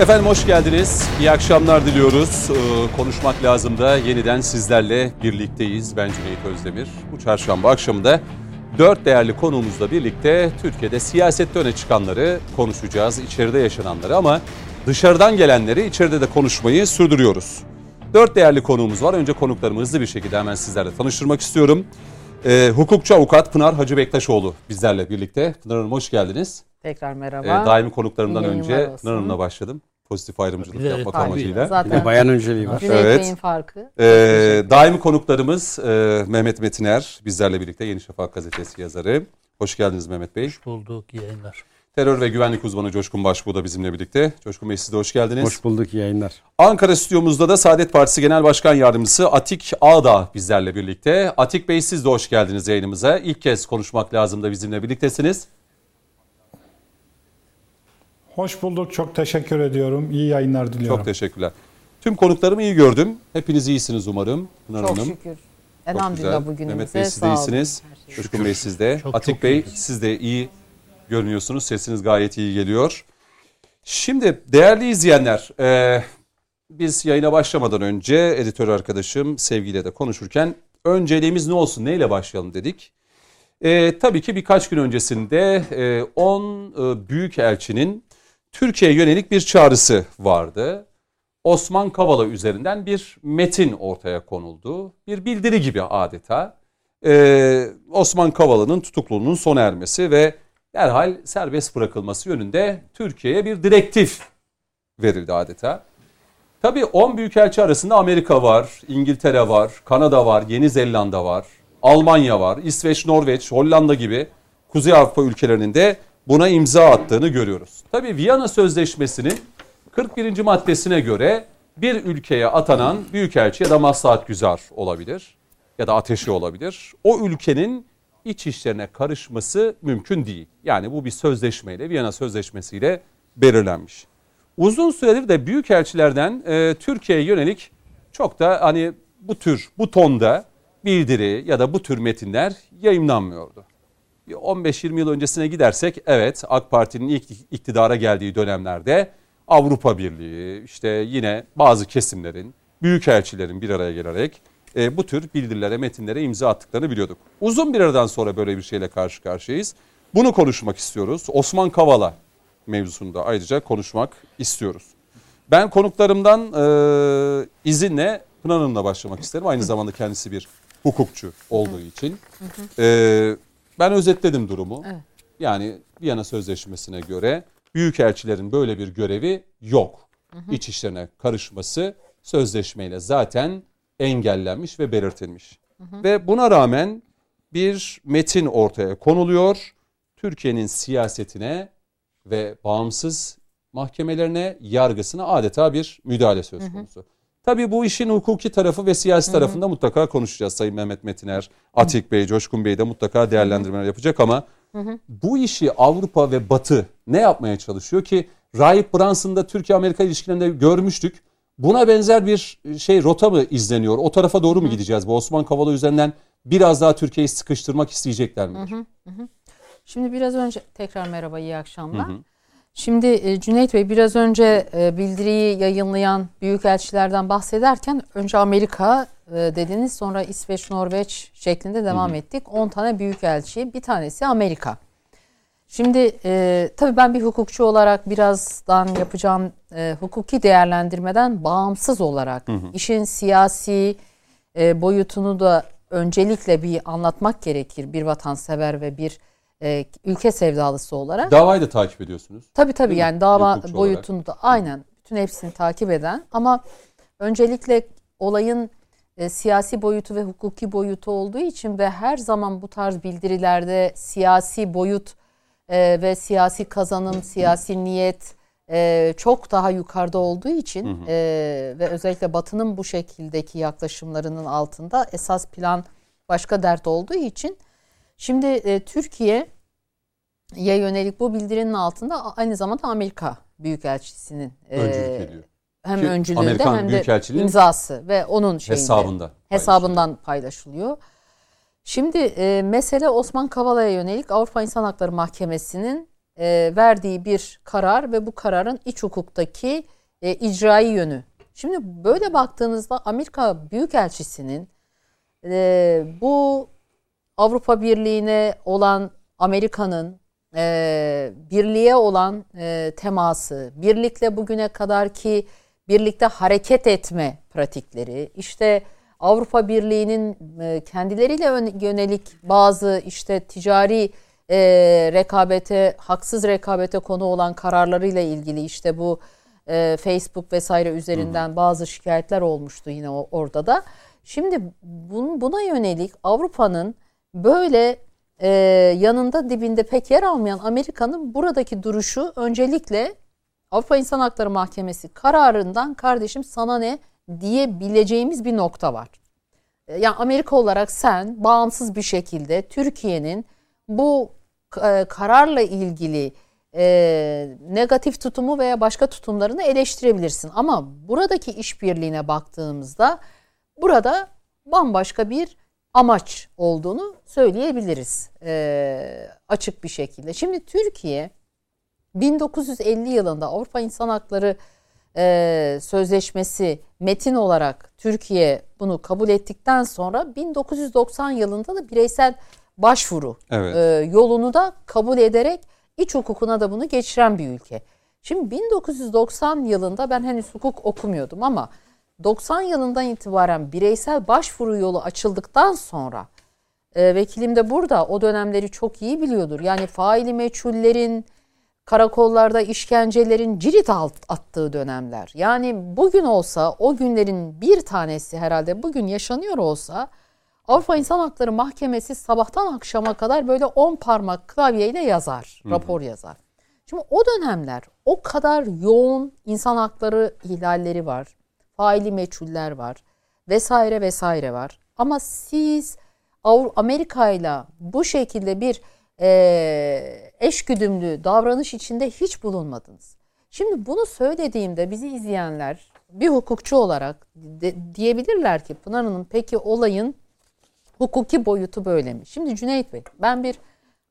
Efendim hoş geldiniz. İyi akşamlar diliyoruz. Ee, konuşmak lazım da yeniden sizlerle birlikteyiz. Ben Cüneyt Özdemir. Bu çarşamba akşamında dört değerli konuğumuzla birlikte Türkiye'de siyasette öne çıkanları konuşacağız. içeride yaşananları ama dışarıdan gelenleri içeride de konuşmayı sürdürüyoruz. Dört değerli konuğumuz var. Önce konuklarımı hızlı bir şekilde hemen sizlerle tanıştırmak istiyorum. Ee, hukukçu avukat Pınar Hacı Bektaşoğlu bizlerle birlikte. Pınar Hanım hoş geldiniz. Tekrar merhaba. Ee, daimi konuklarımdan İyi önce Hanım'la başladım. Pozitif ayrımcılık de- yapmak tabii. amacıyla. Zaten Bir de bayan önceliği var. Evet. Bey'in farkı. Ee, daimi konuklarımız e, Mehmet Metiner bizlerle birlikte Yeni Şafak gazetesi yazarı. Hoş geldiniz Mehmet Bey. Hoş bulduk iyi yayınlar. Terör ve güvenlik uzmanı Coşkun Başbuğ da bizimle birlikte. Coşkun Bey siz de hoş geldiniz. Hoş bulduk iyi yayınlar. Ankara stüdyomuzda da Saadet Partisi Genel Başkan Yardımcısı Atik Ağda bizlerle birlikte. Atik Bey siz de hoş geldiniz yayınımıza. İlk kez konuşmak lazım da bizimle birliktesiniz. Hoş bulduk. Çok teşekkür ediyorum. İyi yayınlar diliyorum. Çok teşekkürler. Tüm konuklarımı iyi gördüm. Hepiniz iyisiniz umarım. Pınar Çok Hanım. şükür. Elhamdülillah bugünümüze Mehmet Bey siz de sağ olun. iyisiniz. Şey. Coşkun Bey siz de. Çok, Atik çok Bey iyiyiz. siz de iyi görünüyorsunuz. Sesiniz gayet iyi geliyor. Şimdi değerli izleyenler, e, biz yayına başlamadan önce editör arkadaşım sevgiyle de konuşurken önceliğimiz ne olsun, neyle başlayalım dedik. E, tabii ki birkaç gün öncesinde 10 e, büyükelçinin Türkiye'ye yönelik bir çağrısı vardı. Osman Kavala üzerinden bir metin ortaya konuldu. Bir bildiri gibi adeta. Ee, Osman Kavala'nın tutukluluğunun sona ermesi ve derhal serbest bırakılması yönünde Türkiye'ye bir direktif verildi adeta. Tabii 10 büyükelçi arasında Amerika var, İngiltere var, Kanada var, Yeni Zelanda var, Almanya var, İsveç, Norveç, Hollanda gibi Kuzey Avrupa ülkelerinin de buna imza attığını görüyoruz. Tabii Viyana Sözleşmesi'nin 41. maddesine göre bir ülkeye atanan büyükelçi ya da maslahat güzar olabilir ya da ateşi olabilir. O ülkenin iç işlerine karışması mümkün değil. Yani bu bir sözleşmeyle, Viyana Sözleşmesi'yle belirlenmiş. Uzun süredir de büyükelçilerden e, Türkiye'ye yönelik çok da hani bu tür, bu tonda bildiri ya da bu tür metinler yayınlanmıyordu. Bir 15-20 yıl öncesine gidersek evet AK Parti'nin ilk iktidara geldiği dönemlerde Avrupa Birliği işte yine bazı kesimlerin büyükelçilerin bir araya gelerek e, bu tür bildirilere metinlere imza attıklarını biliyorduk. Uzun bir aradan sonra böyle bir şeyle karşı karşıyayız. Bunu konuşmak istiyoruz. Osman Kavala mevzusunda ayrıca konuşmak istiyoruz. Ben konuklarımdan e, izinle Pınar Hanım'la başlamak isterim. Aynı zamanda kendisi bir hukukçu olduğu için. E, ben özetledim durumu. Evet. Yani Viyana Sözleşmesi'ne göre büyükelçilerin böyle bir görevi yok. İç işlerine karışması sözleşmeyle zaten engellenmiş ve belirtilmiş. Ve buna rağmen bir metin ortaya konuluyor. Türkiye'nin siyasetine ve bağımsız mahkemelerine, yargısına adeta bir müdahale söz konusu. Tabii bu işin hukuki tarafı ve siyasi tarafında mutlaka konuşacağız. Sayın Mehmet Metiner, Atik Bey, Coşkun Bey de mutlaka değerlendirmeler yapacak ama bu işi Avrupa ve Batı ne yapmaya çalışıyor ki Rahip Branson'da Türkiye-Amerika ilişkilerinde görmüştük. Buna benzer bir şey rota mı izleniyor? O tarafa doğru mu gideceğiz? Bu Osman Kavala üzerinden biraz daha Türkiye'yi sıkıştırmak isteyecekler midir? Şimdi biraz önce tekrar merhaba iyi akşamlar. Şimdi e, Cüneyt Bey biraz önce e, bildiriyi yayınlayan büyükelçilerden bahsederken önce Amerika e, dediniz sonra İsveç, Norveç şeklinde devam ettik. 10 tane büyükelçi bir tanesi Amerika. Şimdi e, tabii ben bir hukukçu olarak birazdan yapacağım e, hukuki değerlendirmeden bağımsız olarak işin siyasi e, boyutunu da öncelikle bir anlatmak gerekir bir vatansever ve bir e, ülke sevdalısı olarak. Davayı da takip ediyorsunuz. Tabii tabii. Değil yani dava hukukçu boyutunu da aynen. Bütün hepsini takip eden. Ama öncelikle olayın e, siyasi boyutu ve hukuki boyutu olduğu için ve her zaman bu tarz bildirilerde siyasi boyut e, ve siyasi kazanım, siyasi niyet e, çok daha yukarıda olduğu için e, ve özellikle Batı'nın bu şekildeki yaklaşımlarının altında esas plan başka dert olduğu için şimdi e, Türkiye ya yönelik bu bildirinin altında aynı zamanda Amerika Büyükelçisi'nin e, Öncülük ediyor. hem Ki öncülüğünde Amerikan hem de imzası ve onun şeyinde, Hesabında. hesabından paylaşılıyor. Şimdi e, mesele Osman Kavala'ya yönelik Avrupa İnsan Hakları Mahkemesi'nin e, verdiği bir karar ve bu kararın iç hukuktaki e, icrai yönü. Şimdi böyle baktığınızda Amerika Büyükelçisi'nin e, bu Avrupa Birliği'ne olan Amerika'nın e, birliğe olan e, teması, birlikle bugüne kadar ki birlikte hareket etme pratikleri, işte Avrupa Birliği'nin e, kendileriyle yönelik bazı işte ticari e, rekabete, haksız rekabete konu olan kararlarıyla ilgili işte bu e, Facebook vesaire üzerinden bazı şikayetler olmuştu yine orada da. Şimdi bun, buna yönelik Avrupa'nın böyle e, yanında dibinde pek yer almayan Amerika'nın buradaki duruşu öncelikle Avrupa İnsan Hakları Mahkemesi kararından kardeşim sana ne diyebileceğimiz bir nokta var. E, yani Amerika olarak sen bağımsız bir şekilde Türkiye'nin bu e, kararla ilgili e, negatif tutumu veya başka tutumlarını eleştirebilirsin. Ama buradaki işbirliğine baktığımızda burada bambaşka bir amaç olduğunu söyleyebiliriz e, açık bir şekilde. Şimdi Türkiye 1950 yılında Avrupa İnsan Hakları e, Sözleşmesi metin olarak Türkiye bunu kabul ettikten sonra 1990 yılında da bireysel başvuru evet. e, yolunu da kabul ederek iç hukukuna da bunu geçiren bir ülke. Şimdi 1990 yılında ben henüz hukuk okumuyordum ama 90 yılından itibaren bireysel başvuru yolu açıldıktan sonra e, vekilim de burada o dönemleri çok iyi biliyordur. Yani faili meçhullerin karakollarda işkencelerin cirit attığı dönemler. Yani bugün olsa o günlerin bir tanesi herhalde bugün yaşanıyor olsa Avrupa İnsan Hakları Mahkemesi sabahtan akşama kadar böyle 10 parmak klavyeyle yazar, Hı-hı. rapor yazar. Şimdi o dönemler o kadar yoğun insan hakları ihlalleri var faili meçhuller var vesaire vesaire var. Ama siz Amerika ile bu şekilde bir e, eşgüdümlü davranış içinde hiç bulunmadınız. Şimdi bunu söylediğimde bizi izleyenler bir hukukçu olarak de, diyebilirler ki Pınar Hanım peki olayın hukuki boyutu böyle mi? Şimdi Cüneyt Bey ben bir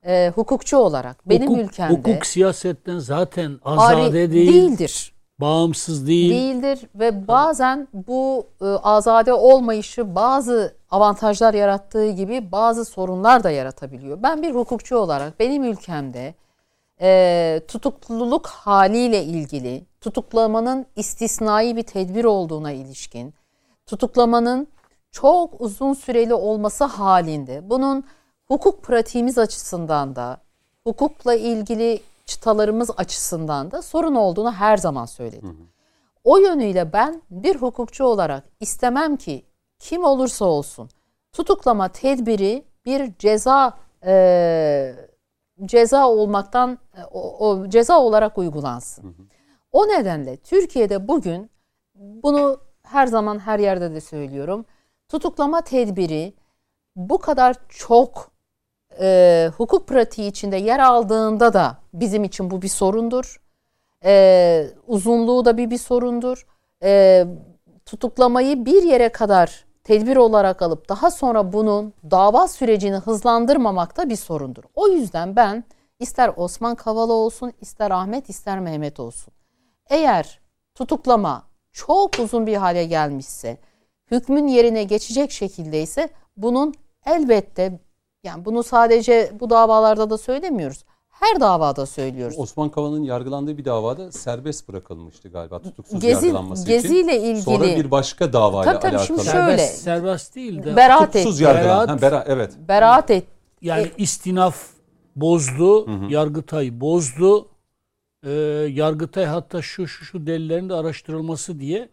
e, hukukçu olarak benim hukuk, ülkemde hukuk siyasetten zaten azade değil. Değildir bağımsız değil. Değildir ve bazen bu e, azade olmayışı bazı avantajlar yarattığı gibi bazı sorunlar da yaratabiliyor. Ben bir hukukçu olarak benim ülkemde e, tutukluluk haliyle ilgili tutuklamanın istisnai bir tedbir olduğuna ilişkin tutuklamanın çok uzun süreli olması halinde bunun hukuk pratiğimiz açısından da hukukla ilgili çıtalarımız açısından da sorun olduğunu her zaman söyledim. Hı hı. O yönüyle ben bir hukukçu olarak istemem ki kim olursa olsun tutuklama tedbiri bir ceza e, ceza olmaktan o, o ceza olarak uygulansın. Hı hı. O nedenle Türkiye'de bugün bunu her zaman her yerde de söylüyorum. Tutuklama tedbiri bu kadar çok e, hukuk pratiği içinde yer aldığında da bizim için bu bir sorundur. E, uzunluğu da bir bir sorundur. E, tutuklamayı bir yere kadar tedbir olarak alıp daha sonra bunun dava sürecini hızlandırmamak da bir sorundur. O yüzden ben ister Osman Kavala olsun, ister Ahmet, ister Mehmet olsun. Eğer tutuklama çok uzun bir hale gelmişse, hükmün yerine geçecek şekilde ise bunun elbette yani bunu sadece bu davalarda da söylemiyoruz. Her davada söylüyoruz. Osman Kavala'nın yargılandığı bir davada serbest bırakılmıştı galiba tutuksuz Gezi, yargılanması geziyle için. ilgili. Sonra bir başka davayla tabii, tabii, alakalı. Şimdi şöyle, serbest, serbest değil de beraat tutuksuz et. yargılan. Beraat, ha, bera, evet. Beraat et. Yani e, istinaf bozdu, hı hı. Yargıtay bozdu. Ee, Yargıtay hatta şu şu şu delillerin de araştırılması diye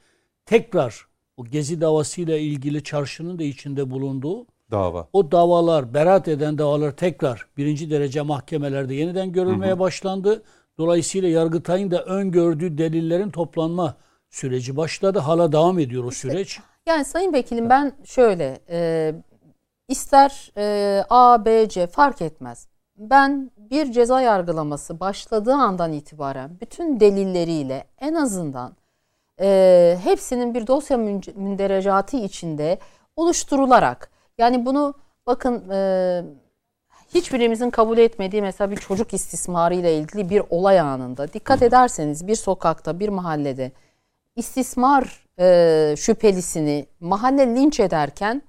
tekrar o Gezi davasıyla ilgili çarşının da içinde bulunduğu dava. O davalar, beraat eden davalar tekrar birinci derece mahkemelerde yeniden görülmeye hı hı. başlandı. Dolayısıyla Yargıtay'ın da öngördüğü delillerin toplanma süreci başladı. Hala devam ediyor o süreç. Yani Sayın Vekilim ben şöyle e, ister e, A, B, C fark etmez. Ben bir ceza yargılaması başladığı andan itibaren bütün delilleriyle en azından e, hepsinin bir dosya münderecatı içinde oluşturularak yani bunu bakın e, hiçbirimizin kabul etmediği mesela bir çocuk istismarı ile ilgili bir olay anında dikkat ederseniz bir sokakta bir mahallede istismar e, şüphelisini mahalle linç ederken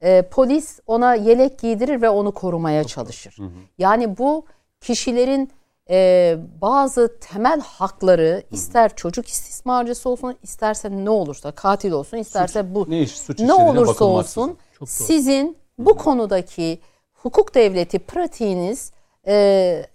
e, polis ona yelek giydirir ve onu korumaya çalışır. Yani bu kişilerin e, bazı temel hakları ister çocuk istismarcısı olsun isterse ne olursa katil olsun isterse bu Ne iş suç ne olursa olsun Çok doğru. sizin bu konudaki hukuk devleti pratiğiniz e,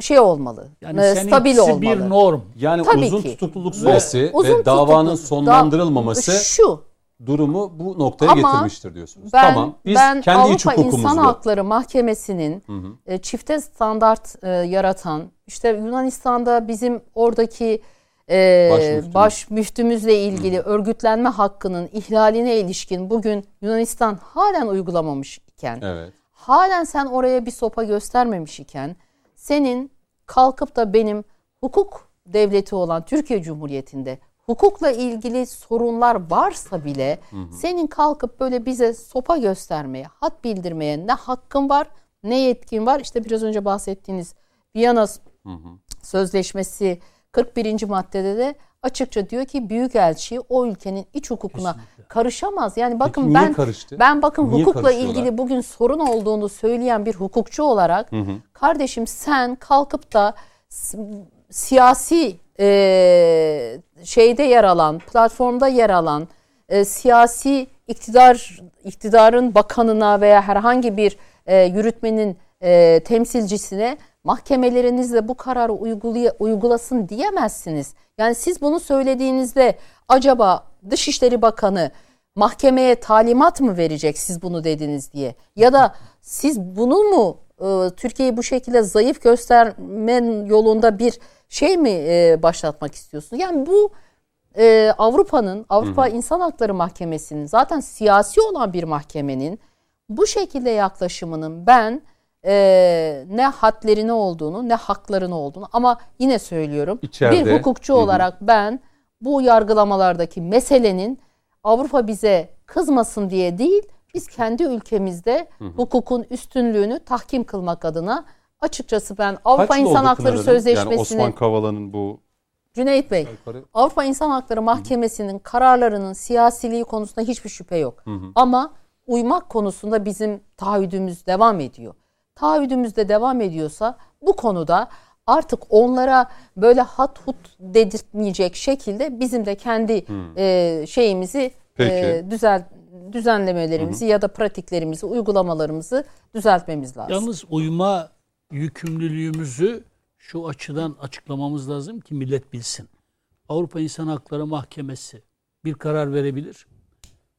şey olmalı. Yani e, stabil olmalı. bir norm. Yani Tabii uzun ki. tutukluluk süresi Uzun ve davanın tutukluluk. sonlandırılmaması Da- şu durumu bu noktaya Ama getirmiştir diyorsunuz. ben tamam. Biz ben kendi iç Avrupa İnsan Hakları Mahkemesi'nin e, çifte standart e, yaratan işte Yunanistan'da bizim oradaki e, Baş müftümüz. baş müftümüzle ilgili örgütlenme hakkının ihlaline ilişkin bugün Yunanistan halen uygulamamış iken Evet. halen sen oraya bir sopa göstermemiş iken senin kalkıp da benim hukuk devleti olan Türkiye Cumhuriyeti'nde hukukla ilgili sorunlar varsa bile senin kalkıp böyle bize sopa göstermeye, hat bildirmeye ne hakkın var ne yetkin var. İşte biraz önce bahsettiğiniz Viyana Sözleşmesi 41. maddede de açıkça diyor ki büyükelçi o ülkenin iç hukukuna karışamaz. Yani bakın niye ben karıştı? ben bakın Niye hukukla ilgili bugün sorun olduğunu söyleyen bir hukukçu olarak kardeşim sen kalkıp da siyasi e, şeyde yer alan, platformda yer alan e, siyasi iktidar iktidarın bakanına veya herhangi bir e, yürütmenin e, temsilcisine mahkemelerinizle bu kararı uygulaya, uygulasın diyemezsiniz. Yani siz bunu söylediğinizde acaba Dışişleri Bakanı mahkemeye talimat mı verecek siz bunu dediniz diye? Ya da siz bunu mu e, Türkiye'yi bu şekilde zayıf göstermen yolunda bir şey mi e, başlatmak istiyorsunuz? Yani bu e, Avrupa'nın, Avrupa İnsan Hakları Mahkemesi'nin zaten siyasi olan bir mahkemenin bu şekilde yaklaşımının ben e, ne hadlerini olduğunu ne haklarını olduğunu ama yine söylüyorum İçeride- bir hukukçu Hı hı. olarak ben bu yargılamalardaki meselenin Avrupa bize kızmasın diye değil biz kendi ülkemizde hukukun üstünlüğünü tahkim kılmak adına açıkçası ben Avrupa Kaç İnsan Hakları Hanım? Yani Osman Kavala'nın bu Cüneyt Bey yukarı Avrupa İnsan Hakları Mahkemesi'nin kararlarının siyasiliği konusunda hiçbir şüphe yok. Ama uymak konusunda bizim taahhüdümüz devam ediyor. Taahhüdümüz de devam ediyorsa bu konuda artık onlara böyle hat hut dedirtmeyecek şekilde bizim de kendi e, şeyimizi Peki. e, düzel düzenlemelerimizi ya da pratiklerimizi, uygulamalarımızı düzeltmemiz lazım. Yalnız uyma yükümlülüğümüzü şu açıdan açıklamamız lazım ki millet bilsin. Avrupa İnsan Hakları Mahkemesi bir karar verebilir.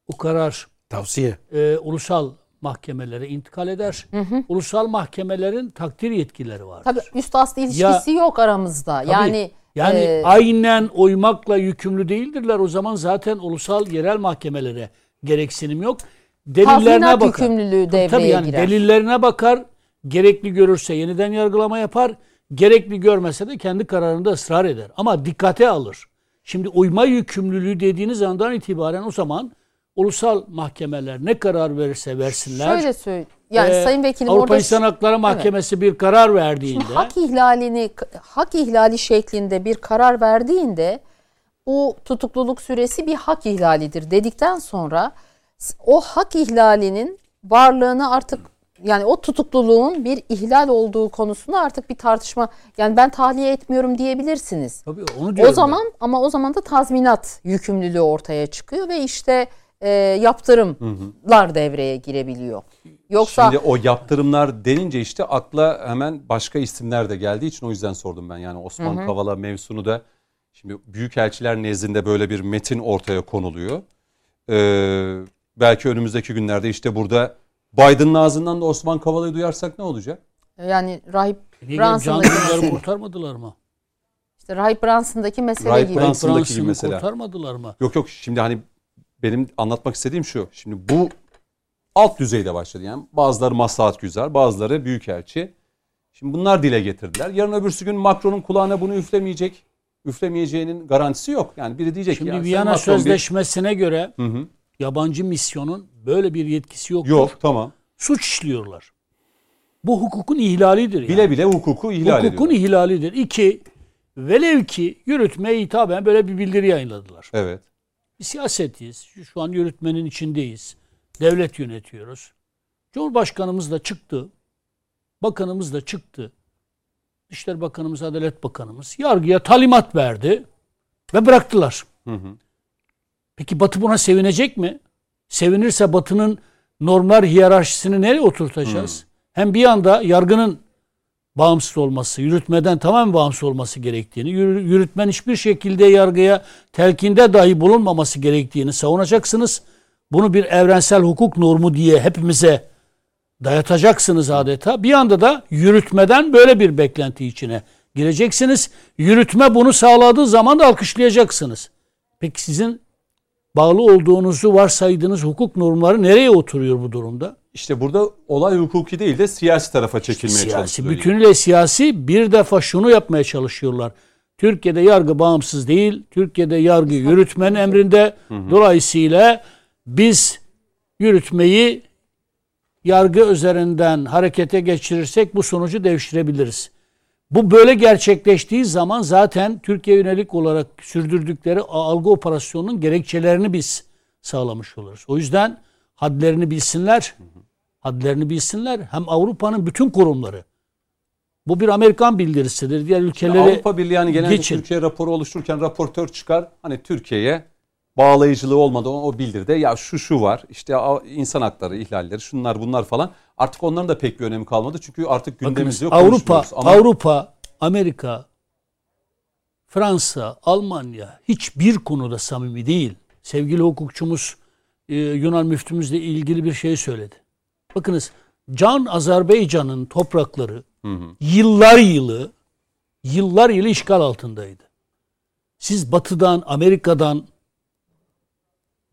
O karar Tavsiye. e, ulusal mahkemelere intikal eder. Ulusal mahkemelerin takdir yetkileri vardır. Tabii üst aslı ilişkisi yok aramızda. Tabii. Yani yani e, aynen uymakla yükümlü değildirler. O zaman zaten ulusal yerel mahkemelere gereksinim yok. Delillerine bakar. yükümlülüğü Tabii devreye yani girer. delillerine bakar. Gerekli görürse yeniden yargılama yapar. Gerekli görmese de kendi kararında ısrar eder. Ama dikkate alır. Şimdi uyma yükümlülüğü dediğiniz andan itibaren o zaman ulusal mahkemeler ne karar verirse versinler. Şöyle söyle. Yani e, Sayın Vekilim Avrupa orada İnsan Hakları Mahkemesi bir karar verdiğinde Şimdi hak ihlalini hak ihlali şeklinde bir karar verdiğinde bu tutukluluk süresi bir hak ihlalidir dedikten sonra o hak ihlalinin varlığını artık yani o tutukluluğun bir ihlal olduğu konusunda artık bir tartışma yani ben tahliye etmiyorum diyebilirsiniz. Tabii onu O diyorum zaman ama o zaman da tazminat yükümlülüğü ortaya çıkıyor ve işte e, yaptırımlar devreye girebiliyor. Yoksa Şimdi o yaptırımlar denince işte akla hemen başka isimler de geldiği için o yüzden sordum ben. Yani Osman Kavala mevzunu da şimdi büyükelçiler nezdinde böyle bir metin ortaya konuluyor. Ee, belki önümüzdeki günlerde işte burada Biden'ın ağzından da Osman Kavala'yı duyarsak ne olacak? yani rahip Dündar'ı mesele. kurtarmadılar mı? İşte Rahip Brunson'daki mesele Rahip gibi. Fransa'daki gibi mesela. kurtarmadılar mı? Yok yok şimdi hani benim anlatmak istediğim şu. Şimdi bu alt düzeyde başladı yani. Bazıları maslahat güzel, bazıları büyükelçi. Şimdi bunlar dile getirdiler. Yarın öbürsü gün Macron'un kulağına bunu üflemeyecek. Üflemeyeceğinin garantisi yok. Yani biri diyecek ki Şimdi ya sen Viyana Macron bir- Sözleşmesi'ne göre Hı hı. yabancı misyonun böyle bir yetkisi yoktur. Yok tamam. Suç işliyorlar. Bu hukukun ihlalidir. Yani. Bile bile hukuku ihlal hukukun ediyor. ihlalidir. İki, velev ki yürütmeye hitaben böyle bir bildiri yayınladılar. Evet. Bir siyasetiyiz. Şu, an yürütmenin içindeyiz. Devlet yönetiyoruz. Cumhurbaşkanımız da çıktı. Bakanımız da çıktı. İşler Bakanımız, Adalet Bakanımız yargıya talimat verdi ve bıraktılar. Hı hı. Peki Batı buna sevinecek mi? Sevinirse Batı'nın normlar hiyerarşisini nereye oturtacağız? Hem bir yanda yargının bağımsız olması, yürütmeden tamamen bağımsız olması gerektiğini, yürü- yürütmen hiçbir şekilde yargıya telkinde dahi bulunmaması gerektiğini savunacaksınız. Bunu bir evrensel hukuk normu diye hepimize dayatacaksınız adeta. Bir yanda da yürütmeden böyle bir beklenti içine gireceksiniz. Yürütme bunu sağladığı zaman da alkışlayacaksınız. Peki sizin bağlı olduğunuzu varsaydığınız hukuk normları nereye oturuyor bu durumda? İşte burada olay hukuki değil de siyasi tarafa çekilmeye Siyasi, çalışılıyor. bütünüyle siyasi bir defa şunu yapmaya çalışıyorlar. Türkiye'de yargı bağımsız değil. Türkiye'de yargı yürütmenin emrinde. Dolayısıyla biz yürütmeyi yargı üzerinden harekete geçirirsek bu sonucu devşirebiliriz. Bu böyle gerçekleştiği zaman zaten Türkiye yönelik olarak sürdürdükleri algı operasyonunun gerekçelerini biz sağlamış oluruz. O yüzden hadlerini bilsinler. Hadlerini bilsinler. Hem Avrupa'nın bütün kurumları. Bu bir Amerikan bildirisidir. Diğer ülkeleri Avrupa Birliği yani genelde geçin. Türkiye raporu oluştururken raportör çıkar. Hani Türkiye'ye bağlayıcılığı olmadan o bildirde ya şu şu var işte insan hakları ihlalleri şunlar bunlar falan artık onların da pek bir önemi kalmadı çünkü artık gündemimiz Bakınız, yok Avrupa. Ama Avrupa, Amerika, Fransa, Almanya hiçbir konuda samimi değil. Sevgili hukukçumuz e, Yunan müftümüzle ilgili bir şey söyledi. Bakınız Can Azerbaycan'ın toprakları yıllar yılı yıllar yılı işgal altındaydı. Siz batıdan, Amerika'dan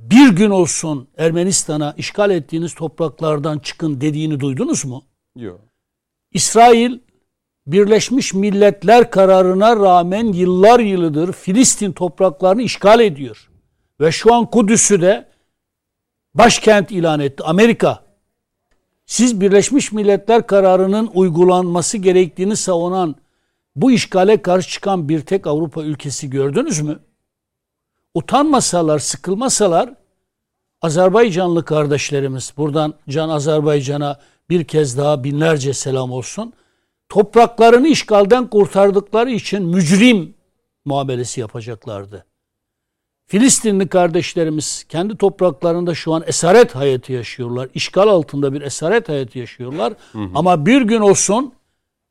bir gün olsun Ermenistan'a işgal ettiğiniz topraklardan çıkın dediğini duydunuz mu? yok. İsrail Birleşmiş Milletler kararına rağmen yıllar yılıdır Filistin topraklarını işgal ediyor. Ve şu an Kudüs'ü de başkent ilan etti. Amerika. Siz Birleşmiş Milletler kararının uygulanması gerektiğini savunan bu işgale karşı çıkan bir tek Avrupa ülkesi gördünüz mü? Utanmasalar, sıkılmasalar Azerbaycanlı kardeşlerimiz buradan Can Azerbaycan'a bir kez daha binlerce selam olsun. Topraklarını işgalden kurtardıkları için mücrim muamelesi yapacaklardı. Filistinli kardeşlerimiz kendi topraklarında şu an esaret hayatı yaşıyorlar. İşgal altında bir esaret hayatı yaşıyorlar. Ama bir gün olsun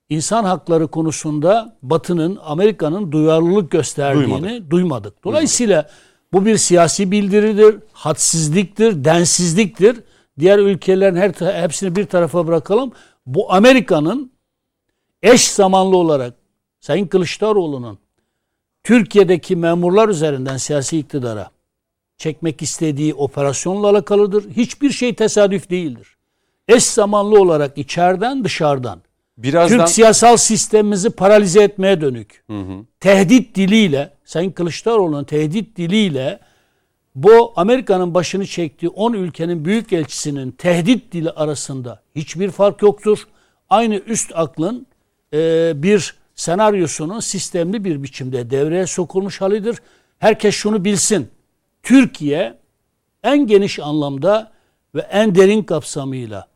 insan hakları konusunda Batı'nın, Amerika'nın duyarlılık gösterdiğini Duymadık. duymadık. Dolayısıyla bu bir siyasi bildiridir, hadsizliktir, densizliktir. Diğer ülkelerin her hepsini bir tarafa bırakalım. Bu Amerika'nın eş zamanlı olarak Sayın Kılıçdaroğlu'nun Türkiye'deki memurlar üzerinden siyasi iktidara çekmek istediği operasyonla alakalıdır. Hiçbir şey tesadüf değildir. Eş zamanlı olarak içeriden dışarıdan Birazdan Türk siyasal sistemimizi paralize etmeye dönük. Tehdit diliyle, Sayın Kılıçdaroğlu'nun tehdit diliyle bu Amerika'nın başını çektiği 10 ülkenin büyükelçisinin tehdit dili arasında hiçbir fark yoktur. Aynı üst aklın e, bir senaryosunun sistemli bir biçimde devreye sokulmuş halidir. Herkes şunu bilsin. Türkiye en geniş anlamda ve en derin kapsamıyla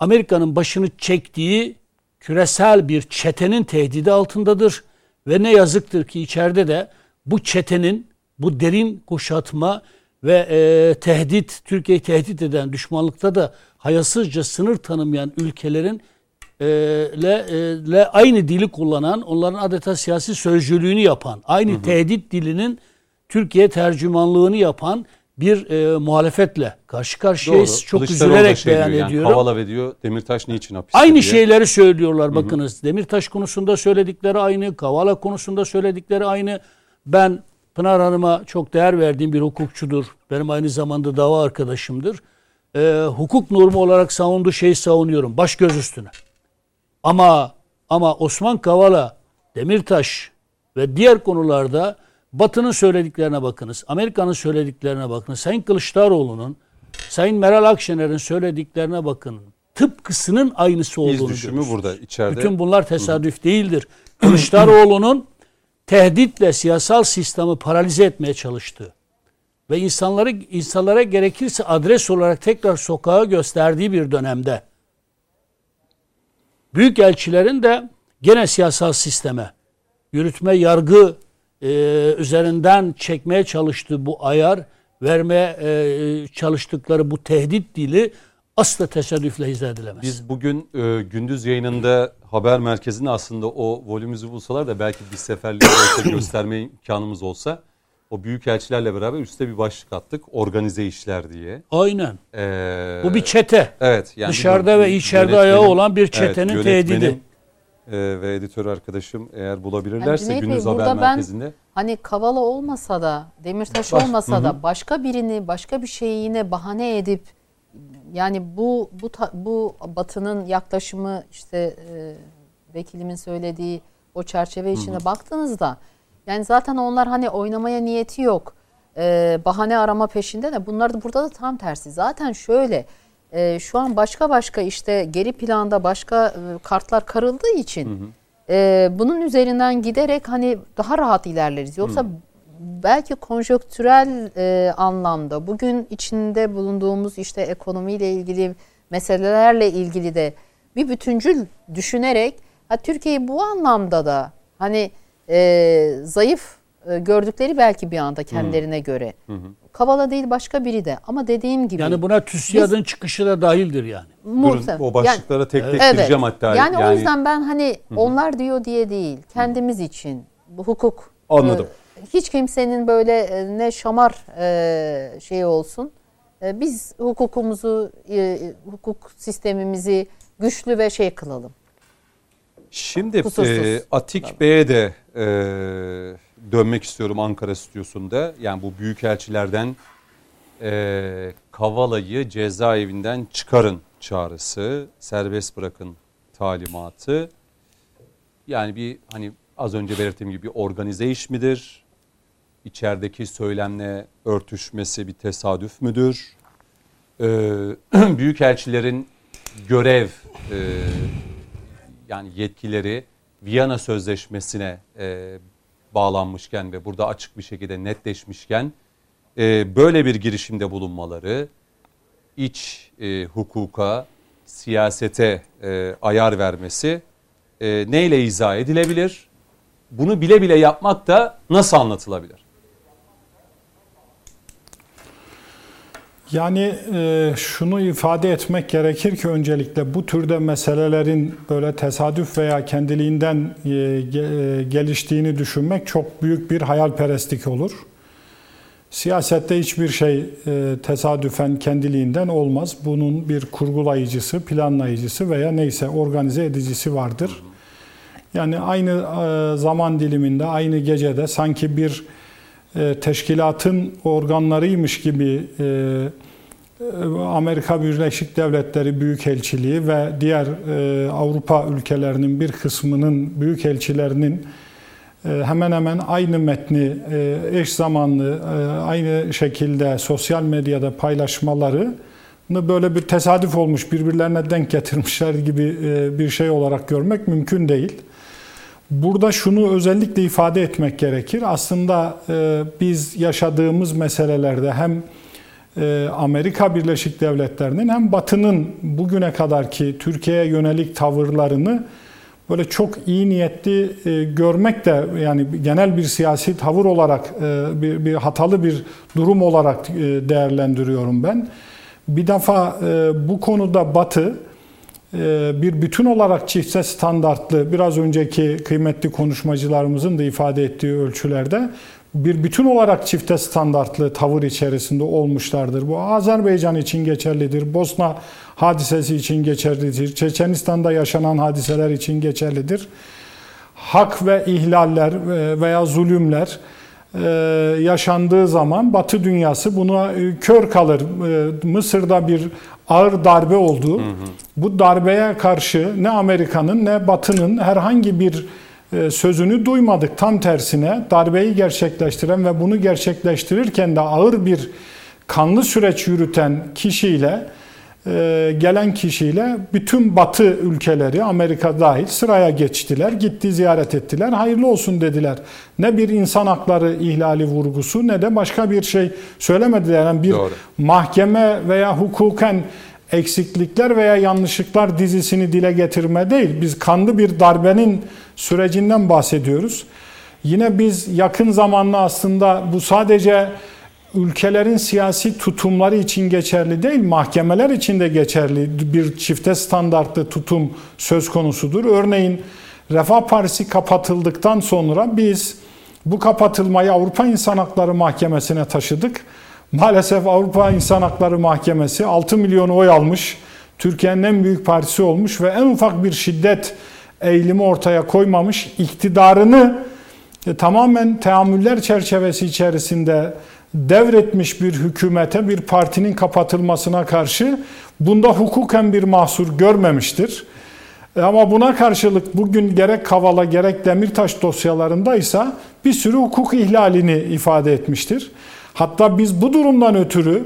Amerika'nın başını çektiği küresel bir çetenin tehdidi altındadır. Ve ne yazıktır ki içeride de bu çetenin bu derin kuşatma ve e, tehdit, Türkiye'yi tehdit eden düşmanlıkta da hayasızca sınır tanımayan ülkelerin e, le, e, le aynı dili kullanan, onların adeta siyasi sözcülüğünü yapan, aynı tehdit dilinin Türkiye tercümanlığını yapan bir e, muhalefetle karşı doğru. karşıyayız. Çok üzülerek şey diyor beyan yani, ediyorum. Kavala ve diyor Demirtaş niçin hapiste Aynı diye. şeyleri söylüyorlar bakınız. Demirtaş konusunda söyledikleri aynı, Kavala konusunda söyledikleri aynı. Ben Pınar Hanım'a çok değer verdiğim bir hukukçudur. Benim aynı zamanda dava arkadaşımdır. Ee, hukuk normu olarak savunduğu şeyi savunuyorum. Baş göz üstüne. Ama ama Osman Kavala, Demirtaş ve diğer konularda Batı'nın söylediklerine bakınız. Amerika'nın söylediklerine bakınız. Sayın Kılıçdaroğlu'nun, Sayın Meral Akşener'in söylediklerine bakın. tıpkısının aynısı olduğunu İz düşümü görürsünüz. burada içeride. Bütün bunlar tesadüf değildir. Kılıçdaroğlu'nun tehditle siyasal sistemi paralize etmeye çalıştığı ve insanları insanlara gerekirse adres olarak tekrar sokağa gösterdiği bir dönemde büyük elçilerin de gene siyasal sisteme yürütme yargı e, üzerinden çekmeye çalıştığı bu ayar vermeye e, çalıştıkları bu tehdit dili asla tesadüfle izah edilemez. Biz bugün e, gündüz yayınında haber merkezinde aslında o volümümüzü bulsalar da belki bir seferliğe gösterme imkanımız olsa o büyük elçilerle beraber üstte bir başlık attık. Organize işler diye. Aynen. Ee, Bu bir çete. evet, yani Dışarıda bir- ve içeride ayağı olan bir çetenin evet, tehdidi. E, ve editör arkadaşım eğer bulabilirlerse Yani Cüneyt Bey, gündüz haber burada ben- merkezinde. Hani Kavala olmasa da, Demirtaş Baş- olmasa da başka birini, başka bir şeyi yine bahane edip yani bu bu bu Batı'nın yaklaşımı işte e, vekilimin söylediği o çerçeve içine baktığınızda yani zaten onlar hani oynamaya niyeti yok. E, bahane arama peşinde de bunlar da burada da tam tersi. Zaten şöyle e, şu an başka başka işte geri planda başka e, kartlar karıldığı için e, bunun üzerinden giderek hani daha rahat ilerleriz. Yoksa belki konjonktürel e, anlamda bugün içinde bulunduğumuz işte ekonomiyle ilgili meselelerle ilgili de bir bütüncül düşünerek ha, Türkiye'yi bu anlamda da hani e, zayıf e, gördükleri belki bir anda kendilerine göre. Kavala değil başka biri de ama dediğim gibi Yani buna TÜSİAD'ın çıkışı da dahildir yani. Durun, muhtem- o başlıklara tek tek Evet. gireceğim hatta. Yani, o yüzden ben hani onlar diyor diye değil, kendimiz için bu hukuk. Anladım. e, hiç kimsenin böyle e, ne şamar e, şeyi olsun. E, biz hukukumuzu, e, hukuk sistemimizi güçlü ve şey kılalım. Şimdi Kusursuz. e, Atik Bey'e de e, dönmek istiyorum Ankara stüdyosunda. Yani bu büyükelçilerden e, Kavala'yı cezaevinden çıkarın çağrısı, serbest bırakın talimatı. Yani bir hani az önce belirttiğim gibi bir organize iş midir? İçerideki söylemle örtüşmesi bir tesadüf müdür? E, büyükelçilerin görev e, yani yetkileri Viyana Sözleşmesi'ne e, bağlanmışken ve burada açık bir şekilde netleşmişken e, böyle bir girişimde bulunmaları iç e, hukuka, siyasete e, ayar vermesi e, neyle izah edilebilir? Bunu bile bile yapmak da nasıl anlatılabilir? Yani e, şunu ifade etmek gerekir ki öncelikle bu türde meselelerin böyle tesadüf veya kendiliğinden e, e, geliştiğini düşünmek çok büyük bir hayalperestlik olur. Siyasette hiçbir şey e, tesadüfen kendiliğinden olmaz. Bunun bir kurgulayıcısı, planlayıcısı veya neyse organize edicisi vardır. Yani aynı e, zaman diliminde, aynı gecede sanki bir teşkilatın organlarıymış gibi e, e, Amerika Birleşik Devletleri Büyükelçiliği ve diğer e, Avrupa ülkelerinin bir kısmının büyükelçilerinin e, hemen hemen aynı metni e, eş zamanlı e, aynı şekilde sosyal medyada paylaşmaları böyle bir tesadüf olmuş birbirlerine denk getirmişler gibi e, bir şey olarak görmek mümkün değil. Burada şunu özellikle ifade etmek gerekir. Aslında e, biz yaşadığımız meselelerde hem e, Amerika Birleşik Devletleri'nin hem Batı'nın bugüne kadarki Türkiye'ye yönelik tavırlarını böyle çok iyi niyetli e, görmek de yani genel bir siyasi tavır olarak e, bir, bir hatalı bir durum olarak e, değerlendiriyorum ben. Bir defa e, bu konuda Batı bir bütün olarak çifte standartlı biraz önceki kıymetli konuşmacılarımızın da ifade ettiği ölçülerde bir bütün olarak çifte standartlı tavır içerisinde olmuşlardır. Bu Azerbaycan için geçerlidir, Bosna hadisesi için geçerlidir, Çeçenistan'da yaşanan hadiseler için geçerlidir. Hak ve ihlaller e, veya zulümler e, yaşandığı zaman Batı dünyası buna e, kör kalır. Mısır'da bir ağır darbe oldu. Hı hı. Bu darbeye karşı ne Amerika'nın ne Batı'nın herhangi bir sözünü duymadık. Tam tersine darbeyi gerçekleştiren ve bunu gerçekleştirirken de ağır bir kanlı süreç yürüten kişiyle e, gelen kişiyle bütün Batı ülkeleri Amerika dahil sıraya geçtiler. Gitti ziyaret ettiler. Hayırlı olsun dediler. Ne bir insan hakları ihlali vurgusu ne de başka bir şey söylemediler. Yani bir Doğru. mahkeme veya hukuken eksiklikler veya yanlışlıklar dizisini dile getirme değil. Biz kanlı bir darbenin sürecinden bahsediyoruz. Yine biz yakın zamanla aslında bu sadece ülkelerin siyasi tutumları için geçerli değil, mahkemeler için de geçerli bir çifte standartlı tutum söz konusudur. Örneğin Refah Partisi kapatıldıktan sonra biz bu kapatılmayı Avrupa İnsan Hakları Mahkemesi'ne taşıdık. Maalesef Avrupa İnsan Hakları Mahkemesi 6 milyon oy almış. Türkiye'nin en büyük partisi olmuş ve en ufak bir şiddet eğilimi ortaya koymamış. iktidarını e, tamamen teamüller çerçevesi içerisinde devretmiş bir hükümete, bir partinin kapatılmasına karşı bunda hukuken bir mahsur görmemiştir. E, Ama buna karşılık bugün gerek Kavala gerek Demirtaş dosyalarındaysa bir sürü hukuk ihlalini ifade etmiştir. Hatta biz bu durumdan ötürü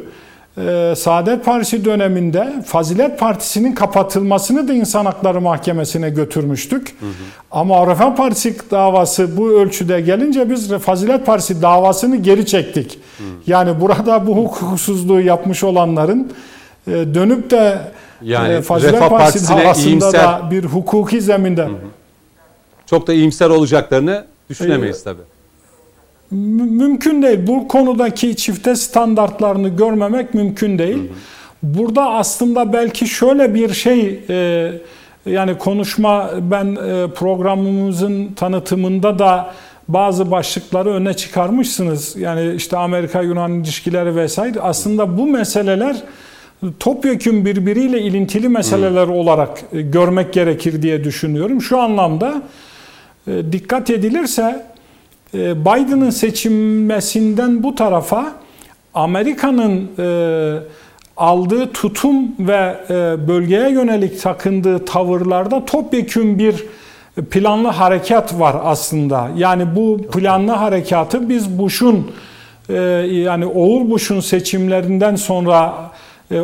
e, Saadet Partisi döneminde Fazilet Partisi'nin kapatılmasını da İnsan Hakları Mahkemesi'ne götürmüştük. Hı hı. Ama Refah Partisi davası bu ölçüde gelince biz Fazilet Partisi davasını geri çektik. Hı. Yani burada bu hukuksuzluğu yapmış olanların e, dönüp de yani e, Fazilet Refah Partisi davasında iyimser, da bir hukuki zeminde... Hı hı. Çok da iyimser olacaklarını düşünemeyiz E, tabii mümkün değil. Bu konudaki çifte standartlarını görmemek mümkün değil. Burada aslında belki şöyle bir şey e, yani konuşma ben e, programımızın tanıtımında da bazı başlıkları öne çıkarmışsınız. Yani işte Amerika-Yunan ilişkileri vesaire. Aslında bu meseleler topyekun birbiriyle ilintili meseleler hmm. olarak e, görmek gerekir diye düşünüyorum. Şu anlamda e, dikkat edilirse Biden'ın seçilmesinden bu tarafa Amerika'nın e, aldığı tutum ve e, bölgeye yönelik takındığı tavırlarda topyekun bir planlı harekat var aslında. Yani bu planlı harekatı biz Bush'un yani Oğul Bush'un seçimlerinden sonra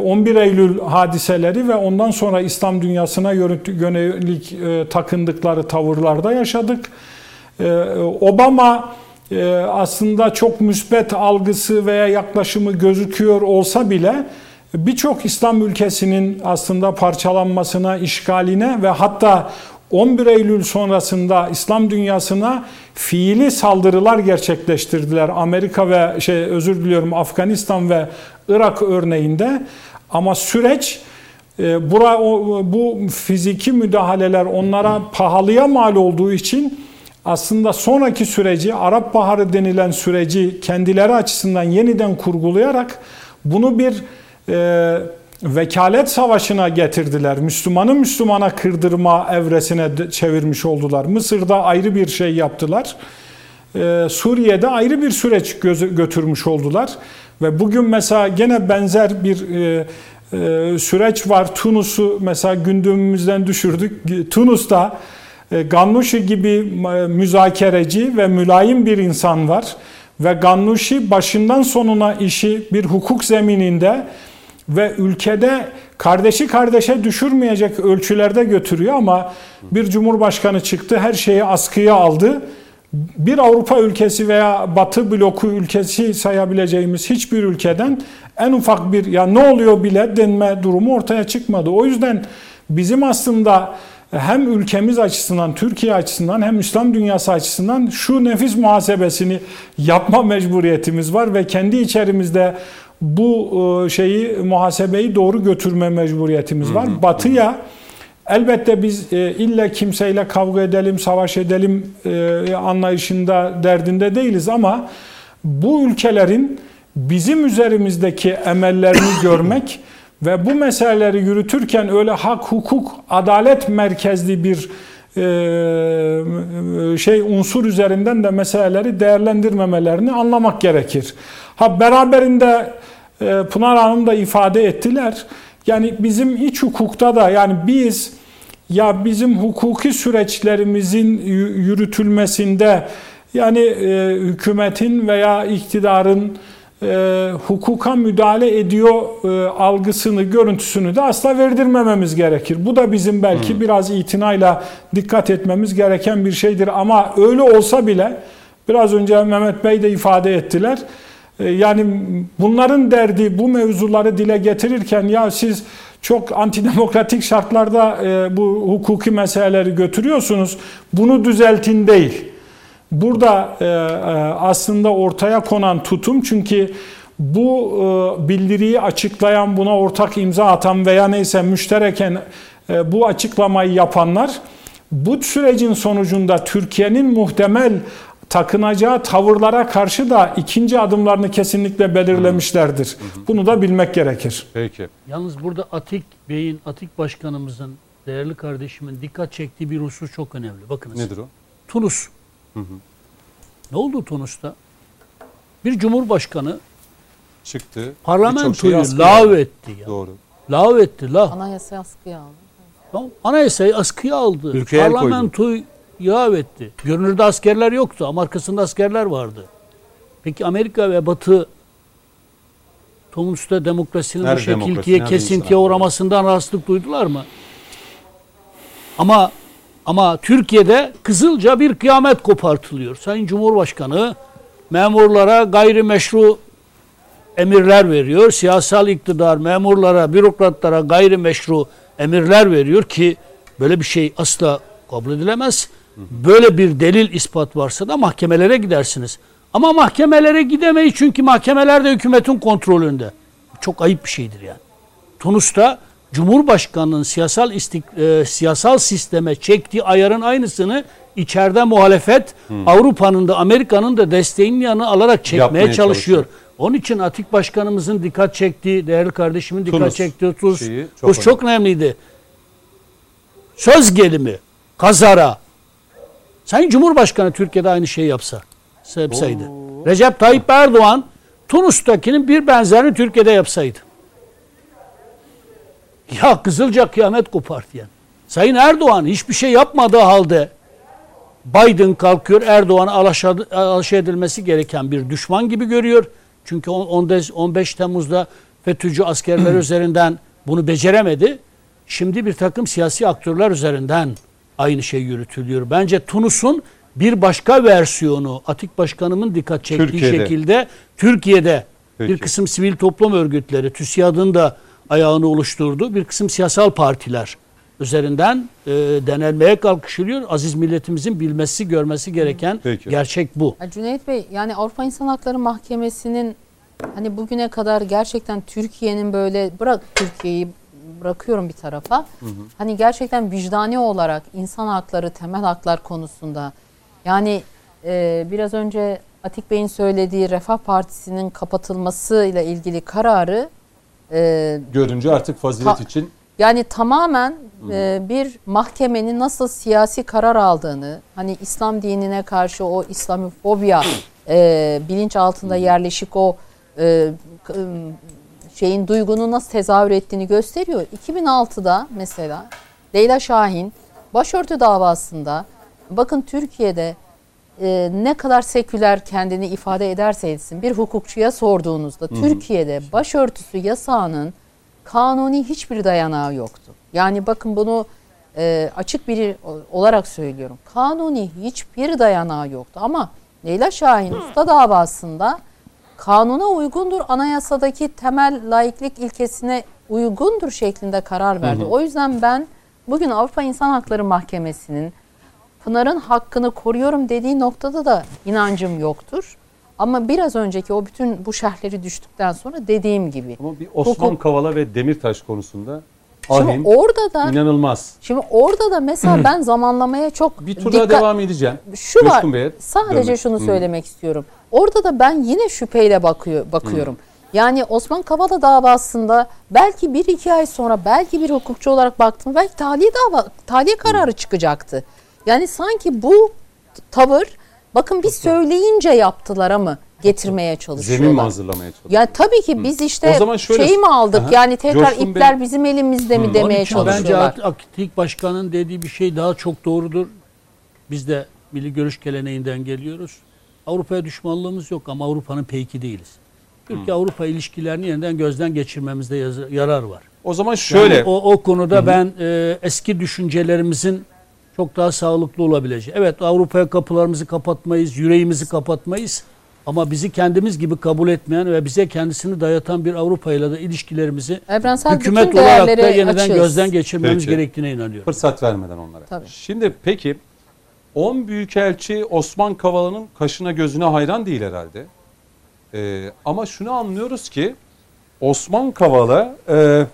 11 Eylül hadiseleri ve ondan sonra İslam dünyasına yönelik takındıkları tavırlarda yaşadık. Obama aslında çok müsbet algısı veya yaklaşımı gözüküyor olsa bile birçok İslam ülkesinin aslında parçalanmasına, işgaline ve hatta 11 Eylül sonrasında İslam dünyasına fiili saldırılar gerçekleştirdiler. Amerika ve şey özür diliyorum Afganistan ve Irak örneğinde ama süreç bura bu fiziki müdahaleler onlara pahalıya mal olduğu için aslında sonraki süreci Arap Baharı denilen süreci kendileri açısından yeniden kurgulayarak bunu bir e, vekalet savaşına getirdiler. Müslümanı Müslümana kırdırma evresine çevirmiş oldular. Mısır'da ayrı bir şey yaptılar. Ee, Suriye'de ayrı bir süreç götürmüş oldular. Ve bugün mesela gene benzer bir e, e, süreç var. Tunus'u mesela gündemimizden düşürdük. Tunus'ta e, Gannuşi gibi müzakereci ve mülayim bir insan var. Ve Gannuşi başından sonuna işi bir hukuk zemininde ve ülkede kardeşi kardeşe düşürmeyecek ölçülerde götürüyor ama bir cumhurbaşkanı çıktı her şeyi askıya aldı. Bir Avrupa ülkesi veya Batı bloku ülkesi sayabileceğimiz hiçbir ülkeden en ufak bir ya ne oluyor bile denme durumu ortaya çıkmadı. O yüzden bizim aslında hem ülkemiz açısından, Türkiye açısından hem İslam dünyası açısından şu nefis muhasebesini yapma mecburiyetimiz var ve kendi içerimizde bu e, şeyi muhasebeyi doğru götürme mecburiyetimiz var. Batıya elbette biz e, illa kimseyle kavga edelim, savaş edelim e, anlayışında derdinde değiliz ama bu ülkelerin bizim üzerimizdeki emellerini görmek ve bu meseleleri yürütürken öyle hak, hukuk, adalet merkezli bir şey unsur üzerinden de meseleleri değerlendirmemelerini anlamak gerekir. Ha beraberinde Pınar Hanım da ifade ettiler. Yani bizim iç hukukta da yani biz ya bizim hukuki süreçlerimizin yürütülmesinde yani hükümetin veya iktidarın e, hukuka müdahale ediyor e, algısını, görüntüsünü de asla verdirmememiz gerekir. Bu da bizim belki biraz itinayla dikkat etmemiz gereken bir şeydir. Ama öyle olsa bile biraz önce Mehmet Bey de ifade ettiler. E, yani bunların derdi bu mevzuları dile getirirken ya siz çok antidemokratik şartlarda e, bu hukuki meseleleri götürüyorsunuz. Bunu düzeltin değil. Burada e, e, aslında ortaya konan tutum çünkü bu e, bildiriyi açıklayan, buna ortak imza atan veya neyse müştereken bu açıklamayı yapanlar bu sürecin sonucunda Türkiye'nin muhtemel takınacağı tavırlara karşı da ikinci adımlarını kesinlikle belirlemişlerdir. Bunu da bilmek gerekir. Peki. Yalnız burada Atik Bey'in, Atik Başkanımızın, değerli kardeşimin dikkat çektiği bir husus çok önemli. Bakınız. Nedir o? Tunus. Ne oldu Tunus'ta? Bir cumhurbaşkanı Çıktı. Parlamentoyu lav etti ya. Doğru. Lav etti lav. Anayasayı askıya aldı. Tamam. Anayasayı askıya aldı. Ülkeye. Parlamentoyu lav etti. Görünürde askerler yoktu ama arkasında askerler vardı. Peki Amerika ve Batı Tunus'ta demokrasinin Nerede bu demokrasi, şekiltiye, nerede kesintiye uğramasından rahatsızlık duydular mı? Ama ama Türkiye'de kızılca bir kıyamet kopartılıyor. Sayın Cumhurbaşkanı memurlara gayrimeşru emirler veriyor. Siyasal iktidar memurlara, bürokratlara gayrimeşru emirler veriyor ki böyle bir şey asla kabul edilemez. Böyle bir delil ispat varsa da mahkemelere gidersiniz. Ama mahkemelere gidemeyiz çünkü mahkemeler de hükümetin kontrolünde. Çok ayıp bir şeydir yani. Tunus'ta Cumhurbaşkanı'nın siyasal istik, e, siyasal sisteme çektiği ayarın aynısını içeride muhalefet Avrupa'nın da Amerika'nın da desteğinin yanına alarak çekmeye Yapmaya çalışıyor. çalışıyor. Onun için Atik Başkanımızın dikkat çektiği, değerli kardeşimin dikkat Tunus çektiği şeyi çok Tunus çok önemliydi. Söz gelimi, kazara. Sayın Cumhurbaşkanı Türkiye'de aynı şeyi yapsa, yapsaydı. Recep Tayyip Erdoğan Tunus'takinin bir benzerini Türkiye'de yapsaydı. Ya Kızılca kıyamet kopardı yani. Sayın Erdoğan hiçbir şey yapmadığı halde Biden kalkıyor Erdoğan'a alaşa- edilmesi gereken bir düşman gibi görüyor. Çünkü on- 15 15 Temmuz'da FETÖ'cü askerler üzerinden bunu beceremedi. Şimdi bir takım siyasi aktörler üzerinden aynı şey yürütülüyor. Bence Tunus'un bir başka versiyonu Atik Başkanımın dikkat çektiği Türkiye'de. şekilde Türkiye'de bir Peki. kısım sivil toplum örgütleri, TÜSİAD'ın da ayağını oluşturduğu bir kısım siyasal partiler üzerinden e, denelmeye kalkışılıyor. Aziz milletimizin bilmesi, görmesi gereken Peki. gerçek bu. Cüneyt Bey yani Avrupa İnsan Hakları Mahkemesi'nin hani bugüne kadar gerçekten Türkiye'nin böyle bırak Türkiye'yi bırakıyorum bir tarafa. Hani gerçekten vicdani olarak insan hakları, temel haklar konusunda yani e, biraz önce Atik Bey'in söylediği Refah Partisi'nin kapatılmasıyla ilgili kararı e, Görünce artık fazilet Ta- için yani tamamen e, bir mahkemenin nasıl siyasi karar aldığını, hani İslam dinine karşı o İslamofobya e, bilinç altında yerleşik o e, şeyin duygunun nasıl tezahür ettiğini gösteriyor. 2006'da mesela Leyla Şahin başörtü davasında bakın Türkiye'de e, ne kadar seküler kendini ifade ederse etsin bir hukukçuya sorduğunuzda Türkiye'de başörtüsü yasağının kanuni hiçbir dayanağı yoktu. Yani bakın bunu e, açık biri olarak söylüyorum. Kanuni hiçbir dayanağı yoktu ama Leyla Şahin usta davasında kanuna uygundur, anayasadaki temel laiklik ilkesine uygundur şeklinde karar verdi. O yüzden ben bugün Avrupa İnsan Hakları Mahkemesi'nin Pınar'ın hakkını koruyorum dediği noktada da inancım yoktur. Ama biraz önceki o bütün bu şerhleri düştükten sonra dediğim gibi. ama bir Osman Hukuk- Kavala ve Demirtaş konusunda Şimdi ahim orada da inanılmaz. şimdi orada da mesela ben zamanlamaya çok Bir tur dikkat- devam edeceğim. şu var. Bey'e Sadece dönmek. şunu söylemek istiyorum. Orada da ben yine şüpheyle bakıyor bakıyorum. Yani Osman Kavala davasında belki bir iki ay sonra belki bir hukukçu olarak baktım belki tahliye dava tahliye kararı çıkacaktı. Yani sanki bu tavır bakın biz söyleyince yaptılar mı getirmeye çalışıyorlar. Zemin mi hazırlamaya çalışıyor? Ya tabii ki biz işte O zaman şöyle- şeyi mi aldık Aha. yani tekrar Coşkun ipler Bey- bizim elimizde mi Onun demeye bence çalışıyorlar. Ak- Atik Başkan'ın dediği bir şey daha çok doğrudur. Biz de milli görüş geleneğinden geliyoruz. Avrupa'ya düşmanlığımız yok ama Avrupa'nın peyki değiliz. Türkiye-Avrupa ilişkilerini yeniden gözden geçirmemizde yarar var. O zaman şöyle Yani o, o konuda ben e, eski düşüncelerimizin çok daha sağlıklı olabileceği. Evet Avrupa'ya kapılarımızı kapatmayız, yüreğimizi kapatmayız. Ama bizi kendimiz gibi kabul etmeyen ve bize kendisini dayatan bir Avrupa ile de ilişkilerimizi Evrensel hükümet olarak da yeniden açığız. gözden geçirmemiz Peki. gerektiğine inanıyorum. fırsat vermeden onlara. Tabii. Şimdi peki 10 büyükelçi Osman Kavala'nın kaşına gözüne hayran değil herhalde. Ee, ama şunu anlıyoruz ki Osman Kavala e,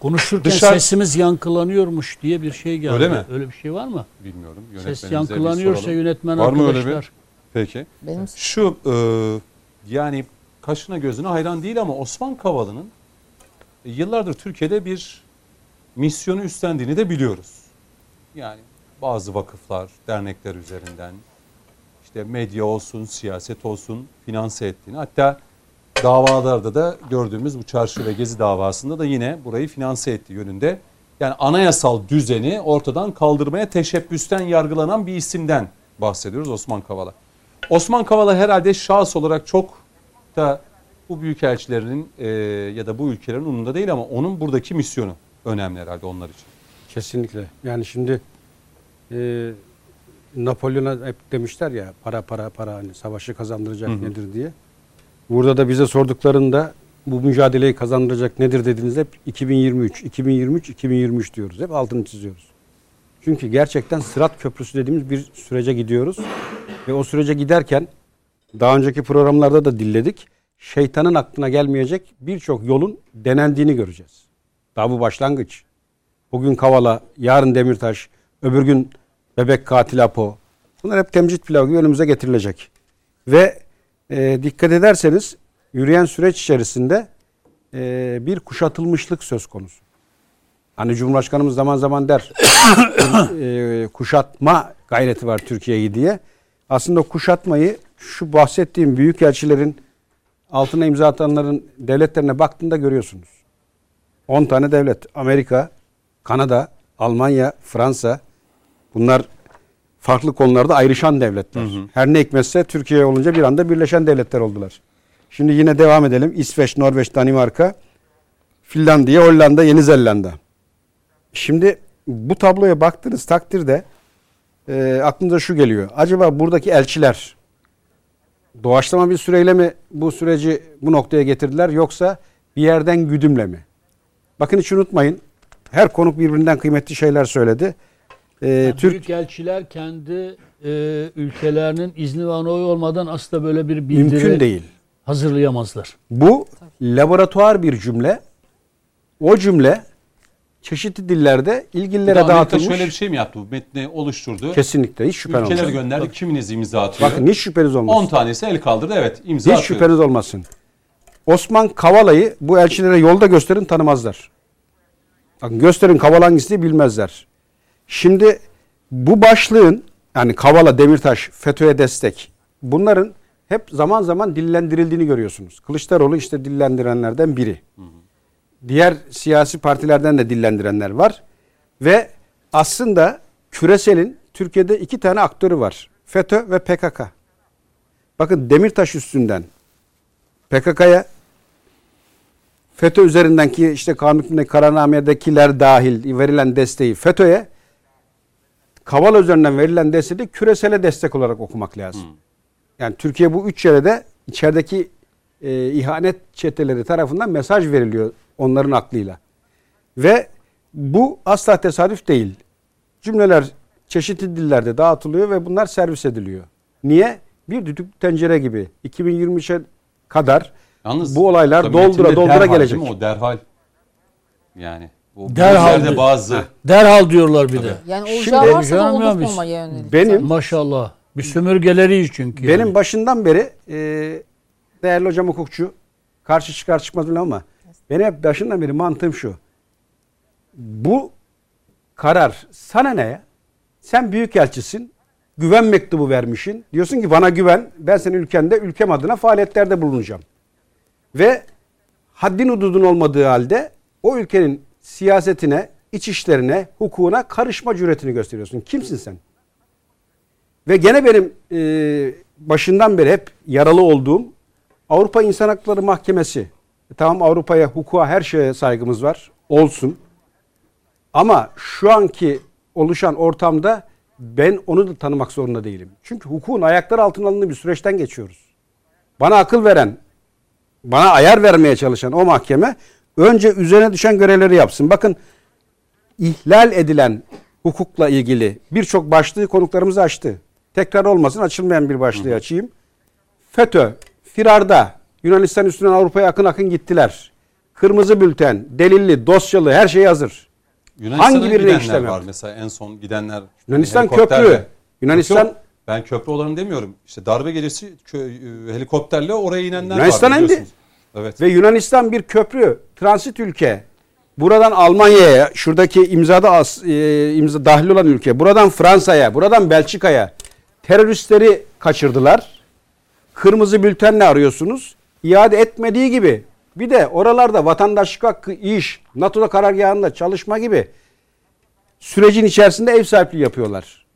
Konuşurken Dışarı- sesimiz yankılanıyormuş diye bir şey geldi. Öyle mi? Öyle bir şey var mı? bilmiyorum Ses yönetmenimize bir yankılanıyorsa soralım. yönetmen Var mı öyle arkadaşlar. bir? Peki. Benim Şu e, yani kaşına gözüne hayran değil ama Osman Kavala'nın e, yıllardır Türkiye'de bir misyonu üstlendiğini de biliyoruz. Yani bazı vakıflar, dernekler üzerinden işte medya olsun, siyaset olsun finanse ettiğini hatta davalarda da gördüğümüz bu çarşı ve gezi davasında da yine burayı finanse ettiği yönünde yani anayasal düzeni ortadan kaldırmaya teşebbüsten yargılanan bir isimden bahsediyoruz Osman Kavala. Osman Kavala herhalde şahıs olarak çok da bu büyükelçilerin e, ya da bu ülkelerin umurunda değil ama onun buradaki misyonu önemli herhalde onlar için. Kesinlikle. Yani şimdi e, Napolyon'a hep demişler ya para para para hani savaşı kazandıracak Hı hı. nedir diye. Burada da bize sorduklarında bu mücadeleyi kazandıracak nedir dediğinizde hep 2023, 2023, 2023 diyoruz. Hep altını çiziyoruz. Çünkü gerçekten Sırat Köprüsü dediğimiz bir sürece gidiyoruz. Ve o sürece giderken daha önceki programlarda da dilledik. Şeytanın aklına gelmeyecek birçok yolun denendiğini göreceğiz. Daha bu başlangıç. Bugün Kavala, yarın Demirtaş, öbür gün Bebek Katil Apo. Bunlar hep temcit pilavı gibi önümüze getirilecek. Ve e, dikkat ederseniz yürüyen süreç içerisinde e, bir kuşatılmışlık söz konusu. Hani Cumhurbaşkanımız zaman zaman der e, kuşatma gayreti var Türkiye'yi diye. Aslında kuşatmayı şu bahsettiğim büyükelçilerin altına imza atanların devletlerine baktığında görüyorsunuz. 10 tane devlet. Amerika, Kanada, Almanya, Fransa. Bunlar farklı konularda ayrışan devletler. Her ne hikmetse Türkiye olunca bir anda birleşen devletler oldular. Şimdi yine devam edelim. İsveç, Norveç, Danimarka, Finlandiya, Hollanda, Yeni Zelanda. Şimdi bu tabloya baktığınız takdirde e, aklınıza şu geliyor. Acaba buradaki elçiler doğaçlama bir süreyle mi bu süreci bu noktaya getirdiler yoksa bir yerden güdümle mi? Bakın hiç unutmayın. Her konuk birbirinden kıymetli şeyler söyledi. Ee, Yani Türk Büyükelçiler kendi e, ülkelerinin izni ve onayı olmadan asla böyle bir bildiri mümkün değil. hazırlayamazlar. Bu laboratuvar bir cümle. O cümle çeşitli dillerde ilgililere Amerika dağıtılmış. şöyle bir şey mi yaptı? Bu metni oluşturdu. Kesinlikle hiç şüphen Ülkeler olmasın. gönderdi. Kiminiz imza atıyor? Bakın hiç şüpheniz 10 olmasın. tanesi el kaldırdı. Evet imza Hiç atıyor. şüpheniz olmasın. Osman Kavala'yı bu elçilere yolda gösterin tanımazlar. Bakın gösterin Kavala hangisini bilmezler. Şimdi bu başlığın yani Kavala, Demirtaş, FETÖ'ye destek bunların hep zaman zaman dillendirildiğini görüyorsunuz. Kılıçdaroğlu işte dillendirenlerden biri. Diğer siyasi partilerden de dillendirenler var. Ve aslında küreselin Türkiye'de iki tane aktörü var. FETÖ ve PKK. Bakın Demirtaş üstünden PKK'ya FETÖ üzerinden ki işte kanun kararnamedekiler dahil verilen desteği FETÖ'ye Kavala üzerinden verilen desteği de küresele destek olarak okumak lazım. Yani Türkiye bu üç yere de içerideki e, ihanet çeteleri tarafından mesaj veriliyor onların aklıyla. Ve bu asla tesadüf değil. Cümleler çeşitli dillerde dağıtılıyor ve bunlar servis ediliyor. Niye? Bir düdük tencere gibi 2023'e kadar Yalnız bu olaylar doldura doldura derhal gelecek. O derhal. Yani bu Derhal mi? bazı Derhal diyorlar bir de. Yani olacağı varsa da unutmamaya yönelik. Benim Maşallah. Bir sömürgeleri çünkü. Benim yani. başından beri e, değerli hocam hukukçu karşı çıkar çıkmaz bilmem ama benim hep başından beri mantığım şu. Bu karar sana ne ya? Sen büyükelçisin. Güven mektubu vermişsin. Diyorsun ki bana güven. Ben senin ülkende ülkem adına faaliyetlerde bulunacağım. Ve haddin hududun olmadığı halde o ülkenin siyasetine, iç işlerine, hukukuna karışma cüretini gösteriyorsun. Kimsin sen? Ve gene benim e, başından beri hep yaralı olduğum Avrupa İnsan Hakları Mahkemesi. E, Tamam Avrupa'ya, hukuka, her şeye saygımız var. Olsun. Ama şu anki oluşan ortamda ben onu da tanımak zorunda değilim. Çünkü hukukun ayaklar altına alındığı bir süreçten geçiyoruz. Bana akıl veren, bana ayar vermeye çalışan o mahkeme önce üzerine düşen görevleri yapsın. Bakın ihlal edilen hukukla ilgili birçok başlığı konuklarımız açtı. Tekrar olmasın açılmayan bir başlığı açayım. FETÖ, firarda Yunanistan üstünden Avrupa'ya akın akın gittiler. Kırmızı bülten, delilli, dosyalı her şey hazır. Yunanistan'a Hangi birine işlem var mesela en son gidenler. Yunanistan köprü. Yunanistan- Yok, ben köprü olanı demiyorum. İşte darbe gecesi kö- e, helikopterle oraya inenler Yunanistan var. biliyorsunuz. Evet. Ve Yunanistan bir köprü, transit ülke. Buradan Almanya'ya, şuradaki imzada as, e, imza dahil olan ülke. Buradan Fransa'ya, buradan Belçika'ya teröristleri kaçırdılar. Kırmızı bültenle arıyorsunuz. İade etmediği gibi. Bir de oralarda vatandaşlık hakkı, iş, NATO'da karargahında çalışma gibi sürecin içerisinde ev sahipliği yapıyorlar.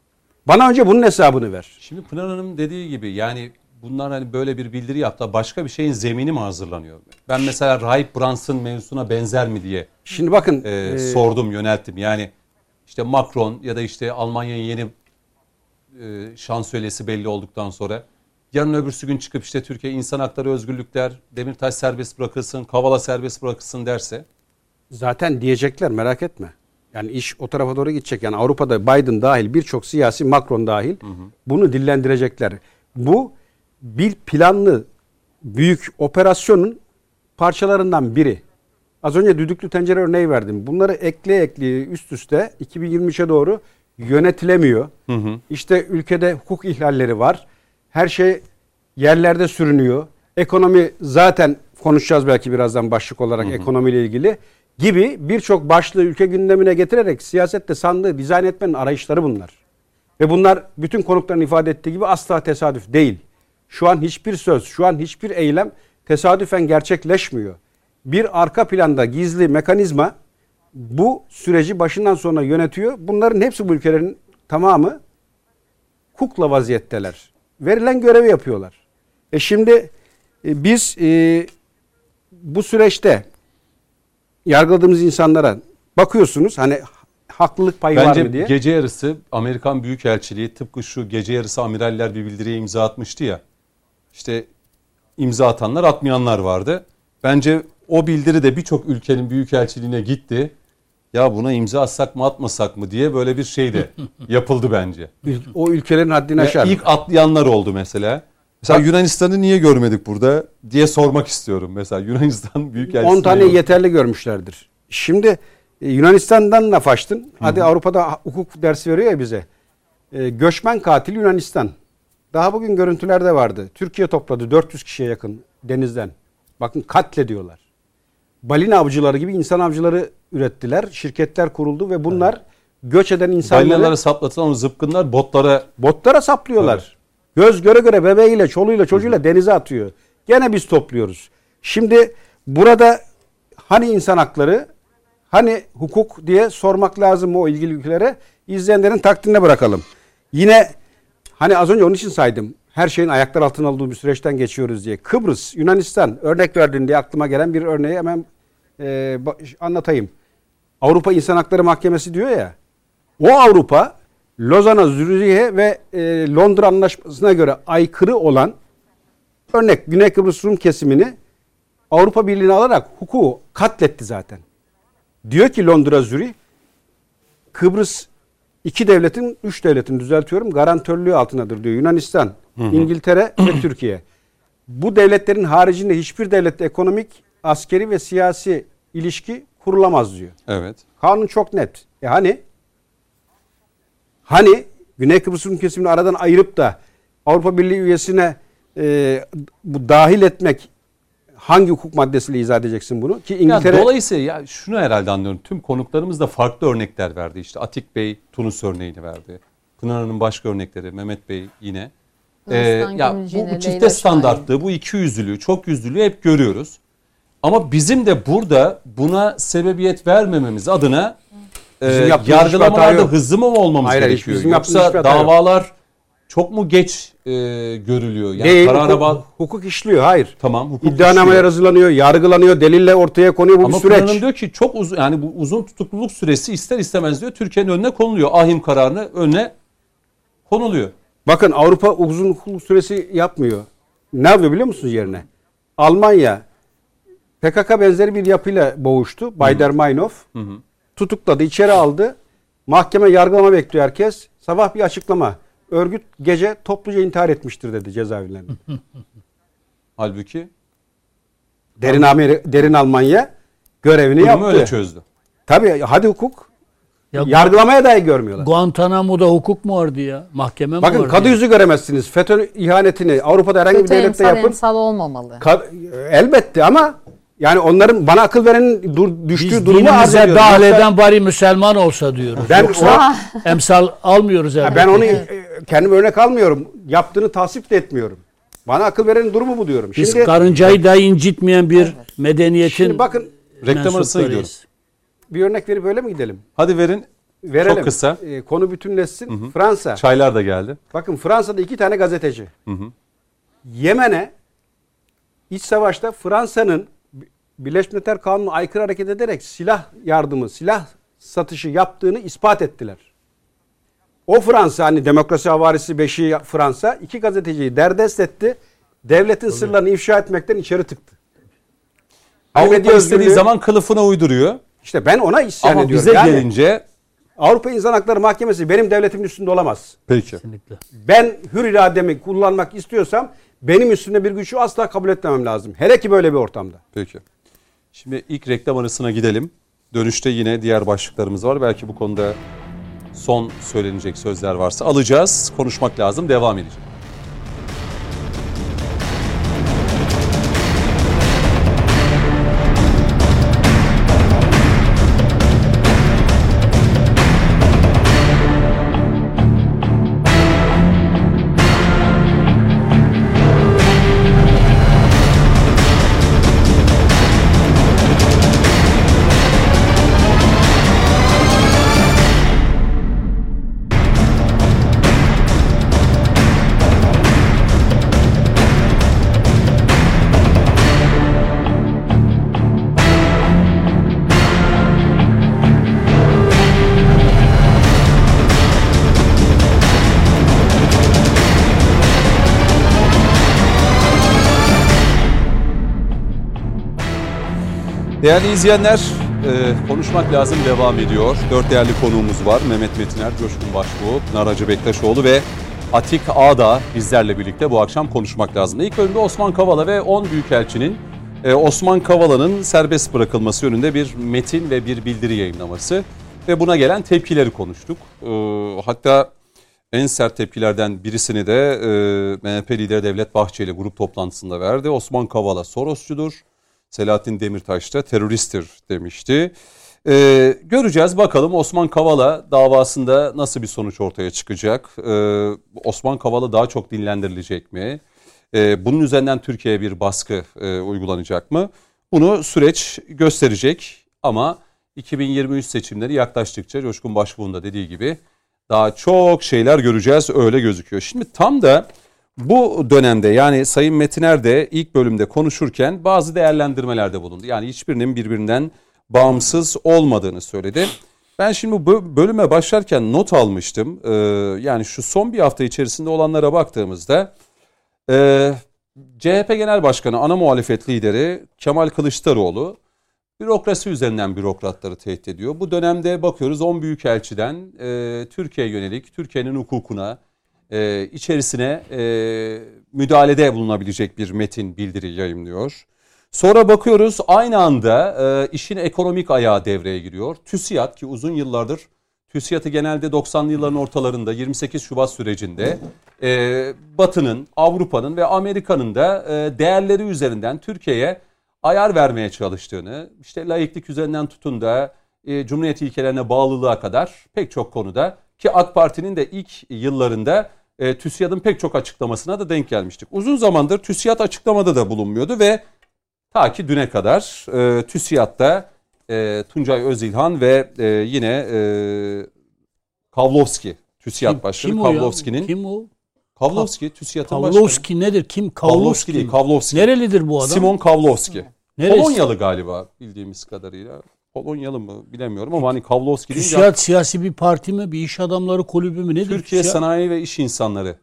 Bana önce bunun hesabını ver. Şimdi Pınar Hanım dediği gibi yani bunlar hani böyle bir bildiri yaptı. Başka bir şeyin zemini mi hazırlanıyor? Ben mesela Rahip Brunson mevzusuna benzer mi diye Şimdi bakın e, e, sordum, yönelttim. Yani işte Macron ya da işte Almanya'nın yeni e, şansölyesi belli olduktan sonra yarın öbürsü gün çıkıp işte Türkiye insan hakları özgürlükler, Demirtaş serbest bırakılsın, Kavala serbest bırakılsın derse Zaten diyecekler merak etme. Yani iş o tarafa doğru gidecek. Yani Avrupa'da Biden dahil birçok siyasi Macron dahil bunu dillendirecekler. Bu bir planlı büyük operasyonun parçalarından biri. Az önce düdüklü tencere örneği verdim. Bunları ekle ekle üst üste 2023'e doğru yönetilemiyor. İşte ülkede hukuk ihlalleri var. Her şey yerlerde sürünüyor. Ekonomi zaten konuşacağız belki birazdan başlık olarak ekonomiyle ilgili gibi birçok başlığı ülke gündemine getirerek siyasette sandığı dizayn etmenin arayışları bunlar. Ve bunlar bütün konukların ifade ettiği gibi asla tesadüf değil. Şu an hiçbir söz, şu an hiçbir eylem tesadüfen gerçekleşmiyor. Bir arka planda gizli mekanizma bu süreci başından sona yönetiyor. Bunların hepsi bu ülkelerin tamamı kukla vaziyetteler. Verilen görevi yapıyorlar. E şimdi e, biz e, bu süreçte yargıladığımız insanlara bakıyorsunuz hani haklılık payı var mı Bence diye. gece yarısı Amerikan Büyükelçiliği tıpkı şu gece yarısı amiraller bir bildiriye imza atmıştı ya. İşte imza atanlar atmayanlar vardı. Bence o bildiri de birçok ülkenin büyükelçiliğine gitti. Ya buna imza atsak mı atmasak mı diye böyle bir şey de yapıldı bence. O ülkelerin haddini aşar. ilk atlayanlar oldu mesela. Mesela Yunanistan'ı niye görmedik burada diye sormak istiyorum. Mesela Yunanistan Büyükelçiliği. 10 tane yeterli görmüşlerdir. Şimdi e, Yunanistan'dan laf açtın. Hadi Avrupa'da hukuk dersi veriyor ya bize. E, göçmen katil Yunanistan. Daha bugün görüntülerde vardı. Türkiye topladı 400 kişiye yakın denizden. Bakın katlediyorlar. Balina avcıları gibi insan avcıları ürettiler. Şirketler kuruldu ve bunlar göç eden insanları Balinalara saplatılan o zıpkınlar botlara botlara saplıyorlar. Göz göre göre bebeğiyle, çoluğuyla, çocuğuyla denize atıyor. Gene biz topluyoruz. Şimdi burada hani insan hakları, hani hukuk diye sormak lazım o ilgili ülkelere. İzleyenlerin takdirine bırakalım. Yine hani az önce onun için saydım. Her şeyin ayaklar altına alındığı bir süreçten geçiyoruz diye. Kıbrıs, Yunanistan örnek verdin diye aklıma gelen bir örneği hemen e, anlatayım. Avrupa İnsan Hakları Mahkemesi diyor ya. O Avrupa Lozan'a, Zürih'e ve e, Londra Anlaşması'na göre aykırı olan örnek Güney Kıbrıs Rum kesimini Avrupa Birliği'ne alarak hukuku katletti zaten. Diyor ki Londra, Zürih Kıbrıs iki devletin, üç devletin düzeltiyorum garantörlüğü altındadır diyor. Yunanistan, İngiltere ve Türkiye. Bu devletlerin haricinde hiçbir devlette ekonomik, askeri ve siyasi ilişki kurulamaz diyor. evet. Kanun çok net. E hani? Hani Güney Kıbrıs Rum kesimini aradan ayırıp da Avrupa Birliği üyesine e, bu dahil etmek hangi hukuk maddesiyle izah edeceksin bunu? Ki Ya İngiltere dolayısıyla ya şunu herhalde anlıyorum. Tüm konuklarımız da farklı örnekler verdi. İşte Atik Bey Tunus örneğini verdi. Pınar Hanım başka örnekleri. Mehmet Bey yine. Ee, ya bu, bu çifte standartlığı, bu iki yüzlülüğü, çok yüzlülüğü hep görüyoruz. Ama bizim de burada buna sebebiyet vermememiz adına e, yargılamalarda hızlı mı olmamız Hayır, gerekiyor? Yoksa hata yok. Çok mu geç e, görülüyor? Yani Değil, karara hukuk, bağ- hukuk işliyor. Hayır. Tamam hukuk İddianame işliyor. yazılanıyor, yargılanıyor, delille ortaya konuyor. Bu Ama bir süreç. Kur'an'ın diyor ki çok uzun yani bu uzun tutukluluk süresi ister istemez diyor Türkiye'nin önüne konuluyor. Ahim kararını önüne konuluyor. Bakın Avrupa uzun hukuk süresi yapmıyor. Ne yapıyor biliyor musunuz yerine? Almanya PKK benzeri bir yapıyla boğuştu. Bayder-Meinhof. Tutukladı, içeri aldı. Mahkeme yargılama bekliyor herkes. Sabah bir açıklama. Örgüt gece topluca intihar etmiştir dedi cezaevlerinde. Halbuki derin, Ameri- derin Almanya görevini durumu yaptı. öyle çözdü. Tabii hadi hukuk. Ya Yargılamaya dahi görmüyorlar. Guantanamo'da hukuk mu vardı ya? Mahkeme mi Bakın vardı? kadı ya? yüzü göremezsiniz. FETÖ ihanetini Avrupa'da herhangi bir Kötü devlette emsal yapın. emsal olmamalı. Ka- elbette ama yani onların bana akıl verenin dur, düştüğü Biz durumu arz ediyorum. dahil Yoksa eden bari Müslüman olsa diyoruz. Ben- Yoksa emsal almıyoruz elbette. ben onu e, kendim örnek almıyorum. Yaptığını tasvip de etmiyorum. Bana akıl verenin durumu bu diyorum. Biz Şimdi, karıncayı da incitmeyen bir medeniyetin şimdi bakın Reklam arasına gidiyoruz. bir örnek verip öyle mi gidelim? Hadi verin. Verelim. Çok kısa. E, konu bütünleşsin. Fransa. Çaylar da geldi. Bakın Fransa'da iki tane gazeteci. Yemen'e iç savaşta Fransa'nın Birleşmiş Milletler Kanunu'na aykırı hareket ederek silah yardımı, silah satışı yaptığını ispat ettiler. O Fransa hani demokrasi havarisi beşi Fransa iki gazeteciyi derdest etti. Devletin sırlarını ifşa etmekten içeri tıktı. Avrupa istediği özgürlüğü- zaman kılıfına uyduruyor. işte ben ona isyan Ama ediyorum. bize Yani gelince Avrupa İnsan Hakları Mahkemesi benim devletimin üstünde olamaz. peki. Kesinlikle. Ben hür irademi kullanmak istiyorsam benim üstünde bir gücü asla kabul etmemem lazım. Hele ki böyle bir ortamda. Peki. Şimdi ilk reklam arasına gidelim. Dönüşte yine diğer başlıklarımız var. Belki bu konuda son söylenecek sözler varsa alacağız. Konuşmak lazım. Devam edeceğiz. Değerli izleyenler, e, konuşmak lazım devam ediyor. Dört değerli konuğumuz var. Mehmet Metiner, Coşkun Başbuğ, Pınar Hacı Bektaşoğlu ve Atik Ağda bizlerle birlikte bu akşam konuşmak lazım. İlk bölümde Osman Kavala ve 10 Büyükelçinin e, Osman Kavala'nın serbest bırakılması yönünde bir metin ve bir bildiri yayınlaması ve buna gelen tepkileri konuştuk. E, hatta en sert tepkilerden birisini de e, MHP lideri Devlet Bahçeli grup toplantısında verdi. Osman Kavala Sorosçudur. Selahattin Demirtaş da teröristtir demişti. Ee, göreceğiz bakalım Osman Kavala davasında nasıl bir sonuç ortaya çıkacak? Ee, Osman Kavala daha çok dinlendirilecek mi? Ee, bunun üzerinden Türkiye'ye bir baskı e, uygulanacak mı? Bunu süreç gösterecek ama 2023 seçimleri yaklaştıkça Coşkun Başbuğ'un da dediği gibi daha çok şeyler göreceğiz öyle gözüküyor. Şimdi tam da bu dönemde yani Sayın Metiner de ilk bölümde konuşurken bazı değerlendirmelerde bulundu. Yani hiçbirinin birbirinden bağımsız olmadığını söyledi. Ben şimdi bu bölüme başlarken not almıştım. Ee, yani şu son bir hafta içerisinde olanlara baktığımızda e, CHP Genel Başkanı ana muhalefet lideri Kemal Kılıçdaroğlu bürokrasi üzerinden bürokratları tehdit ediyor. Bu dönemde bakıyoruz 10 büyükelçiden e, Türkiye'ye yönelik Türkiye'nin hukukuna e, içerisine e, müdahalede bulunabilecek bir metin bildiri yayımlıyor. Sonra bakıyoruz aynı anda e, işin ekonomik ayağı devreye giriyor. TÜSİAD ki uzun yıllardır TÜSİAD'ı genelde 90'lı yılların ortalarında 28 Şubat sürecinde e, Batı'nın, Avrupa'nın ve Amerika'nın da e, değerleri üzerinden Türkiye'ye ayar vermeye çalıştığını, işte laiklik üzerinden tutun da e, Cumhuriyet ilkelerine bağlılığa kadar pek çok konuda ki AK Parti'nin de ilk yıllarında e, TÜSİAD'ın pek çok açıklamasına da denk gelmiştik. Uzun zamandır TÜSİAD açıklamada da bulunmuyordu ve ta ki düne kadar e, TÜSİAD'da e, Tuncay Özilhan ve e, yine e, Kavlovski, TÜSİAD Başkanı kim o ya? Kavlovski'nin Kim o? Pavlovski, TÜSİAD'ın başkanı. Kavlovski nedir? Kim? Pavlovski Kavlovski değil? Kavlovski. Nerelidir bu adam? Simon Kavlovski. Neresi? Polonyalı galiba bildiğimiz kadarıyla. Polonyalı mı bilemiyorum ama hani Kavlovski deyince TÜSİAD siyasi bir parti mi? Bir iş adamları kulübü mü? Nedir? Türkiye TÜSİAD? Sanayi ve İş İnsanları.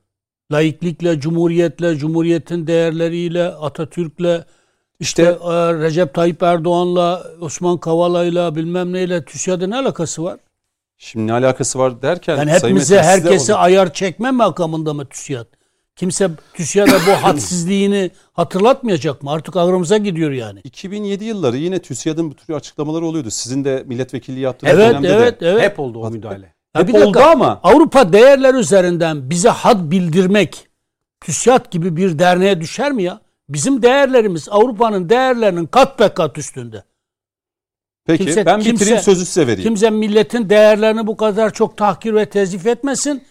Laiklikle, cumhuriyetle, cumhuriyetin değerleriyle, Atatürk'le, işte e, Recep Tayyip Erdoğan'la, Osman Kavala'yla bilmem neyle TÜSİAD'ın ne alakası var? Şimdi ne alakası var derken Yani hepimize, herkese ayar çekme makamında mı TÜSİAD? Kimse TÜSİAD'a bu hadsizliğini hatırlatmayacak mı? Artık ağrımıza gidiyor yani. 2007 yılları yine TÜSİAD'ın bu tür açıklamaları oluyordu. Sizin de milletvekilliği yaptığınız Evet, dönemde evet, de. evet. Hep oldu o müdahale. Ya Hep bir dakika, oldu ama Avrupa değerler üzerinden bize had bildirmek TÜSİAD gibi bir derneğe düşer mi ya? Bizim değerlerimiz Avrupa'nın değerlerinin kat be kat üstünde. peki Kimse- ben bitireyim kimse- sözü size vereyim. Kimse milletin değerlerini bu kadar çok tahkir ve tezif etmesin.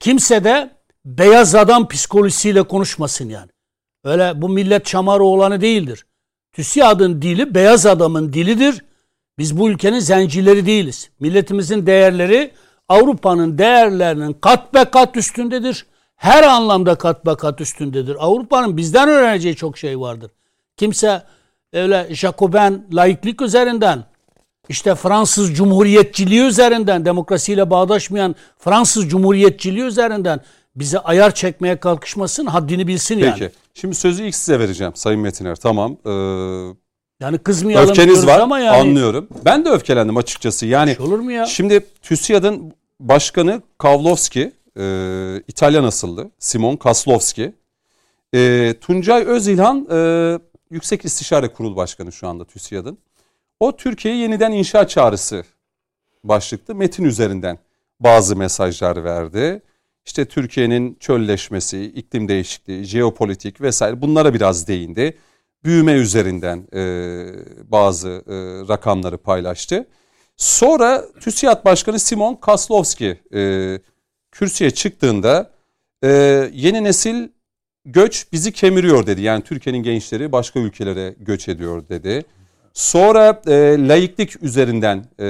Kimse de beyaz adam psikolojisiyle konuşmasın yani. Öyle bu millet çamar oğlanı değildir. TÜSİAD'ın dili beyaz adamın dilidir. Biz bu ülkenin zencileri değiliz. Milletimizin değerleri Avrupa'nın değerlerinin kat be kat üstündedir. Her anlamda kat be kat üstündedir. Avrupa'nın bizden öğreneceği çok şey vardır. Kimse öyle Jacoben laiklik üzerinden işte Fransız Cumhuriyetçiliği üzerinden, demokrasiyle bağdaşmayan Fransız Cumhuriyetçiliği üzerinden bize ayar çekmeye kalkışmasın, haddini bilsin yani. Peki. Şimdi sözü ilk size vereceğim Sayın Metiner. Tamam. Ee, Yani kızmayalım öfkeniz var. ama yani. Anlıyorum. Ben de öfkelendim açıkçası. Yani Hiç olur mu ya? Şimdi TÜSİAD'ın başkanı Kavlovski, e, İtalyan asıllı Simon Kaslowski. E, Tuncay Özilhan e, Yüksek İstişare Kurulu Başkanı şu anda TÜSİAD'ın. O Türkiye'yi yeniden inşa çağrısı başlıklı metin üzerinden bazı mesajlar verdi. İşte Türkiye'nin çölleşmesi, iklim değişikliği, jeopolitik vesaire bunlara biraz değindi. Büyüme üzerinden e, bazı e, rakamları paylaştı. Sonra TÜSİAD Başkanı Simon Kaslowski e, kürsüye çıktığında e, yeni nesil göç bizi kemiriyor dedi. Yani Türkiye'nin gençleri başka ülkelere göç ediyor dedi. Sonra e, laiklik üzerinden e,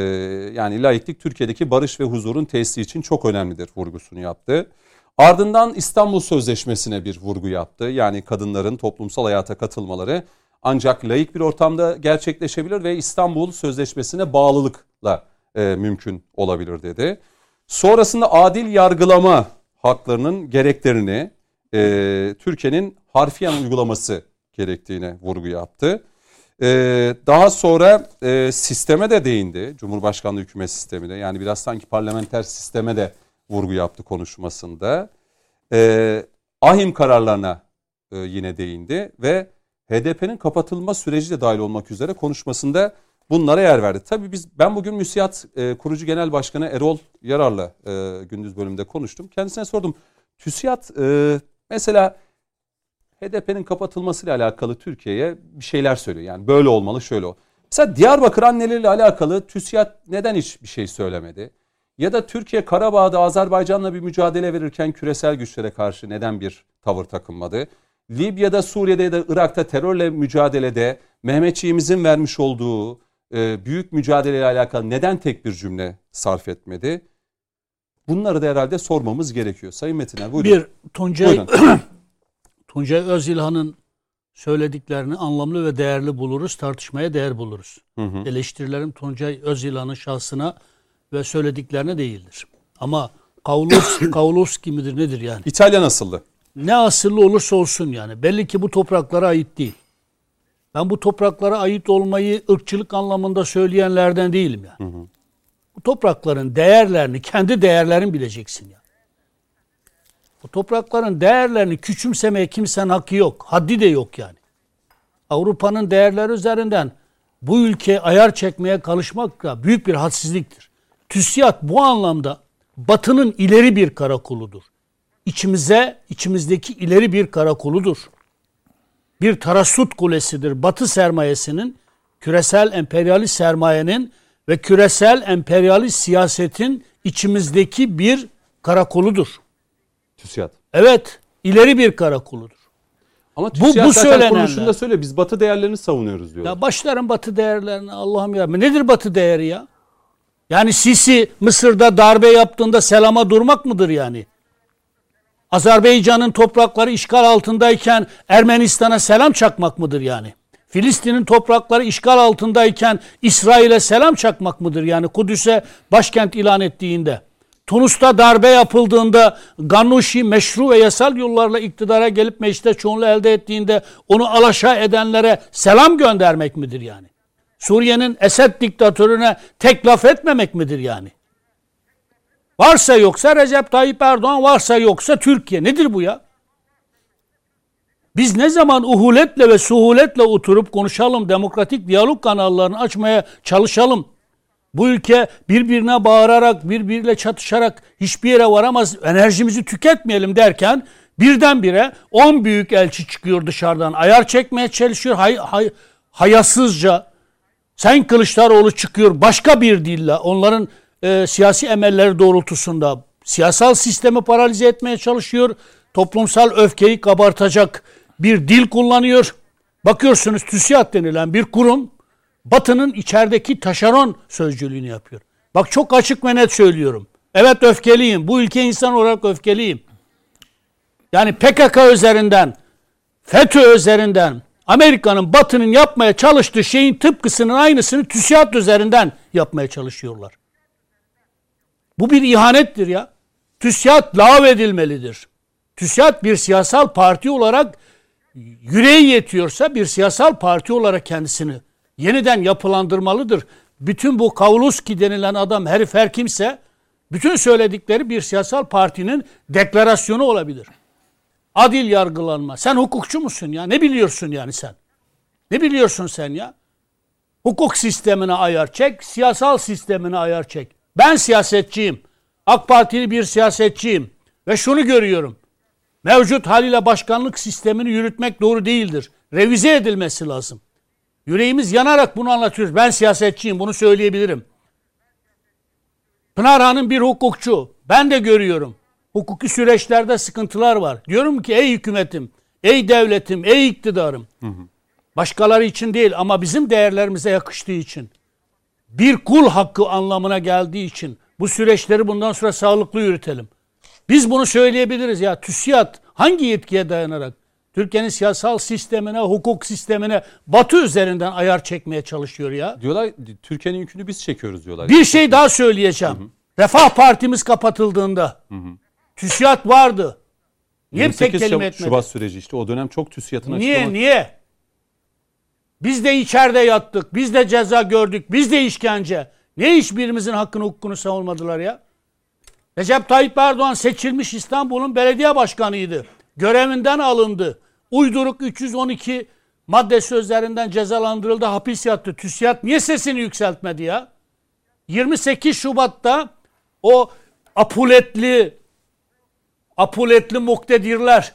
yani laiklik Türkiye'deki barış ve huzurun tesisi için çok önemlidir vurgusunu yaptı. Ardından İstanbul Sözleşmesi'ne bir vurgu yaptı. Yani kadınların toplumsal hayata katılmaları ancak laik bir ortamda gerçekleşebilir ve İstanbul Sözleşmesi'ne bağlılıkla e, mümkün olabilir dedi. Sonrasında adil yargılama haklarının gereklerini e, Türkiye'nin harfiyen uygulaması gerektiğine vurgu yaptı. E, daha sonra e, sisteme de değindi. Cumhurbaşkanlığı hükümet sistemine yani biraz sanki parlamenter sisteme de vurgu yaptı konuşmasında. E, ahim kararlarına e, yine değindi ve HDP'nin kapatılma süreci de dahil olmak üzere konuşmasında bunlara yer verdi. Tabii biz ben bugün müsiyat e, kurucu genel başkanı Erol Yarar'la e, gündüz bölümünde konuştum. Kendisine sordum. TÜSİAD e, mesela HDP'nin kapatılmasıyla alakalı Türkiye'ye bir şeyler söylüyor. Yani böyle olmalı şöyle ol. Mesela Diyarbakır anneleriyle alakalı TÜSİAD neden hiç bir şey söylemedi? Ya da Türkiye Karabağ'da Azerbaycan'la bir mücadele verirken küresel güçlere karşı neden bir tavır takınmadı? Libya'da, Suriye'de ya da Irak'ta terörle mücadelede Mehmetçiğimizin vermiş olduğu e, büyük mücadeleyle alakalı neden tek bir cümle sarf etmedi? Bunları da herhalde sormamız gerekiyor. Sayın Metiner buyurun. Bir Tuncay. Tuncay Özilhan'ın söylediklerini anlamlı ve değerli buluruz, tartışmaya değer buluruz. Hı hı. Eleştirilerim Tuncay Özilhan'ın şahsına ve söylediklerine değildir. Ama Kavlovski, Kavlovski midir nedir yani? İtalyan asıllı. Ne asıllı olursa olsun yani. Belli ki bu topraklara ait değil. Ben bu topraklara ait olmayı ırkçılık anlamında söyleyenlerden değilim yani. Bu toprakların değerlerini, kendi değerlerini bileceksin yani. Bu toprakların değerlerini küçümsemeye kimsenin hakkı yok. Haddi de yok yani. Avrupa'nın değerleri üzerinden bu ülke ayar çekmeye kalışmak da büyük bir hadsizliktir. TÜSİAD bu anlamda Batı'nın ileri bir karakoludur. İçimize, içimizdeki ileri bir karakoludur. Bir tarasut kulesidir. Batı sermayesinin, küresel emperyalist sermayenin ve küresel emperyalist siyasetin içimizdeki bir karakoludur. TÜSİAD. Evet, ileri bir karakoludur. Ama Bu- TÜSİAD bu zaten söylenenler. kuruluşunda söylüyor. Biz batı değerlerini savunuyoruz diyor. Ya başlarım batı değerlerine Allah'ım ya. Nedir batı değeri ya? Yani Sisi Mısır'da darbe yaptığında selama durmak mıdır yani? Azerbaycan'ın toprakları işgal altındayken Ermenistan'a selam çakmak mıdır yani? Filistin'in toprakları işgal altındayken İsrail'e selam çakmak mıdır yani Kudüs'e başkent ilan ettiğinde? Tunus'ta darbe yapıldığında Gannuşi meşru ve yasal yollarla iktidara gelip mecliste çoğunluğu elde ettiğinde onu alaşağı edenlere selam göndermek midir yani? Suriye'nin Esed diktatörüne tek laf etmemek midir yani? Varsa yoksa Recep Tayyip Erdoğan, varsa yoksa Türkiye. Nedir bu ya? Biz ne zaman uhuletle ve suhuletle oturup konuşalım, demokratik diyalog kanallarını açmaya çalışalım. Bu ülke birbirine bağırarak, birbiriyle çatışarak hiçbir yere varamaz, enerjimizi tüketmeyelim derken birdenbire 10 büyük elçi çıkıyor dışarıdan. Ayar çekmeye çalışıyor hay, hay, hayasızca. Sayın Kılıçdaroğlu çıkıyor başka bir dille onların e, siyasi emelleri doğrultusunda siyasal sistemi paralize etmeye çalışıyor. Toplumsal öfkeyi kabartacak bir dil kullanıyor. Bakıyorsunuz TÜSİAD denilen bir kurum Batı'nın içerideki taşeron sözcülüğünü yapıyor. Bak çok açık ve net söylüyorum. Evet öfkeliyim. Bu ülke insan olarak öfkeliyim. Yani PKK üzerinden, FETÖ üzerinden, Amerika'nın Batı'nın yapmaya çalıştığı şeyin tıpkısının aynısını TÜSİAD üzerinden yapmaya çalışıyorlar. Bu bir ihanettir ya. TÜSİAD lağv edilmelidir. TÜSİAD bir siyasal parti olarak yüreği yetiyorsa bir siyasal parti olarak kendisini yeniden yapılandırmalıdır. Bütün bu Kavluski denilen adam herif her kimse bütün söyledikleri bir siyasal partinin deklarasyonu olabilir. Adil yargılanma. Sen hukukçu musun ya? Ne biliyorsun yani sen? Ne biliyorsun sen ya? Hukuk sistemine ayar çek, siyasal sistemine ayar çek. Ben siyasetçiyim. AK Partili bir siyasetçiyim. Ve şunu görüyorum. Mevcut haliyle başkanlık sistemini yürütmek doğru değildir. Revize edilmesi lazım. Yüreğimiz yanarak bunu anlatıyoruz. Ben siyasetçiyim bunu söyleyebilirim. Pınar Hanım bir hukukçu. Ben de görüyorum. Hukuki süreçlerde sıkıntılar var. Diyorum ki ey hükümetim, ey devletim, ey iktidarım. Hı hı. Başkaları için değil ama bizim değerlerimize yakıştığı için. Bir kul hakkı anlamına geldiği için bu süreçleri bundan sonra sağlıklı yürütelim. Biz bunu söyleyebiliriz ya. TÜSİAD hangi yetkiye dayanarak? Türkiye'nin siyasal sistemine, hukuk sistemine Batı üzerinden ayar çekmeye çalışıyor ya. Diyorlar Türkiye'nin yükünü biz çekiyoruz diyorlar. Bir şey daha söyleyeceğim. Hı hı. Refah Partimiz kapatıldığında hı hı. TÜSİAD vardı. Niye tek kelime etmedi? Şubat süreci işte o dönem çok TÜSİAD'ın Niye açıklaması. niye? Biz de içeride yattık. Biz de ceza gördük. Biz de işkence. Ne hiçbirimizin hakkını hukukunu savunmadılar ya? Recep Tayyip Erdoğan seçilmiş İstanbul'un belediye başkanıydı. Görevinden alındı. Uyduruk 312 madde sözlerinden cezalandırıldı, hapis yattı. TÜSİAD niye sesini yükseltmedi ya? 28 Şubat'ta o apuletli apuletli muktedirler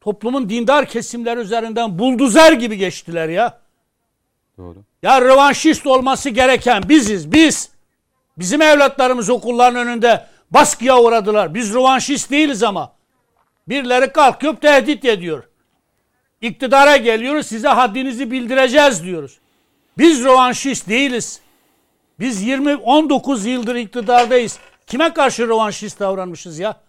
toplumun dindar kesimleri üzerinden bulduzer gibi geçtiler ya. Doğru. Ya rövanşist olması gereken biziz biz. Bizim evlatlarımız okulların önünde baskıya uğradılar. Biz rövanşist değiliz ama. Birileri kalkıyor tehdit ediyor. İktidara geliyoruz size haddinizi bildireceğiz diyoruz. Biz rövanşist değiliz. Biz 20 19 yıldır iktidardayız. Kime karşı rövanşist davranmışız ya?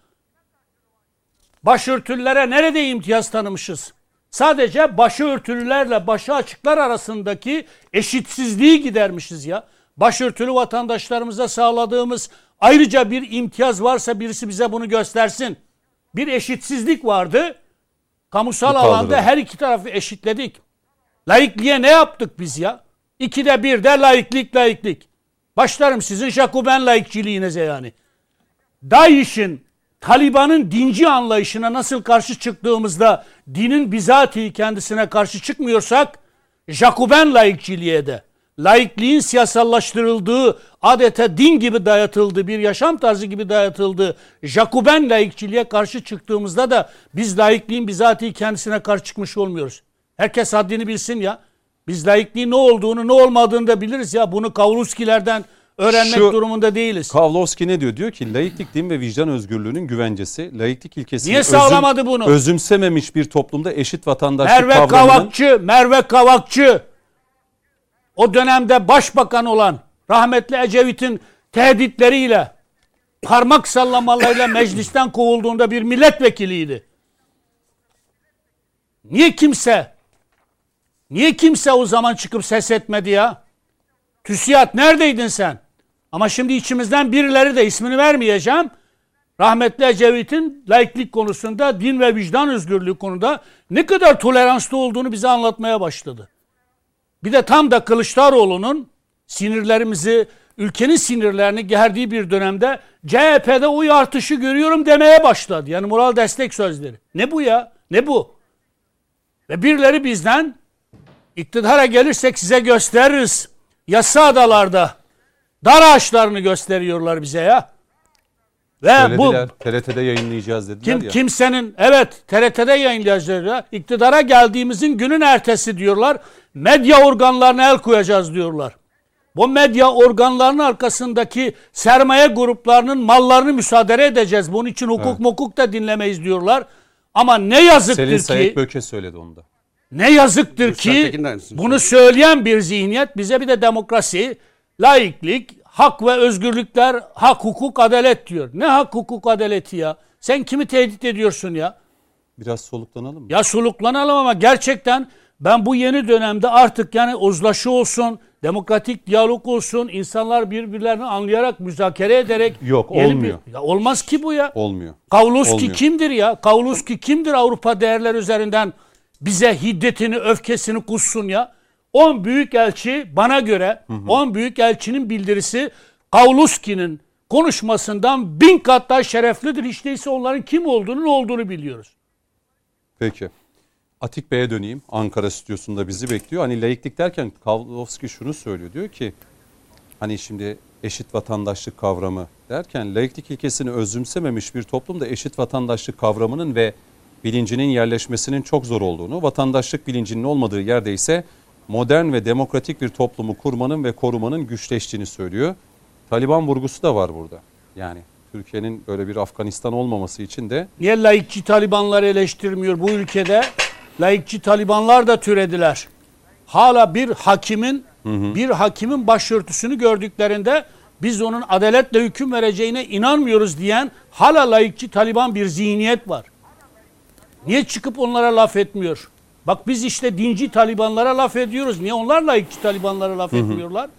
Başörtülere nerede imtiyaz tanımışız? Sadece başörtülülerle başı açıklar arasındaki eşitsizliği gidermişiz ya. Başörtülü vatandaşlarımıza sağladığımız ayrıca bir imtiyaz varsa birisi bize bunu göstersin. Bir eşitsizlik vardı. Kamusal alanda her iki tarafı eşitledik. Laikliğe ne yaptık biz ya? İkide bir de laiklik laiklik. Başlarım sizin Jacoben laikçiliğinize yani. DAEŞ'in Taliban'ın dinci anlayışına nasıl karşı çıktığımızda dinin bizatihi kendisine karşı çıkmıyorsak Jacoben laikçiliğe de laikliğin siyasallaştırıldığı, adeta din gibi dayatıldığı, bir yaşam tarzı gibi dayatıldığı Jacoben laikçiliğe karşı çıktığımızda da biz laikliğin bizatihi kendisine karşı çıkmış olmuyoruz. Herkes haddini bilsin ya. Biz laikliğin ne olduğunu, ne olmadığını da biliriz ya. Bunu Kavruskilerden öğrenmek Şu, durumunda değiliz. Kavlovski ne diyor? Diyor ki laiklik din ve vicdan özgürlüğünün güvencesi. Laiklik ilkesini Niye sağlamadı bunu? özümsememiş bir toplumda eşit vatandaşlık Merve kavramının... Kavakçı, Merve Kavakçı o dönemde başbakan olan rahmetli Ecevit'in tehditleriyle parmak sallamalarıyla meclisten kovulduğunda bir milletvekiliydi. Niye kimse niye kimse o zaman çıkıp ses etmedi ya? TÜSİAD neredeydin sen? Ama şimdi içimizden birileri de ismini vermeyeceğim. Rahmetli Ecevit'in laiklik konusunda, din ve vicdan özgürlüğü konuda ne kadar toleranslı olduğunu bize anlatmaya başladı. Bir de tam da Kılıçdaroğlu'nun sinirlerimizi, ülkenin sinirlerini gerdiği bir dönemde CHP'de oy artışı görüyorum demeye başladı. Yani moral destek sözleri. Ne bu ya? Ne bu? Ve birileri bizden iktidara gelirsek size gösteririz. Yasa adalarda dar ağaçlarını gösteriyorlar bize ya. Ve bu Söylediler. TRT'de yayınlayacağız dediler kim, ya. kimsenin evet TRT'de yayınlayacaklar. İktidara geldiğimizin günün ertesi diyorlar. Medya organlarına el koyacağız diyorlar. Bu medya organlarının arkasındaki sermaye gruplarının mallarını müsaade edeceğiz. Bunun için hukuk Evet. mukuk da dinlemeyiz diyorlar. Ama ne yazıktır Selin ki Sayık Böke söyledi onu da. ne yazıktır ki bunu söyleyen bir zihniyet bize bir de demokrasi, laiklik, hak ve özgürlükler, hak, hukuk, adalet diyor. Ne hak, hukuk, adaleti ya? Sen kimi tehdit ediyorsun ya? Biraz soluklanalım mı? Ya soluklanalım ama gerçekten ben bu yeni dönemde artık yani uzlaşı olsun, demokratik diyalog olsun, insanlar birbirlerini anlayarak, müzakere ederek. Yok, yeni bir- olmuyor. ya olmaz ki bu ya. Olmuyor. Kavluski Olmuyor. kimdir ya? Kavluski kimdir Avrupa değerler üzerinden bize hiddetini, öfkesini kussun ya? 10 büyük elçi bana göre 10 büyük elçinin bildirisi Kavluski'nin konuşmasından bin kat daha şereflidir. Hiç değilse onların kim olduğunu ne olduğunu biliyoruz. Peki. Atik Bey'e döneyim. Ankara stüdyosunda bizi bekliyor. Hani laiklik derken Kavlovski şunu söylüyor. Diyor ki hani şimdi eşit vatandaşlık kavramı derken laiklik ilkesini özümsememiş bir toplumda eşit vatandaşlık kavramının ve bilincinin yerleşmesinin çok zor olduğunu, vatandaşlık bilincinin olmadığı yerde ise modern ve demokratik bir toplumu kurmanın ve korumanın güçleştiğini söylüyor. Taliban vurgusu da var burada. Yani Türkiye'nin böyle bir Afganistan olmaması için de Niye laikçi Talibanları eleştirmiyor bu ülkede? Laikçi Talibanlar da türediler. Hala bir hakimin bir hakimin başörtüsünü gördüklerinde biz onun adaletle hüküm vereceğine inanmıyoruz diyen hala laikçi Taliban bir zihniyet var. Niye çıkıp onlara laf etmiyor? Bak biz işte dinci Talibanlara laf ediyoruz. Niye onlar laikçi Talibanlara laf etmiyorlar?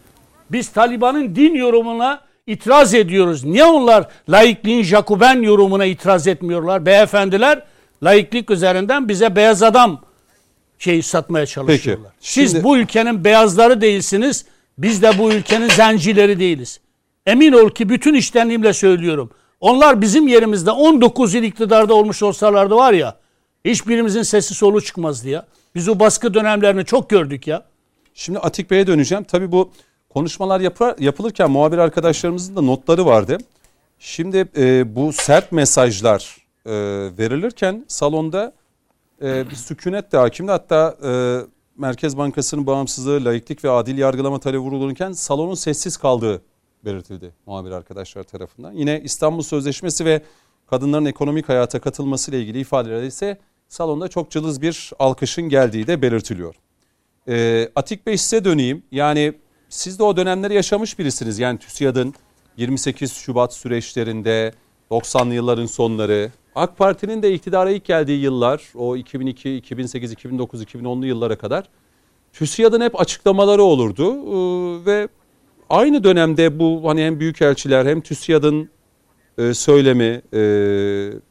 Biz Taliban'ın din yorumuna itiraz ediyoruz. Niye onlar laikliğin Jacoben yorumuna itiraz etmiyorlar? Beyefendiler laiklik üzerinden bize beyaz adam şeyi satmaya çalışıyorlar. Peki, Siz şimdi- bu ülkenin beyazları değilsiniz. Biz de bu ülkenin zencileri değiliz. Emin ol ki bütün iştenliğimle söylüyorum. Onlar bizim yerimizde 19 yıl iktidarda olmuş olsalardı var ya hiçbirimizin sesi solu çıkmazdı ya. Biz o baskı dönemlerini çok gördük ya. Şimdi Atik Bey'e döneceğim. Tabii bu konuşmalar yapı- yapılırken muhabir arkadaşlarımızın da notları vardı. Şimdi e, bu sert mesajlar e, verilirken salonda e, bir sükunet de hakimdi. Hatta e, Merkez Bankası'nın bağımsızlığı, laiklik ve adil yargılama talebi vurulurken salonun sessiz kaldığı belirtildi muhabir arkadaşlar tarafından. Yine İstanbul Sözleşmesi ve kadınların ekonomik hayata katılması ile ilgili ifadeler ise salonda çok cılız bir alkışın geldiği de belirtiliyor. Ee, Atik Bey size döneyim. Yani siz de o dönemleri yaşamış birisiniz. Yani TÜSİAD'ın 28 Şubat süreçlerinde 90'lı yılların sonları AK Parti'nin de iktidara ilk geldiği yıllar o 2002, 2008, 2009, 2010'lu yıllara kadar TÜSİAD'ın hep açıklamaları olurdu Ee, ve aynı dönemde bu hani hem büyükelçiler hem TÜSİAD'ın e, söylemi e,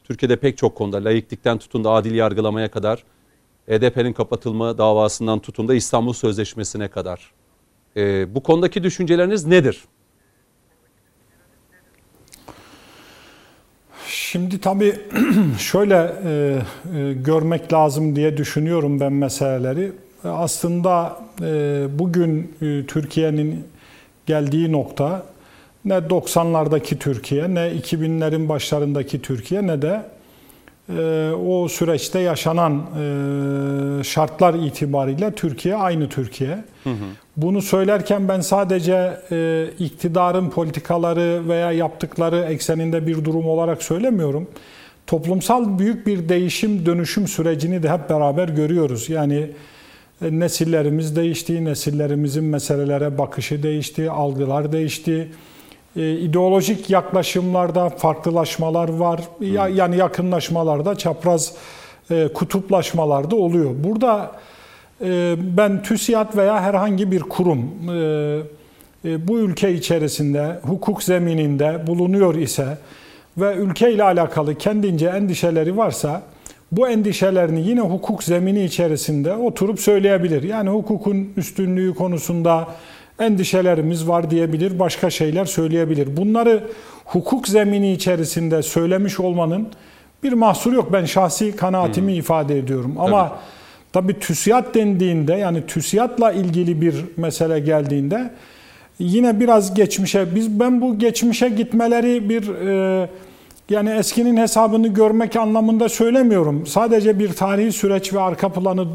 Türkiye'de pek çok konuda laiklikten tutun da adil yargılamaya kadar HDP'nin kapatılma davasından tutun da İstanbul Sözleşmesi'ne kadar. E, bu konudaki düşünceleriniz nedir? Şimdi tabii şöyle e, e, görmek lazım diye düşünüyorum ben meseleleri. Aslında e, bugün e, Türkiye'nin geldiği nokta ne 90'lardaki Türkiye ne 2000'lerin başlarındaki Türkiye ne de e, o süreçte yaşanan e, şartlar itibariyle Türkiye aynı Türkiye. Bunu söylerken ben sadece e, iktidarın politikaları veya yaptıkları ekseninde bir durum olarak söylemiyorum. Toplumsal büyük bir değişim, dönüşüm sürecini de hep beraber görüyoruz. Yani e, nesillerimiz değişti, nesillerimizin meselelere bakışı değişti, algılar değişti. e, ideolojik yaklaşımlarda farklılaşmalar var. Ya, yani yakınlaşmalarda, çapraz e, kutuplaşmalarda oluyor. Burada ben TÜSİAD veya herhangi bir kurum e, e, bu ülke içerisinde hukuk zemininde bulunuyor ise ve ülke ile alakalı kendince endişeleri varsa bu endişelerini yine hukuk zemini içerisinde oturup söyleyebilir. Yani hukukun üstünlüğü konusunda endişelerimiz var diyebilir, başka şeyler söyleyebilir. Bunları hukuk zemini içerisinde söylemiş olmanın bir mahsuru yok. Ben şahsi kanaatimi hmm. ifade ediyorum. Ama tabii TÜSİAD dendiğinde yani TÜSİAD'la ilgili bir mesele geldiğinde yine biraz geçmişe biz ben bu geçmişe gitmeleri bir e, yani eskinin hesabını görmek anlamında söylemiyorum. Sadece bir tarihi süreç ve arka planı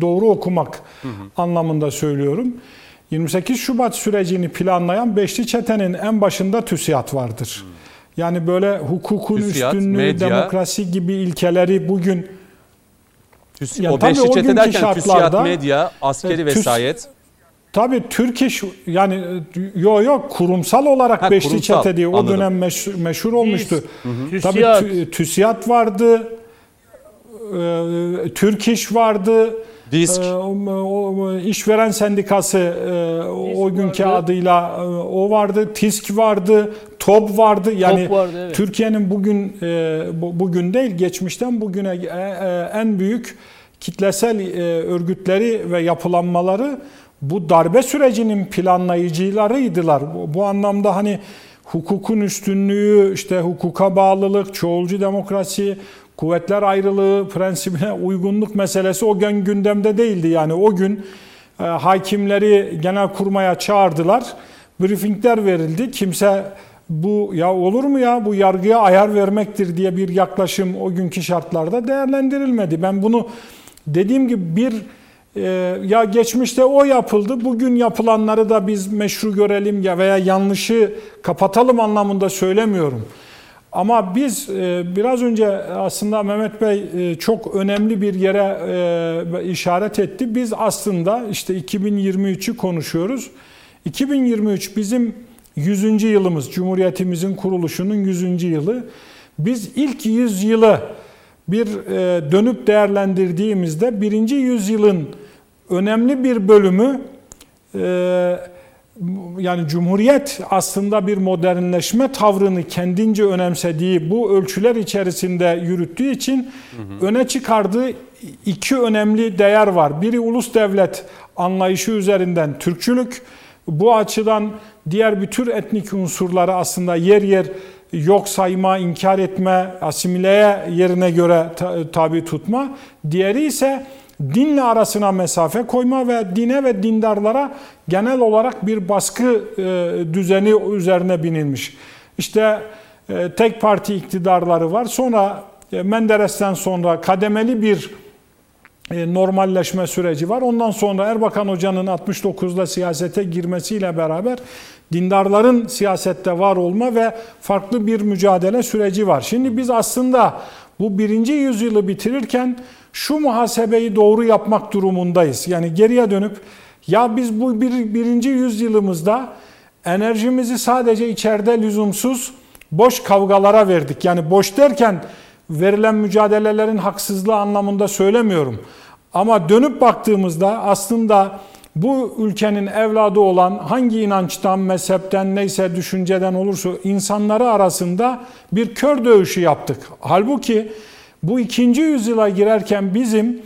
doğru okumak hı hı. anlamında söylüyorum. 28 Şubat sürecini planlayan Beşli Çete'nin en başında TÜSİAD vardır. Hı. Yani böyle hukukun TÜSİAD, üstünlüğü, medya, demokrasi gibi ilkeleri bugün TÜS, yani o Beşli Çete derken TÜSİAD, medya, askeri e, vesayet. Tabii Türk iş yani yok yok kurumsal olarak ha, Beşli kurumsal, Çete diye o anladım. dönem meşhur, meşhur olmuştu. Tabii TÜSİAD vardı, e, Türk İş vardı, Disk. E, o, işveren sendikası e, o günkü vardı. adıyla e, o vardı, TİSK vardı, TOB vardı. Yani evet. Türkiye'nin bugün e, bugün değil geçmişten bugüne en büyük kitlesel örgütleri ve yapılanmaları bu darbe sürecinin planlayıcılarıydılar. Bu, bu anlamda hani hukukun üstünlüğü, işte hukuka bağlılık, çoğulcu demokrasi, kuvvetler ayrılığı prensibine uygunluk meselesi o gün gündemde değildi. Yani o gün e, hakimleri genel kurmaya çağırdılar. Briefingler verildi. Kimse bu ya olur mu ya bu yargıya ayar vermektir diye bir yaklaşım o günkü şartlarda değerlendirilmedi. Ben bunu dediğim gibi bir ee, ya geçmişte o yapıldı, bugün yapılanları da biz meşru görelim ya veya yanlışı kapatalım anlamında söylemiyorum. Ama biz e, biraz önce aslında Mehmet Bey e, çok önemli bir yere e, işaret etti. Biz aslında işte 2023'ü konuşuyoruz. 2023 bizim 100. yılımız, Cumhuriyetimizin kuruluşunun 100. yılı. Biz ilk 100 yılı bir dönüp değerlendirdiğimizde birinci yüzyılın önemli bir bölümü yani Cumhuriyet aslında bir modernleşme tavrını kendince önemsediği bu ölçüler içerisinde yürüttüğü için hı hı. öne çıkardığı iki önemli değer var. Biri ulus devlet anlayışı üzerinden Türkçülük. Bu açıdan diğer bir tür etnik unsurları aslında yer yer yok sayma, inkar etme, asimileye yerine göre tabi tutma. Diğeri ise dinle arasına mesafe koyma ve dine ve dindarlara genel olarak bir baskı e, düzeni üzerine binilmiş. İşte e, tek parti iktidarları var. Sonra e, Menderes'ten sonra kademeli bir normalleşme süreci var. Ondan sonra Erbakan Hoca'nın 69'da siyasete girmesiyle beraber dindarların siyasette var olma ve farklı bir mücadele süreci var. Şimdi biz aslında bu birinci yüzyılı bitirirken şu muhasebeyi doğru yapmak durumundayız. Yani geriye dönüp ya biz bu bir, birinci yüzyılımızda enerjimizi sadece içeride lüzumsuz boş kavgalara verdik. Yani boş derken verilen mücadelelerin haksızlığı anlamında söylemiyorum. Ama dönüp baktığımızda aslında bu ülkenin evladı olan hangi inançtan, mezhepten, neyse düşünceden olursa insanları arasında bir kör dövüşü yaptık. Halbuki bu ikinci yüzyıla girerken bizim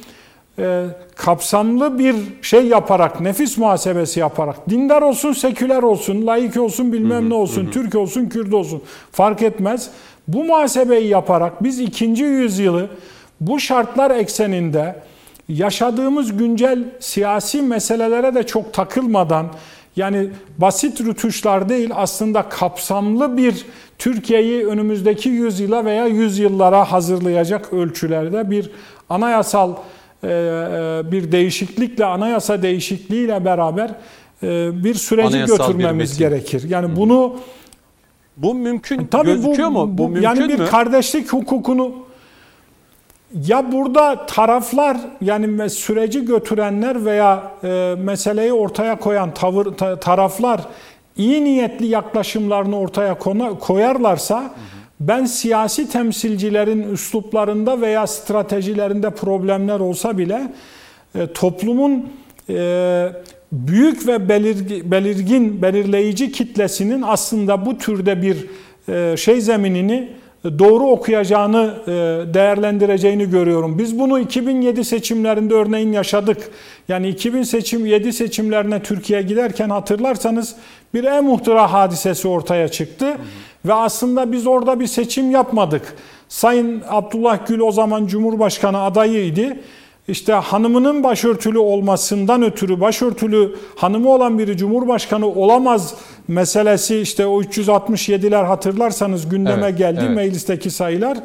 e, kapsamlı bir şey yaparak, nefis muhasebesi yaparak, dindar olsun, seküler olsun, laik olsun, bilmem hı hı, ne olsun, hı. Türk olsun, Kürt olsun fark etmez. Bu muhasebeyi yaparak biz ikinci yüzyılı bu şartlar ekseninde yaşadığımız güncel siyasi meselelere de çok takılmadan yani basit rütuşlar değil aslında kapsamlı bir Türkiye'yi önümüzdeki yüzyıla veya yüzyıllara hazırlayacak ölçülerde bir anayasal e, e, bir değişiklikle anayasa değişikliğiyle beraber e, bir süreci anayasal götürmemiz bir gerekir. Yani bunu bu mümkün tabii gözüküyor bu, mu? Bu mümkün yani bir mü? kardeşlik hukukunu ya burada taraflar yani süreci götürenler veya e, meseleyi ortaya koyan tavır ta, taraflar iyi niyetli yaklaşımlarını ortaya kona- koyarlarsa ben siyasi temsilcilerin üsluplarında veya stratejilerinde problemler olsa bile e, toplumun e, büyük ve belirgi- belirgin belirleyici kitlesinin aslında bu türde bir e, şey zeminini doğru okuyacağını e, değerlendireceğini görüyorum. Biz bunu 2007 seçimlerinde örneğin yaşadık. Yani 2007 seçimlerine Türkiye giderken hatırlarsanız bir e-muhtıra hadisesi ortaya çıktı. Ve aslında biz orada bir seçim yapmadık. Sayın Abdullah Gül o zaman Cumhurbaşkanı adayıydı. İşte hanımının başörtülü olmasından ötürü başörtülü hanımı olan biri cumhurbaşkanı olamaz meselesi işte o 367'ler hatırlarsanız gündeme Evet, geldi evet. meclisteki sayılar.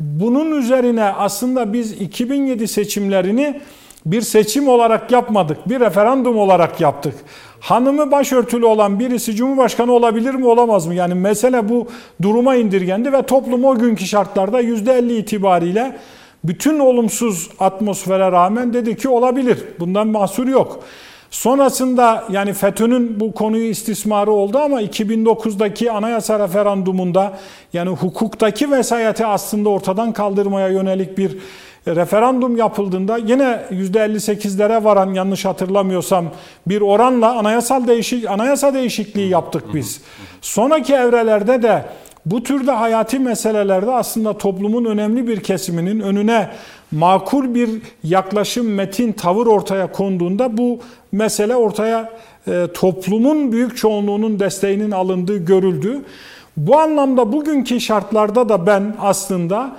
Bunun üzerine aslında biz 2007 seçimlerini bir seçim olarak yapmadık. Bir referandum olarak yaptık. Hanımı başörtülü olan birisi cumhurbaşkanı olabilir mi olamaz mı? Yani mesele bu duruma indirgendi ve toplum o günkü şartlarda %50 itibariyle bütün olumsuz atmosfere rağmen dedi ki olabilir. Bundan mahsur yok. Sonrasında yani FETÖ'nün bu konuyu istismarı oldu ama 2009'daki anayasa referandumunda yani hukuktaki vesayeti aslında ortadan kaldırmaya yönelik bir referandum yapıldığında yine %58'lere varan yanlış hatırlamıyorsam bir oranla anayasal değişik anayasa değişikliği yaptık biz. Sonraki evrelerde de bu türde hayati meselelerde aslında toplumun önemli bir kesiminin önüne makul bir yaklaşım, metin, tavır ortaya konduğunda bu mesele ortaya e, toplumun büyük çoğunluğunun desteğinin alındığı görüldü. Bu anlamda bugünkü şartlarda da ben aslında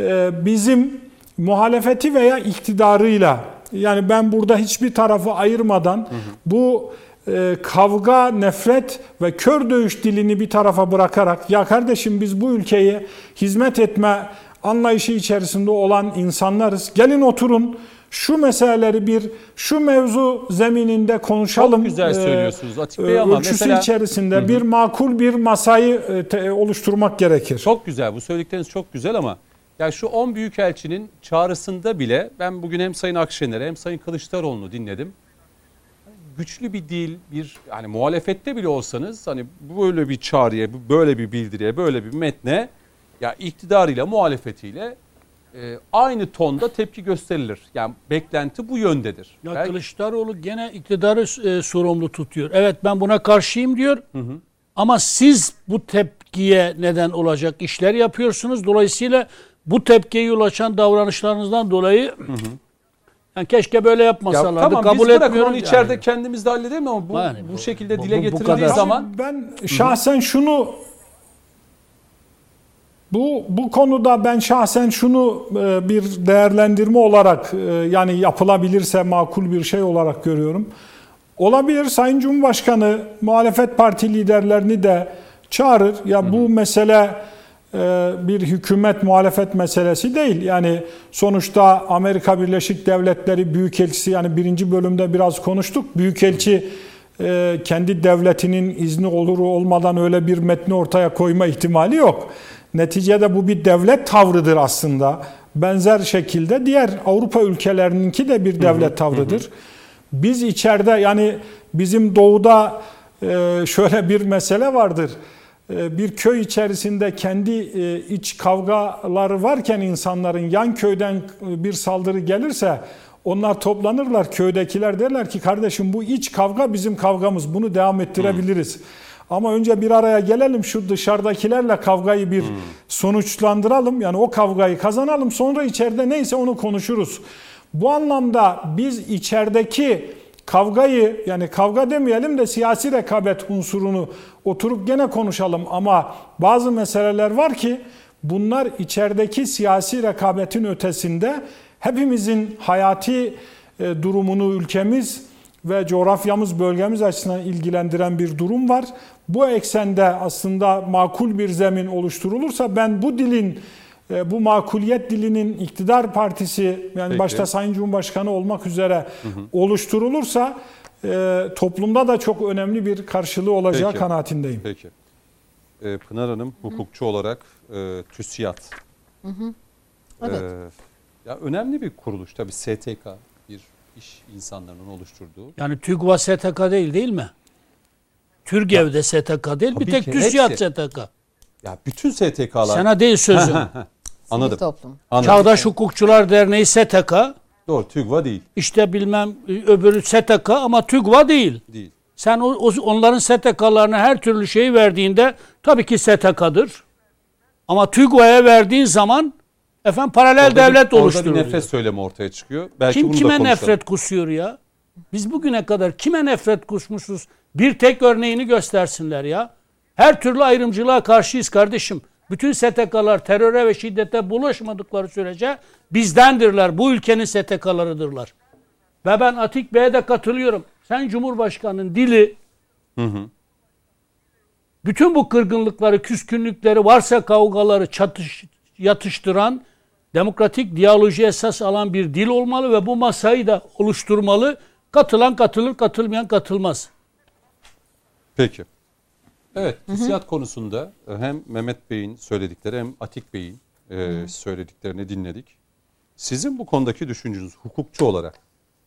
e, bizim muhalefeti veya iktidarıyla yani ben burada hiçbir tarafı ayırmadan bu e, kavga, nefret ve kör dövüş dilini bir tarafa bırakarak ya kardeşim biz bu ülkeye hizmet etme anlayışı içerisinde olan insanlarız. Gelin oturun şu meseleleri bir şu mevzu zemininde konuşalım. Çok güzel E, söylüyorsunuz Atik Bey ama ölçüsü mesela içerisinde bir makul bir masayı e, oluşturmak gerekir. çok güzel bu söyledikleriniz çok güzel ama ya şu 10 büyükelçinin çağrısında bile ben bugün hem Sayın Akşener'i hem Sayın Kılıçdaroğlu'nu dinledim. Güçlü bir dil, bir hani muhalefette bile olsanız hani böyle bir çağrıya, böyle bir bildiriye, böyle bir metne ya iktidarıyla muhalefetiyle e, aynı tonda tepki gösterilir. Yani beklenti bu yöndedir. Ya Belki- Kılıçdaroğlu gene iktidarı e, sorumlu tutuyor. Evet ben buna karşıyım diyor. Ama siz bu tepkiye neden olacak işler yapıyorsunuz. Dolayısıyla bu tepkiye yol açan davranışlarınızdan dolayı yani keşke böyle Ya yapmasalardı. tamam Kabul biz bırakın etmiyorum. onu içeride Yani. kendimiz de halledelim ama bu, Yani bu, bu- şekilde bu- dile bu- bu getirildiği kadar. zaman Ben şahsen şunu bu bu konuda ben şahsen şunu e, bir değerlendirme olarak e, yani yapılabilirse makul bir şey olarak görüyorum. Olabilir Sayın Cumhurbaşkanı muhalefet parti liderlerini de çağırır. Ya bu mesele bir hükümet muhalefet meselesi değil. Yani sonuçta Amerika Birleşik Devletleri Büyükelçisi yani birinci bölümde biraz konuştuk. Büyükelçi e, kendi devletinin izni olur olmadan öyle bir metni ortaya koyma ihtimali yok. Neticede bu bir devlet tavrıdır aslında. Benzer şekilde diğer Avrupa ülkelerininki de bir devlet tavrıdır. Biz içeride yani bizim doğuda e, şöyle bir mesele vardır. E, Bir köy içerisinde kendi e, iç kavgaları varken insanların yan köyden bir saldırı gelirse onlar toplanırlar. Köydekiler derler ki kardeşim bu iç kavga bizim kavgamız. Bunu devam ettirebiliriz. Ama önce bir araya gelelim şu dışarıdakilerle kavgayı bir sonuçlandıralım. Yani o kavgayı kazanalım. Sonra içeride neyse onu konuşuruz. Bu anlamda biz içerideki kavgayı yani kavga demeyelim de siyasi rekabet unsurunu oturup gene konuşalım ama bazı meseleler var ki bunlar içerideki siyasi rekabetin ötesinde hepimizin hayati e, durumunu ülkemiz ve coğrafyamız, bölgemiz açısından ilgilendiren bir durum var. Bu eksende aslında makul bir zemin oluşturulursa ben bu dilin bu makuliyet dilinin iktidar partisi yani Peki. başta Sayın Cumhurbaşkanı olmak üzere oluşturulursa e, toplumda da çok önemli bir karşılığı olacağı Peki. kanaatindeyim. Peki. Ee, Pınar Hanım hukukçu olarak e, TÜSİAD. Evet. Ee, ya önemli bir kuruluş tabii STK bir iş insanlarının oluşturduğu. Yani TÜGVA STK değil değil mi? Türgev'de STK değil, bir Tabii tek ki, TÜSİAD. STK. Ya bütün STK'lar. Sana değil sözüm. Anladım. Toplum. Anladım. Çağdaş Hukukçular Derneği STK, Doğru. TÜGVA değil. işte bilmem öbürü STK ama TÜGVA değil. Değil. Sen o, o- onların STK'larına her türlü şeyi verdiğinde tabii ki STK'dır. Ama TÜGVA'ya verdiğin zaman efendim paralel Orada devlet bir, orada oluşturur. bir nefret söylemi ortaya çıkıyor. Belki Kim bunu da kime konuşalım. nefret kusuyor ya? Biz bugüne kadar kime nefret kusmuşuz? Bir tek örneğini göstersinler ya. Her türlü ayrımcılığa karşıyız kardeşim. Bütün STK'lar teröre ve şiddete bulaşmadıkları sürece bizdendirler. Bu ülkenin STK'larıdırlar. Ve ben Atik Bey'e de katılıyorum. Sen Cumhurbaşkanı'nın dili bütün bu kırgınlıkları, küskünlükleri, varsa kavgaları çatış, yatıştıran, demokratik diyaloji esas alan bir dil olmalı ve bu masayı da oluşturmalı. Katılan katılır, katılmayan katılmaz. Peki. Evet, TÜSİAD konusunda e, hem Mehmet Bey'in söyledikleri hem Atik Bey'in e, söylediklerini dinledik. Sizin bu konudaki düşünceniz hukukçu olarak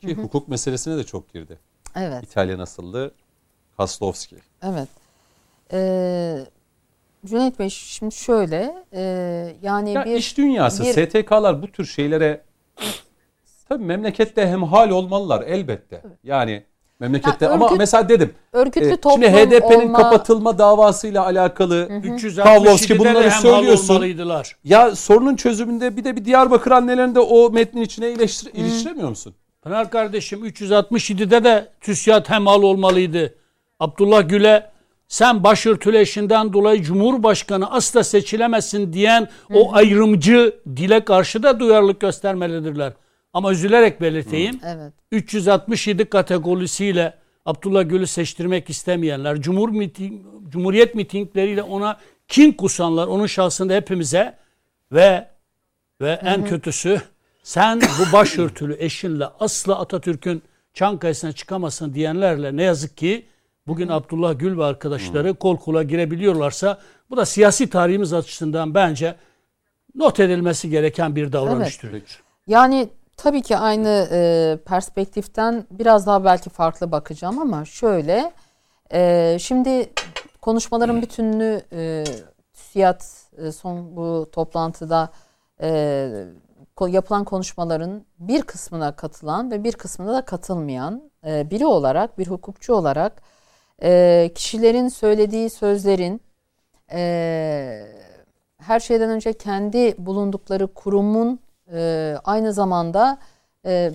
ki hukuk meselesine de çok girdi. Evet. İtalyan asıllı Kaslovski. Evet. Ee, Cüneyt Bey şimdi şöyle e, yani Ya bir iş dünyası, bir- STK'lar bu tür şeylere tabii memlekette hemhal olmalılar elbette. Yani memlekette Ya ama örgüt- mesela dedim örgütlü e, toplum şimdi HDP'nin olma- kapatılma davasıyla alakalı 367'de Pavlovski bunları söylüyorsun. olmalıydılar. Ya sorunun çözümünde bir de bir Diyarbakır annelerini de o metnin içine iliştir- iliştiremiyor musun? Pınar kardeşim 367'de de TÜSİAD hemal olmalıydı. Abdullah Gül'e sen başörtülü eşinden dolayı Cumhurbaşkanı asla seçilemezsin diyen o ayrımcı dile karşı da duyarlılık göstermelidirler. Ama üzülerek belirteyim. evet. 367 kategorisiyle Abdullah Gül'ü seçtirmek istemeyenler, Cumhur miting, Cumhuriyet mitingleriyle ona kin kusanlar, onun şahsında hepimize ve ve en kötüsü sen bu başörtülü eşinle asla Atatürk'ün Çankaya'sına çıkamazsın diyenlerle ne yazık ki bugün Abdullah Gül ve arkadaşları kol kola girebiliyorlarsa bu da siyasi tarihimiz açısından bence not edilmesi gereken bir davranış türüdür. Yani tabii ki aynı e, perspektiften biraz daha belki farklı bakacağım ama şöyle e, şimdi konuşmaların bütününü e, TÜSİAD e, son bu toplantıda e, yapılan konuşmaların bir kısmına katılan ve bir kısmına da katılmayan e, biri olarak bir hukukçu olarak e, kişilerin söylediği sözlerin e, her şeyden önce kendi bulundukları kurumun e, aynı zamanda e,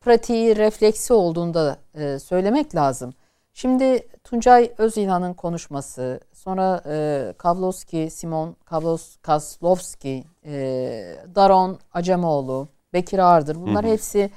pratiği, refleksi olduğunda e, söylemek lazım. Şimdi Tuncay Özilhan'ın konuşması, sonra e, Kavlovski, Simon Kavlos, Kaslovski, e, Daron Acemoğlu, Bekir Ağırdır bunlar hepsi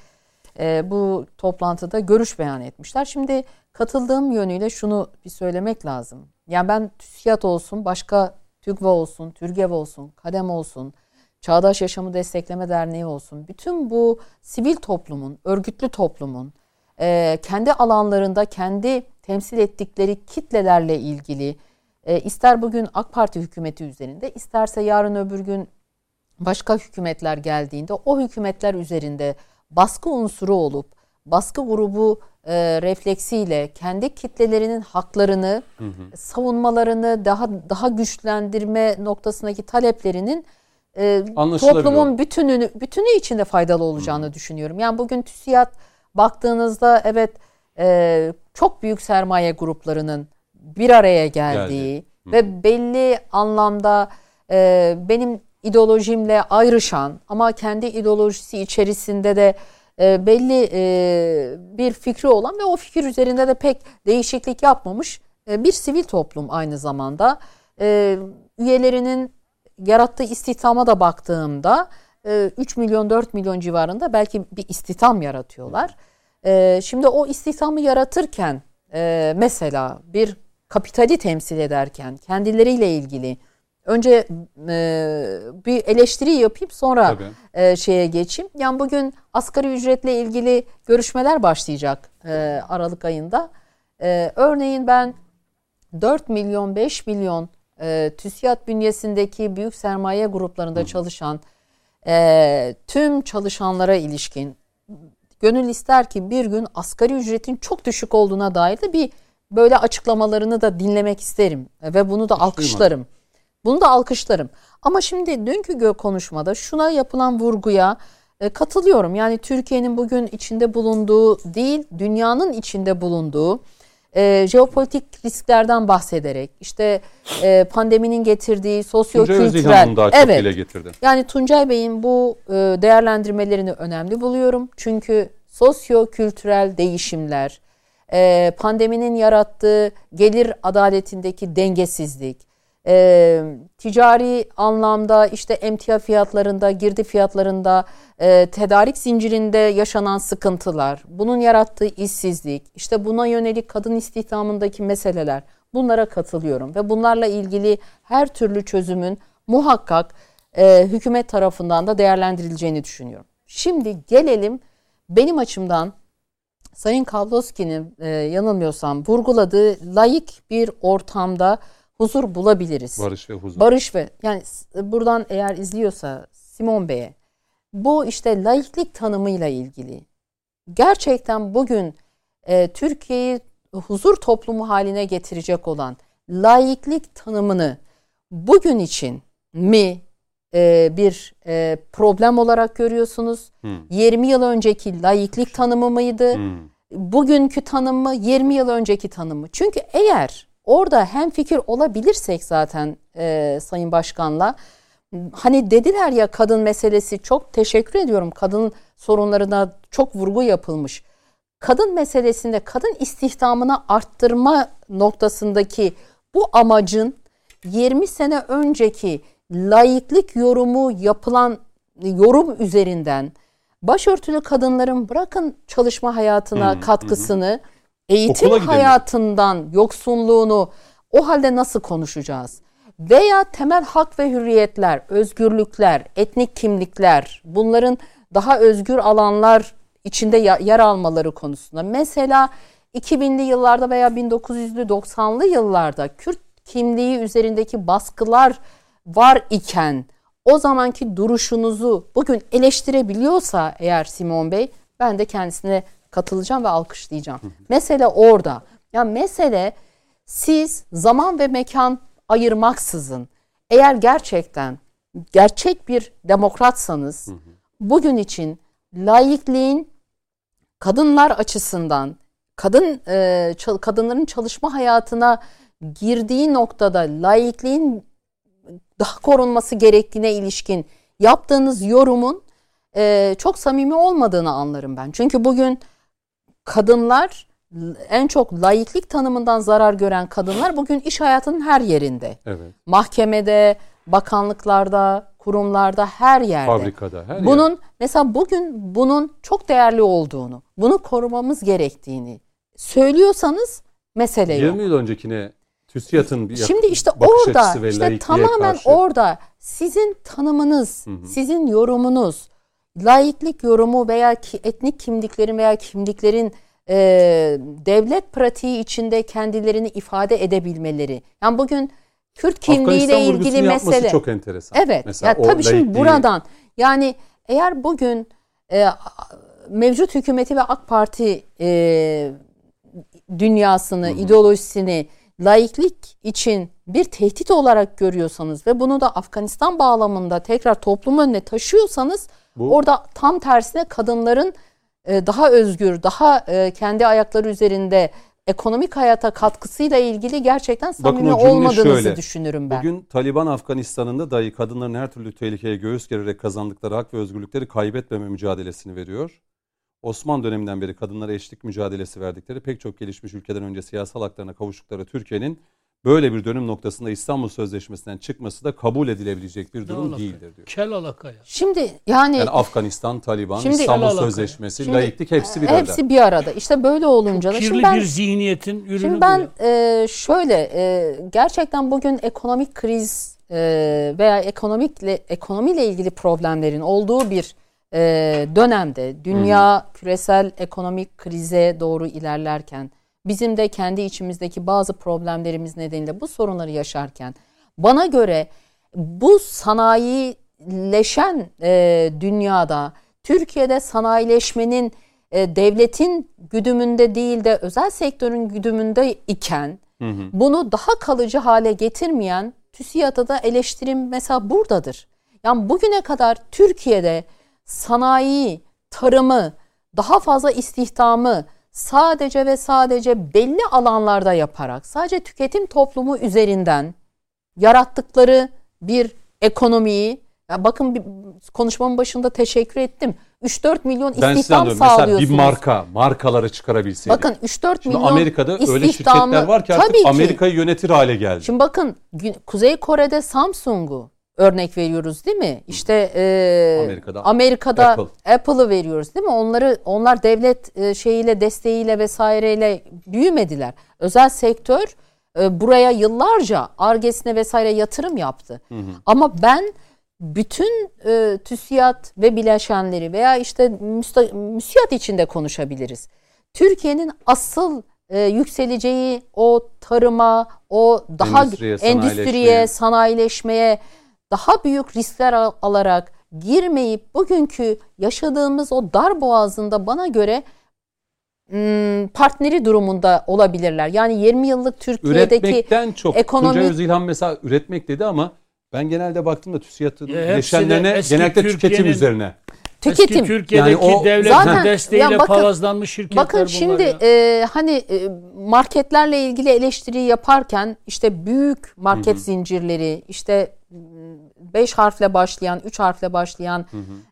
e, bu toplantıda görüş beyan etmişler. Şimdi katıldığım yönüyle şunu bir söylemek lazım. Yani ben TÜSİAD olsun, başka TÜGVA olsun, TÜRGEV olsun, KADEM olsun, Çağdaş Yaşamı Destekleme Derneği olsun. Bütün bu sivil toplumun, örgütlü toplumun e, kendi alanlarında kendi temsil ettikleri kitlelerle ilgili e, ister bugün AK Parti hükümeti üzerinde isterse yarın öbür gün başka hükümetler geldiğinde o hükümetler üzerinde baskı unsuru olup baskı grubu e, refleksiyle kendi kitlelerinin haklarını savunmalarını daha daha güçlendirme noktasındaki taleplerinin e, toplumun bütününü bütünü içinde faydalı olacağını düşünüyorum. Yani bugün TÜSİAD baktığınızda evet e, çok büyük sermaye gruplarının bir araya geldiği ve belli anlamda e, benim ideolojimle ayrışan ama kendi ideolojisi içerisinde de e, belli e, bir fikri olan ve o fikir üzerinde de pek değişiklik yapmamış e, bir sivil toplum aynı zamanda. E, üyelerinin yarattığı istihdama da baktığımda e, 3 milyon 4 milyon civarında belki bir istihdam yaratıyorlar. E, Şimdi o istihdamı yaratırken e, mesela bir kapitali temsil ederken kendileriyle ilgili önce e, bir eleştiri yapayım sonra Tabii. e, şeye geçeyim. Yani bugün asgari ücretle ilgili görüşmeler başlayacak e, Aralık ayında. E, örneğin ben 4 milyon 5 milyon e, TÜSİAD bünyesindeki büyük sermaye gruplarında çalışan e, tüm çalışanlara ilişkin gönül ister ki bir gün asgari ücretin çok düşük olduğuna dair de bir böyle açıklamalarını da dinlemek isterim ve bunu da alkışlarım. Bunu da alkışlarım. Ama şimdi dünkü konuşmada şuna yapılan vurguya e, katılıyorum. Yani Türkiye'nin bugün içinde bulunduğu değil, dünyanın içinde bulunduğu e, jeopolitik risklerden bahsederek işte e, pandeminin getirdiği sosyo-kültürel evet, dile getirdi. Yani Tuncay Bey'in bu e, değerlendirmelerini önemli buluyorum. Çünkü sosyo-kültürel değişimler, e, pandeminin yarattığı gelir adaletindeki dengesizlik, e, ticari anlamda işte emtia fiyatlarında, girdi fiyatlarında, e, tedarik zincirinde yaşanan sıkıntılar, bunun yarattığı işsizlik, işte buna yönelik kadın istihdamındaki meseleler bunlara katılıyorum ve bunlarla ilgili her türlü çözümün muhakkak e, hükümet tarafından da değerlendirileceğini düşünüyorum. Şimdi gelelim benim açımdan Sayın Kavloski'nin e, yanılmıyorsam vurguladığı layık bir ortamda huzur bulabiliriz. Barış ve huzur. Barış ve yani buradan eğer izliyorsa Simon Bey'e bu işte laiklik tanımıyla ilgili gerçekten bugün e, Türkiye'yi huzur toplumu haline getirecek olan laiklik tanımını bugün için mi e, bir e, problem olarak görüyorsunuz? Hmm. 20 yıl önceki laiklik tanımı mıydı? Hmm. Bugünkü tanımı 20 yıl önceki tanımı. Çünkü eğer orada hem fikir olabilirsek zaten e, Sayın Başkan'la hani dediler ya kadın meselesi çok teşekkür ediyorum. Kadın sorunlarına çok vurgu yapılmış. Kadın meselesinde kadın istihdamını arttırma noktasındaki bu amacın 20 sene önceki laiklik yorumu yapılan yorum üzerinden başörtülü kadınların bırakın çalışma hayatına hmm, katkısını, hmm. Eğitim hayatından yoksunluğunu o halde nasıl konuşacağız? Veya temel hak ve hürriyetler, özgürlükler, etnik kimlikler, bunların daha özgür alanlar içinde yer almaları konusunda. Mesela 2000'li yıllarda veya 1900'lü 90'lı yıllarda Kürt kimliği üzerindeki baskılar var iken o zamanki duruşunuzu bugün eleştirebiliyorsa eğer Simon Bey ben de kendisine katılacağım ve alkışlayacağım. mesele orada. Ya mesele siz zaman ve mekan ayırmaksızın eğer gerçekten gerçek bir demokratsanız bugün için laikliğin kadınlar açısından kadın e, kadınların çalışma hayatına girdiği noktada laikliğin daha korunması gerektiğine ilişkin yaptığınız yorumun e, çok samimi olmadığını anlarım ben. Çünkü bugün kadınlar en çok laiklik tanımından zarar gören kadınlar bugün iş hayatının her yerinde. Evet. Mahkemede, bakanlıklarda, kurumlarda, her yerde. Fabrikada, her Bunun yer. mesela bugün bunun çok değerli olduğunu, bunu korumamız gerektiğini söylüyorsanız mesele 20 yok. 20 yıl öncekine TÜSİAD'ın bir Şimdi işte orada işte tamamen karşı. orada sizin tanımınız, hı hı. sizin yorumunuz, laiklik yorumu veya ki, etnik kimliklerin veya kimliklerin e, devlet pratiği içinde kendilerini ifade edebilmeleri. Yani bugün Kürt kimliğiyle ilgili mesele çok enteresan. Evet. Mesela ya tabii şimdi buradan yani eğer bugün e, mevcut hükümeti ve AK Parti e, dünyasını, hı hı. ideolojisini laiklik için bir tehdit olarak görüyorsanız ve bunu da Afganistan bağlamında tekrar toplum önüne taşıyorsanız Bu, orada tam tersine kadınların e, daha özgür, daha e, kendi ayakları üzerinde ekonomik hayata katkısıyla ilgili gerçekten samimi Bakın olmadığınızı şöyle, düşünürüm ben. Bugün Taliban Afganistan'ında dahi kadınların her türlü tehlikeye göğüs gererek kazandıkları hak ve özgürlükleri kaybetmeme mücadelesini veriyor. Osmanlı döneminden beri kadınlara eşlik mücadelesi verdikleri pek çok gelişmiş ülkeden önce siyasal haklarına kavuştukları Türkiye'nin böyle bir dönüm noktasında İstanbul Sözleşmesi'nden çıkması da kabul edilebilecek bir durum değildir diyor. Kel alaka ya. Şimdi yani, yani Afganistan, Taliban, şimdi, İstanbul Sözleşmesi, şimdi, laiklik hepsi bir arada. Hepsi bir arada. İşte böyle olunca da. Kirli ben, bir zihniyetin ürünü Şimdi ben e, şöyle e, gerçekten bugün ekonomik kriz e, veya ekonomikle ekonomiyle ilgili problemlerin olduğu bir e, dönemde dünya hmm. küresel ekonomik krize doğru ilerlerken bizim de kendi içimizdeki bazı problemlerimiz nedeniyle bu sorunları yaşarken bana göre bu sanayileşen e, dünyada Türkiye'de sanayileşmenin e, devletin güdümünde değil de özel sektörün güdümünde iken bunu daha kalıcı hale getirmeyen TÜSİAD'a da eleştirim mesela buradadır. Yani bugüne kadar Türkiye'de sanayi, tarımı, daha fazla istihdamı sadece ve sadece belli alanlarda yaparak sadece tüketim toplumu üzerinden yarattıkları bir ekonomiyi ya bakın bir, konuşmamın başında teşekkür ettim. 3-4 milyon Ben istihdam anlıyorum. Mesela sağlıyorsunuz. bir marka, markaları çıkarabilseydik. Bakın 3-4 Şimdi milyon Amerika'da öyle şirketler var ki artık. Amerika'yı yönetir hale geldi. Şimdi bakın Kuzey Kore'de Samsung'u örnek veriyoruz değil mi? İşte e, Amerika'da Amerika'da, Apple. Apple'ı veriyoruz değil mi? Onları onlar devlet e, şeyiyle desteğiyle vesaireyle büyümediler. Özel sektör e, buraya yıllarca argesine vesaire yatırım yaptı. Ama ben bütün e, TÜSİAD ve bileşenleri veya işte müsta, müsiyat içinde konuşabiliriz. Türkiye'nin asıl e, yükseleceği o tarıma, o daha Endüstriye, endüstriye, sanayileşmeye. sanayileşmeye daha büyük riskler al- alarak girmeyip bugünkü yaşadığımız o dar boğazında bana göre partneri durumunda olabilirler. Yani 20 yıllık Türkiye'deki Üretmekten çok. ekonomi- Tuncay Özilhan mesela üretmek dedi ama ben genelde baktığımda TÜSİAD'ın bileşenlerine genellikle tüketim üzerine. tüketim. Eski Türkiye'deki Yani o- devletin Zaten- desteğiyle Ya bakın- palazlanmış şirketler Bakın bunlar şimdi ya. e, hani e, marketlerle ilgili eleştiri yaparken işte büyük market zincirleri işte 5 harfle başlayan, 3 harfle başlayan,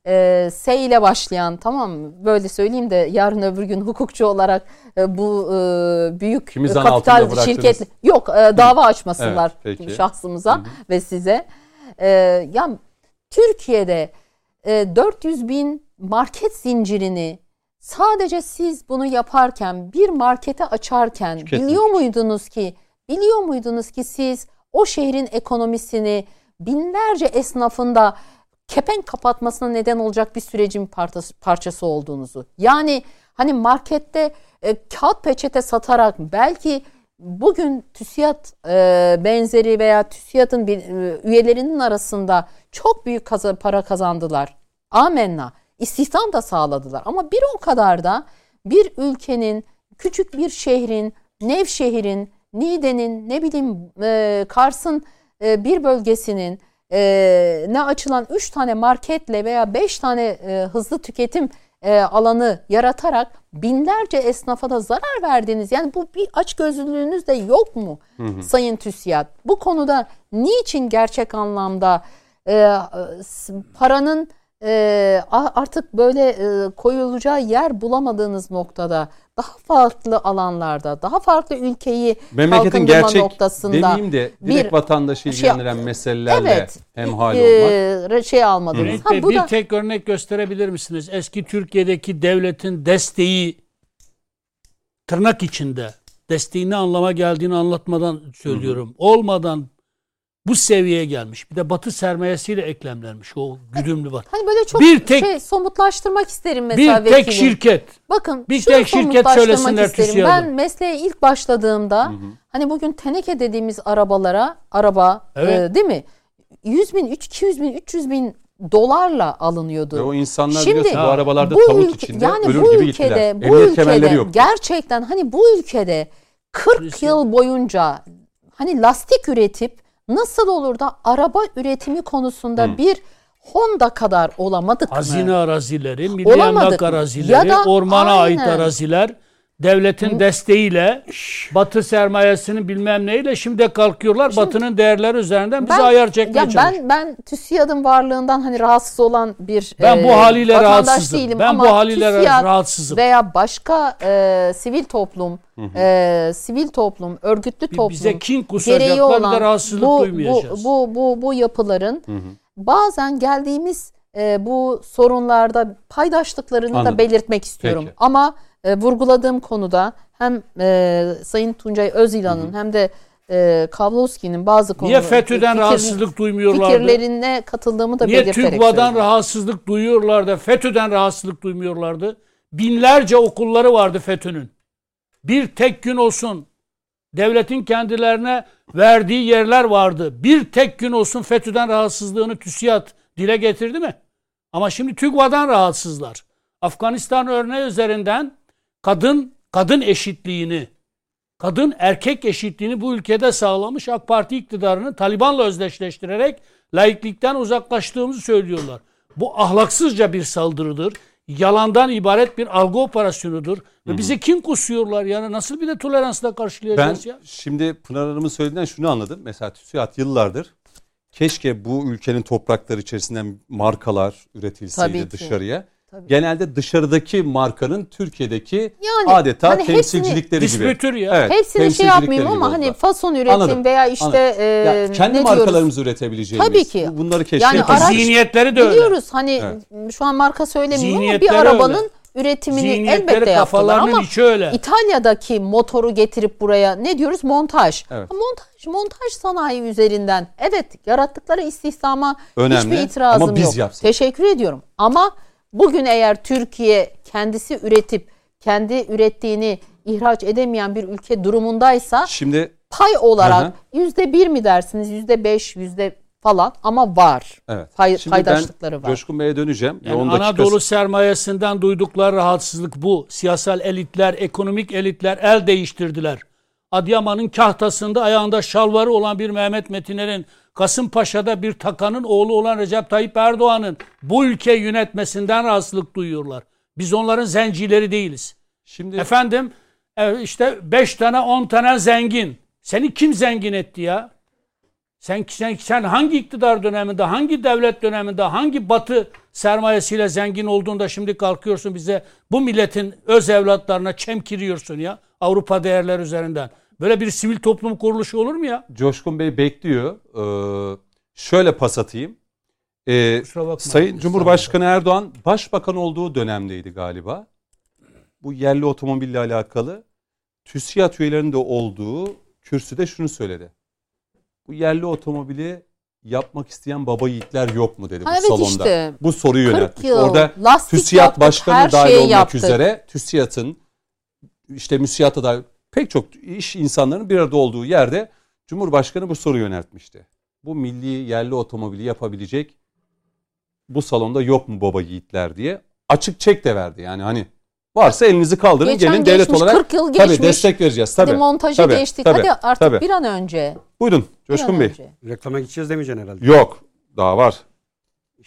e, S ile başlayan tamam mı? Böyle söyleyeyim de yarın öbür gün hukukçu olarak e, bu e, büyük Kimi kapital şirket yok e, dava açmasınlar Evet, peki. şahsımıza ve size. E, ya Türkiye'de e, 400 bin market zincirini sadece siz bunu yaparken bir markete açarken Tüketmek. biliyor muydunuz ki biliyor muydunuz ki siz o şehrin ekonomisini binlerce esnafın da kepenk kapatmasına neden olacak bir sürecin parçası, olduğunuzu. Yani hani markette e, kağıt peçete satarak belki bugün TÜSİAD e, benzeri veya TÜSİAD'ın e, üyelerinin arasında çok büyük kaza- para kazandılar. Amenna. İstihdam da sağladılar. Ama bir o kadar da bir ülkenin, küçük bir şehrin, Nevşehir'in, Niğde'nin, ne bileyim e, Kars'ın e, bir bölgesinin e, ne açılan 3 tane marketle veya 5 tane e, hızlı tüketim e, alanı yaratarak binlerce esnafa da zarar verdiniz. Yani bu bir açgözlülüğünüz de yok mu Sayın TÜSİAD? Bu konuda niçin gerçek anlamda e, paranın e, artık böyle e, koyulacağı yer bulamadığınız noktada daha farklı alanlarda, daha farklı ülkeyi Memleketin gerçek noktasında demeyeyim de direkt bir vatandaşı şey- ilgilendiren meselelerle evet, hemhal e, olmak. şey almadınız. Cüneyt Ha, bu bir da tek örnek gösterebilir misiniz? Eski Türkiye'deki devletin desteği tırnak içinde desteği ne anlama geldiğini anlatmadan söylüyorum. Olmadan bu seviyeye gelmiş. Bir de Batı sermayesiyle eklemlenmiş o güdümlü Batı. hani böyle çok Bir tek- şey somutlaştırmak isterim mesela Bir tek vekilim. şirket. Bakın Bir şunu tek şirket söylesinler isterim. TÜSİAD'ı. Ben mesleğe ilk başladığımda hani bugün teneke dediğimiz arabalara araba Evet. e, değil mi? 100 bin, 200 bin, 300 bin dolarla alınıyordu. Ve o insanlar Şimdi biliyorsun bu arabalarda bu tavuk ülke- içinde yani ölür bu gibi ülkede, gittiler. bu Emniyet ülkede yok. gerçekten hani bu ülkede 40 Birisi- yıl boyunca hani lastik üretip nasıl olur da araba üretimi konusunda bir Honda kadar olamadık mı? Hazine arazileri, milli Olamadık emlak mı? arazileri, Ya da ormana ait aynen. araziler devletin desteğiyle Batı sermayesinin bilmem neyle şimdi kalkıyorlar Batı'nın değerleri üzerinden bize ayar çekmeye ya çalışıyor. ben ben TÜSİAD'ın varlığından hani rahatsız olan bir Ben bu e, haliyle rahatsızım. değilim Ben ama bu haliyle TÜSİAD rahatsızım. Veya başka e, sivil toplum, e, sivil toplum, örgütlü toplum bize kin kusacaklar olan rahatsızlık bu, duymayacağız. Bu, bu, bu, bu yapıların bazen geldiğimiz e, bu sorunlarda paydaşlıklarını Anladım. da belirtmek istiyorum. Peki. Ama e, vurguladığım konuda hem e, Sayın Tuncay Özilhan'ın hem de e, Kavlovski'nin bazı Niye konularda FETÖ'den fikir- rahatsızlık duymuyorlardı? fikirlerine katıldığımı da Niye belirterek TÜGVA'dan rahatsızlık duyuyorlardı, FETÖ'den rahatsızlık duymuyorlardı? Binlerce okulları vardı FETÖ'nün. Bir tek gün olsun devletin kendilerine verdiği yerler vardı. Bir tek gün olsun FETÖ'den rahatsızlığını TÜSİAD dile getirdi mi? Ama şimdi TÜGVA'dan rahatsızlar. Afganistan örneği üzerinden kadın kadın eşitliğini, kadın erkek eşitliğini bu ülkede sağlamış AK Parti iktidarını Taliban'la özdeşleştirerek laiklikten uzaklaştığımızı söylüyorlar. Bu ahlaksızca bir saldırıdır. Yalandan ibaret bir algı operasyonudur. Ve bizi kim kusuyorlar yani nasıl bir de toleransla Ben karşılayacağız ya? şimdi Pınar Hanım'ın söylediğinden şunu anladım. Mesela TÜSİAD yıllardır keşke bu ülkenin toprakları içerisinden markalar üretilseydi Tabii ki. dışarıya. Tabii. Genelde dışarıdaki markanın Türkiye'deki Yani adeta hani hepsini- temsilcilikleri gibi. Distribütör ya. Evet, Hepsini şey yapmayayım ama hani fason üretim Anladım, veya işte anladım. e, Ya kendi ne diyoruz? markalarımızı üretebileceğimiz. Tabii ki. bu- Bunları keşke Yani araç- Zihniyetleri de öyle. Biliyoruz hani Evet. şu an marka söylemiyorum ama bir arabanın öyle. üretimini elbette yaptılar ama içi öyle. İtalya'daki motoru getirip buraya ne diyoruz? Montaj. Evet. Montaj, montaj sanayi üzerinden. Evet yarattıkları istihdama Önemli hiçbir itirazım ama biz yok. yapsak. Teşekkür ediyorum. Ama bugün eğer Türkiye kendisi üretip kendi ürettiğini ihraç edemeyen bir ülke durumundaysa Şimdi pay olarak yüzde bir mi dersiniz yüzde beş yüzde falan ama var. evet. Pay- Şimdi paydaşlıkları ben var. Coşkun Bey'e döneceğim. Yani Yoğun dakikası- Anadolu sermayesinden duydukları rahatsızlık bu. Siyasal elitler, ekonomik elitler el değiştirdiler. Adıyaman'ın kahtasında ayağında şalvarı olan bir Mehmet Metiner'in, Kasımpaşa'da bir takanın oğlu olan Recep Tayyip Erdoğan'ın bu ülkeyi yönetmesinden rahatsızlık duyuyorlar. Biz onların zencileri değiliz. Şimdi Efendim e, işte 5 tane 10 tane zengin. Seni kim zengin etti ya? Sen, sen, sen hangi iktidar döneminde, hangi devlet döneminde, hangi batı sermayesiyle zengin olduğunda şimdi kalkıyorsun bize bu milletin öz evlatlarına çemkiriyorsun ya Avrupa değerler üzerinden. Böyle bir sivil toplum kuruluşu olur mu ya? Coşkun Bey bekliyor. Ee, şöyle pas atayım. Ee, bakma. Sayın Cumhurbaşkanı Erdoğan başbakan olduğu dönemdeydi galiba. Bu yerli otomobille alakalı TÜSİAD üyelerinin de olduğu kürsüde şunu söyledi. Bu yerli otomobili yapmak isteyen baba yiğitler yok mu dedi Ha, bu evet salonda. işte. Bu soruyu 40 yöneltmiş. yıl Orada TÜSİAD yaptık, başkanı dahil olmak yaptık. üzere TÜSİAD'ın işte müsiyata da pek çok iş insanların bir arada olduğu yerde Cumhurbaşkanı bu soruyu yöneltmişti. Bu milli yerli otomobili yapabilecek bu salonda yok mu baba yiğitler diye açık çek de verdi. Yani hani varsa elinizi kaldırın Geçen gelin devlet geçmiş, olarak 40 yıl tabii geçmiş. destek vereceğiz. Tabii. Hadi montajı tabii, geçtik. tabii, Hadi artık tabii. bir an önce. Buyurun Coşkun Bey. önce. Reklama gideceğiz demeyeceksin herhalde. Yok daha var.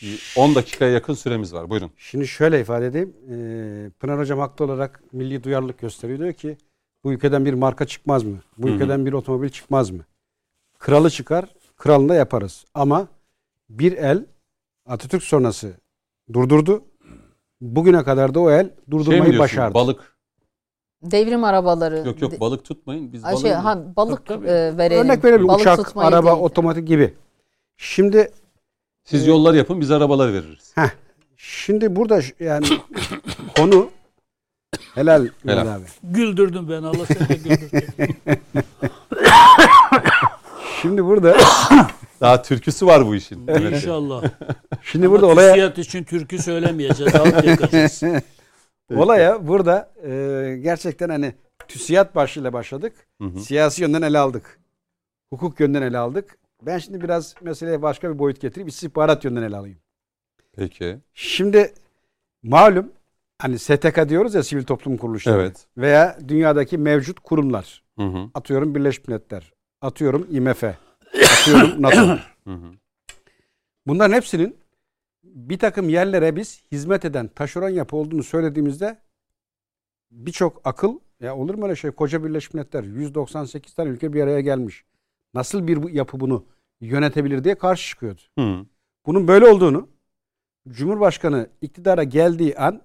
Bir 10 dakikaya yakın süremiz var. Buyurun. Şimdi şöyle ifade edeyim. Ee, Pınar Hocam haklı olarak milli duyarlılık gösteriyor. Diyor ki bu ülkeden bir marka çıkmaz mı? Bu ülkeden bir otomobil çıkmaz mı? Kralı çıkar, kralını da yaparız. Ama bir el Atatürk sonrası durdurdu. Bugüne kadar da o el Şey durdurmayı diyorsun? başardı. Balık. Devrim arabaları. Yok yok balık tutmayın. Biz Ay balığı şey, ha, balık Tabii, tabii. e, verelim. Örnek verelim Balık uçak, araba, değil. otomatik gibi. Şimdi Siz yollar yapın biz arabalar veririz. heh, şimdi burada yani konu helal, Helal. Abi. Güldürdün beni Allah seni de güldürsün. Şimdi burada Daha türküsü var bu işin. Evet. İnşallah. şimdi burada Ama olaya TÜSİAD için türkü söylemeyeceğiz. Alt yakacağız. Olaya burada e, gerçekten hani TÜSİAD başlığıyla başladık. Hı hı. Siyasi yönden ele aldık. Hukuk yönden ele aldık. Ben şimdi biraz meseleye başka bir boyut getireyim. İstihbarat yönden ele alayım. Peki. Şimdi malum hani STK diyoruz ya sivil toplum kuruluşları. Evet. Veya dünyadaki mevcut kurumlar. Hı hı. Atıyorum Birleşmiş Milletler. Atıyorum IMF. Atıyorum NATO. Hı hı. Bunların hepsinin bir takım yerlere biz hizmet eden taşeron yapı olduğunu söylediğimizde birçok akıl ya olur mu öyle şey koca Birleşmiş Milletler 198 tane ülke bir araya gelmiş. Nasıl bir yapı bunu yönetebilir diye karşı çıkıyordu. Hı. Bunun böyle olduğunu Cumhurbaşkanı iktidara geldiği an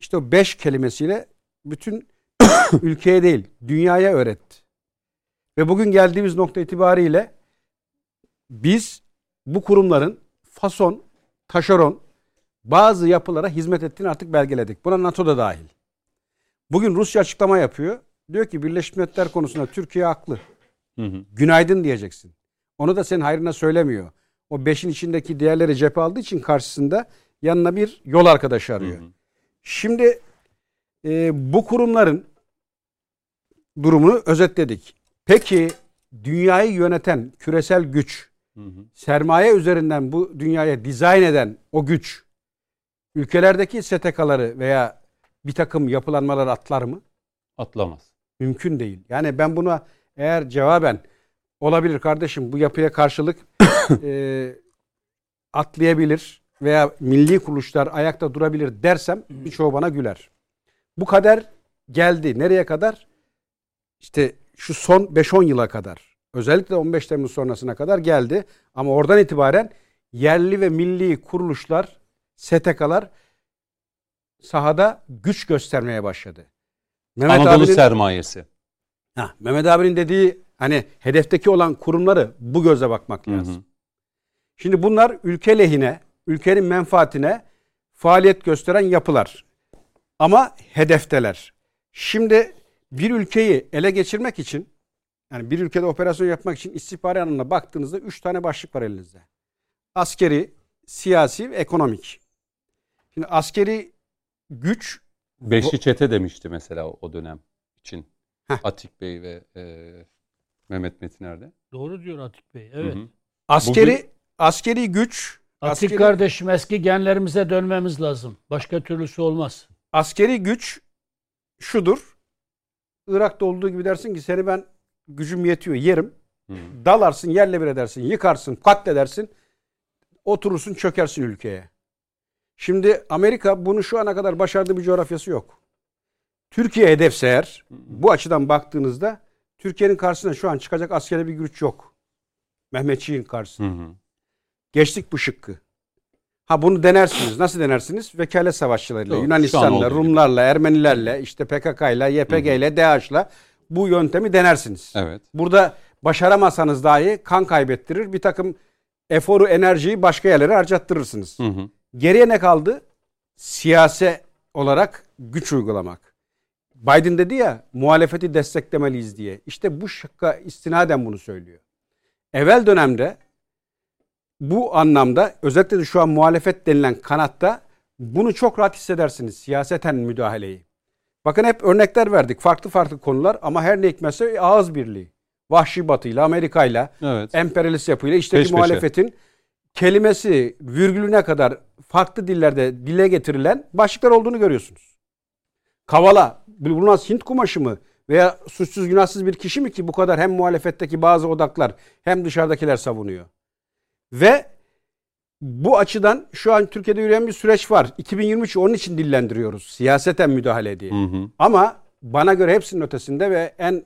işte o beş kelimesiyle bütün ülkeye değil dünyaya öğretti. Ve bugün geldiğimiz nokta itibariyle biz bu kurumların fason, taşeron bazı yapılara hizmet ettiğini artık belgeledik. Buna NATO da dahil. Bugün Rusya açıklama yapıyor. Diyor ki Birleşmiş Milletler konusunda Türkiye haklı. Hı hı. Günaydın diyeceksin. Onu da senin hayrına söylemiyor. O beşin içindeki diğerleri cephe aldığı için karşısında yanına bir yol arkadaşı arıyor. Hı hı. Şimdi e, bu kurumların durumunu özetledik. Peki dünyayı yöneten küresel güç, Hı hı. sermaye üzerinden bu dünyaya dizayn eden o güç ülkelerdeki STK'ları veya bir takım yapılanmaları atlar mı? Atlamaz. Mümkün değil. Yani ben buna eğer cevaben olabilir kardeşim bu yapıya karşılık e, atlayabilir veya milli kuruluşlar ayakta durabilir dersem birçoğu bana güler. Bu kader geldi. Nereye kadar? İşte şu son 5-10 yıla kadar. Özellikle 15 Temmuz sonrasına kadar geldi. Ama oradan itibaren yerli ve milli kuruluşlar, STK'lar sahada güç göstermeye başladı. Mehmet Anadolu abinin- sermayesi. Ha, Mehmet abinin dediği hani hedefteki olan kurumları bu gözle bakmak Hı hı. lazım. Şimdi bunlar ülke lehine, ülkenin menfaatine faaliyet gösteren yapılar. Ama hedefteler. Şimdi bir ülkeyi ele geçirmek için yani bir ülkede operasyon yapmak için istihbari anlamına baktığınızda üç tane başlık var elinizde. Askeri, siyasi ve ekonomik. Şimdi askeri güç Beşli çete demişti mesela o dönem için. Heh. Atik Bey ve e, Mehmet Metiner'de. Doğru diyor Atik Bey. Evet. Hı hı. askeri Bugün- askeri güç Atik askeri- kardeşim eski genlerimize dönmemiz lazım. Başka türlüsü olmaz. askeri güç şudur. Irak'ta olduğu gibi dersin ki seni ben gücüm yetiyor yerim. Hı. Dalarsın yerle bir edersin, yıkarsın, katledersin. Oturursun çökersin ülkeye. Şimdi Amerika bunu şu ana kadar başardığı bir coğrafyası yok. Türkiye hedefse eğer bu açıdan baktığınızda Türkiye'nin karşısına şu an çıkacak askeri bir güç yok. Mehmetçiğin karşısında. Hı hı. Geçtik bu şıkkı. Ha bunu denersiniz. Nasıl denersiniz? Vekalet savaşçılarıyla, Doğru. Yunanistan'la, olduğu gibi. Rumlarla, Ermenilerle, işte PKK'yla, YPG'yle, DAEŞ'la bu yöntemi denersiniz. Evet. Burada başaramazsanız dahi kan kaybettirir. Bir takım eforu, enerjiyi başka yerlere harcattırırsınız. Hı hı. Geriye ne kaldı? Siyase olarak güç uygulamak. Biden dedi ya muhalefeti desteklemeliyiz diye. İşte bu şıkka istinaden bunu söylüyor. Evvel dönemde bu anlamda özellikle de şu an muhalefet denilen kanatta bunu çok rahat hissedersiniz siyaseten müdahaleyi. Bakın hep örnekler verdik farklı farklı konular ama her ne hikmetse ağız birliği. Vahşi batıyla Amerika'yla Evet. emperyalist yapıyla içteki Peş peşe. muhalefetin kelimesi virgülüne kadar farklı dillerde dile getirilen başlıklar olduğunu görüyorsunuz. Kavala, bunlar Hint kumaşı mı veya suçsuz günahsız bir kişi mi ki bu kadar hem muhalefetteki bazı odaklar hem dışarıdakiler savunuyor. Ve bu açıdan şu an Türkiye'de yürüyen bir süreç var. 2023 onun için dillendiriyoruz. Siyaseten müdahale diye. Hı hı. Ama bana göre hepsinin ötesinde ve en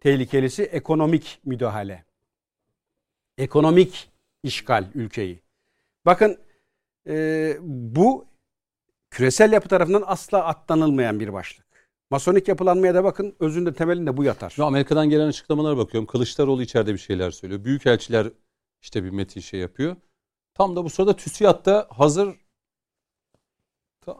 tehlikelisi ekonomik müdahale. Ekonomik işgal ülkeyi. Bakın e, bu küresel yapı tarafından asla atlanılmayan bir başlık. Masonik yapılanmaya da bakın özünde temelinde bu yatar. Şu Amerika'dan gelen açıklamalara bakıyorum. Kılıçdaroğlu içeride bir şeyler söylüyor. Büyükelçiler işte bir metin şey yapıyor. Tam da bu sırada TÜSİAD'da hazır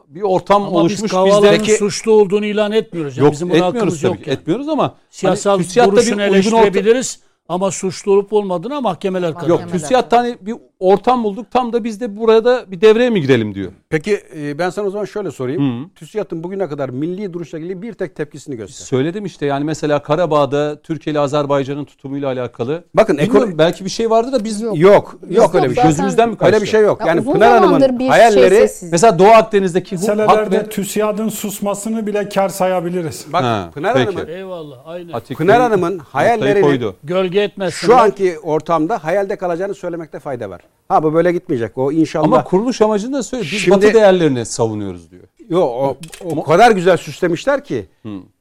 bir ortam Ama oluşmuş. biz Kavala'nın Bizde suçlu olduğunu ilan etmiyoruz. Yani yok Bizim buna etmiyoruz tabii yok. ki. yani. Etmiyoruz ama Siyasal hani duruşunu uygun orta- eleştirebiliriz ama suçlu olup olmadığına mahkemeler karar Yok. TÜSİAD'da hani bir ortam bulduk. Tam da biz de burada bir devreye mi girelim diyor. Peki e, ben sana o zaman şöyle sorayım. TÜSİAD'ın bugüne kadar milli duruşla ilgili bir tek tepkisini göster. Söyledim işte yani mesela Karabağ'da Türkiye ile Azerbaycan'ın tutumuyla alakalı. Bakın ekonomi belki bir şey vardı da biz Yok. yok yok Yok, öyle bir şey. gözümüzden mi kaçtı? Öyle bir şey yok. Ya Yani Pınar Hanım'ın bir hayalleri şey sessiz. Mesela Doğu Akdeniz'deki hak Meselelerde ve TÜSİAD'ın susmasını bile kar sayabiliriz. bak Ha, Pınar peki. Hanım'ın Eyvallah aynen. Atik Pınar Hanım'ın hayallerini koydu. Gölge etmesin. şu anki ortamda hayalde kalacağını söylemekte fayda var. Ha bu böyle gitmeyecek. O inşallah. Ama kuruluş amacını da söylüyor. Biz Şimdi- batı değerlerini savunuyoruz diyor. Yo, o, o kadar güzel süslemişler ki.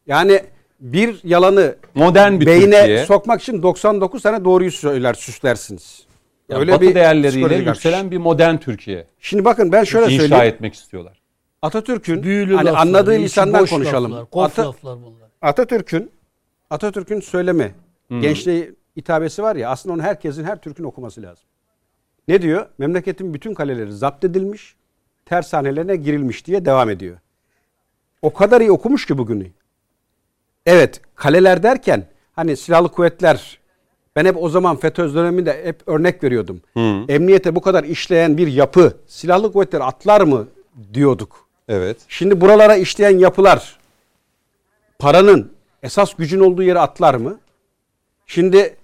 Yani bir yalanı Modern bir beyne Türkiye. sokmak için 99 tane doğruyu söyler süslersiniz. Yani batı değerleriyle psikolojik akış. yükselen bir modern Türkiye Şimdi bakın ben şöyle inşa söyleyeyim. etmek istiyorlar. Atatürk'ün Büyülü hani laflar, anladığı lisandan konuşalım. Laflar, Ata- laflar bunlar. Atatürk'ün Atatürk'ün söylemi, gençliğe hitabesi var ya aslında onu herkesin her Türk'ün okuması lazım. Ne diyor? Memleketin bütün kaleleri zapt edilmiş, tersanelerine girilmiş diye devam ediyor. O kadar iyi okumuş ki bugünü. Evet, kaleler derken hani silahlı kuvvetler ben hep o zaman FETÖ döneminde hep örnek veriyordum. Emniyete bu kadar işleyen bir yapı silahlı kuvvetler atlar mı diyorduk. Evet. Şimdi buralara işleyen yapılar paranın esas gücün olduğu yere atlar mı? Şimdi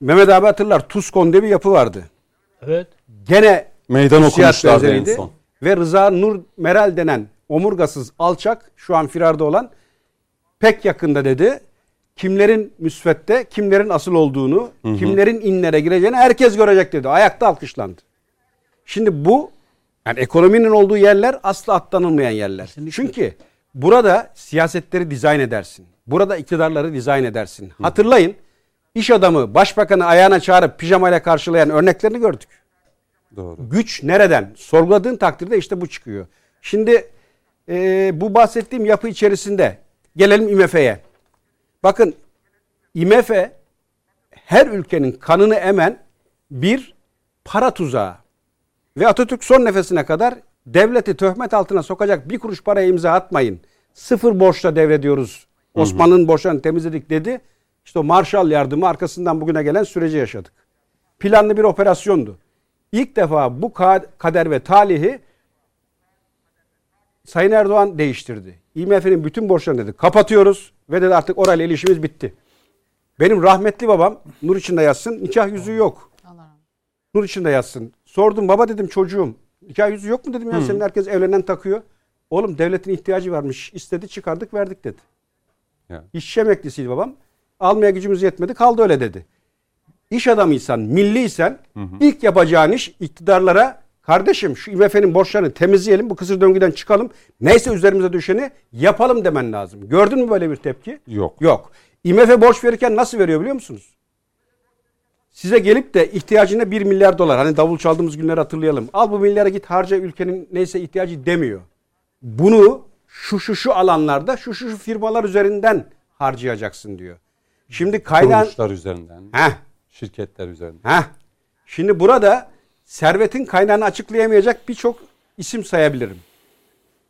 Mehmet abi hatırlar Tuskon diye bir yapı vardı. Evet. Gene Meydan okumuşlardı en son. ve Rıza Nur Meral denen omurgasız alçak şu an firarda olan pek yakında dedi. Kimlerin müsvedde, kimlerin asıl olduğunu, kimlerin inlere gireceğini herkes görecek dedi. Ayakta alkışlandı. Şimdi bu yani ekonominin olduğu yerler asla atlanılmayan yerler. Çünkü burada siyasetleri dizayn edersin. Burada iktidarları dizayn edersin. Hatırlayın iş adamı başbakanı ayağına çağırıp pijamayla karşılayan örneklerini gördük. Doğru. Güç nereden? Sorguladığın takdirde işte bu çıkıyor. Şimdi e, bu bahsettiğim yapı içerisinde gelelim IMF'ye. Bakın IMF her ülkenin kanını emen bir para tuzağı. Ve Atatürk son nefesine kadar devleti töhmet altına sokacak bir kuruş paraya imza atmayın. Sıfır borçla devrediyoruz. Osmanlı'nın borçlarını temizledik dedi. İşte o Marshall yardımı arkasından bugüne gelen süreci yaşadık. Planlı bir operasyondu. İlk defa bu ka- kader ve talihi Sayın Erdoğan değiştirdi. IMF'nin bütün borçlarını dedi kapatıyoruz ve dedi artık orayla ilişkimiz bitti. Benim rahmetli babam nur içinde yatsın nikah yüzüğü yok. Nur içinde yatsın. Sordum baba dedim çocuğum. Nikah yüzüğü yok mu dedim ya senin herkes evlenen takıyor. Oğlum devletin ihtiyacı varmış. İstedi çıkardık verdik dedi. Ya. İşçi emeklisiydi babam. Almaya gücümüz yetmedi kaldı öyle dedi. İş adamıysan, milliysen ilk yapacağın iş iktidarlara kardeşim şu IMF'nin borçlarını temizleyelim bu kısır döngüden çıkalım. Neyse üzerimize düşeni yapalım demen lazım. Gördün mü böyle bir tepki? Yok. Yok. IMF borç verirken nasıl veriyor biliyor musunuz? Size gelip de ihtiyacına 1 milyar dolar hani davul çaldığımız günleri hatırlayalım. Al bu milyara git harca ülkenin neyse ihtiyacı demiyor. Bunu şu şu şu alanlarda şu şu şu firmalar üzerinden harcayacaksın diyor. Şimdi kaynağın... Kuruluşlar üzerinden, Heh, şirketler üzerinden. heh. Şimdi burada servetin kaynağını açıklayamayacak birçok isim sayabilirim.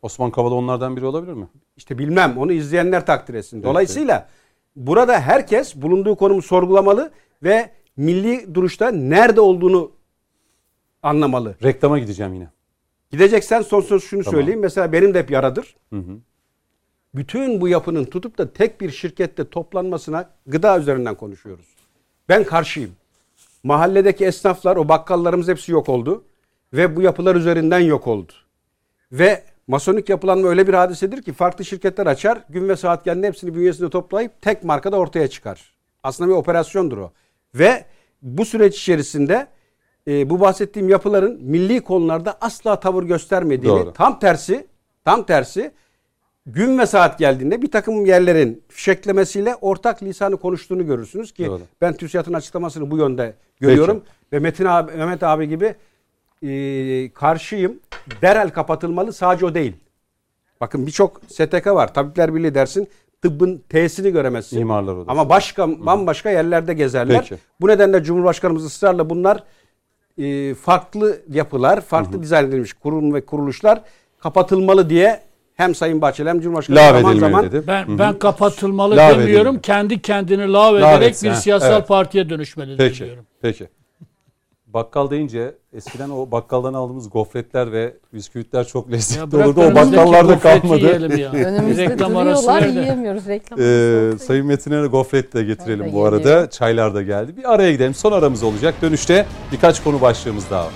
Osman Kavala onlardan biri olabilir mi? İşte bilmem onu izleyenler takdir etsin. Dolayısıyla burada herkes bulunduğu konumu sorgulamalı ve milli duruşta nerede olduğunu anlamalı. Reklama gideceğim yine. Gideceksen son söz şunu Tamam. söyleyeyim. Mesela benim de hep yaradır. Hı hı. Bütün bu yapının tutup da tek bir şirkette toplanmasına gıda üzerinden konuşuyoruz. Ben karşıyım. Mahalledeki esnaflar, o bakkallarımız hepsi yok oldu. Ve bu yapılar üzerinden yok oldu. Ve masonik yapılanma öyle bir hadisedir ki farklı şirketler açar, gün ve saat geldiğinde hepsini bünyesinde toplayıp tek markada ortaya çıkar. Aslında bir operasyondur o. Ve bu süreç içerisinde e, bu bahsettiğim yapıların milli konularda asla tavır göstermediğini, Doğru. tam tersi, tam tersi gün ve saat geldiğinde bir takım yerlerin fişeklemesiyle ortak lisanı konuştuğunu görürsünüz ki Doğru. ben TÜSİAD'ın açıklamasını bu yönde görüyorum. Ve Metin abi, Mehmet abi gibi e, karşıyım. Derhal kapatılmalı sadece o değil. Bakın birçok STK var. Tabipler Birliği dersin. Tıbbın T'sini göremezsin. Mimarlar Odası. Ama başka bambaşka yerlerde gezerler. Peki. Bu nedenle Cumhurbaşkanımız ısrarla bunlar e, farklı yapılar, farklı dizayn edilmiş kurum ve kuruluşlar kapatılmalı diye hem Sayın Bahçeli hem Cumhurbaşkanı Lav zaman zaman dedi. Ben ben kapatılmalı Lav demiyorum. edilmeli. Kendi kendini lav Lav ederek etsin, bir ha, siyasal evet. partiye dönüşmelidir Peki. diyorum. Peki. Bakkal deyince eskiden o bakkaldan aldığımız gofretler ve bisküvitler çok lezzetli olurdu. O bakkallarda kalmadı. Önümüzde Reklam arası duruyorlar ver de. yiyemiyoruz. Reklam Ee, Sayın Metin'e gofret de getirelim bu arada. geliyor. Çaylar da geldi. Bir araya gidelim. Son aramız olacak. Dönüşte birkaç konu başlığımız daha var.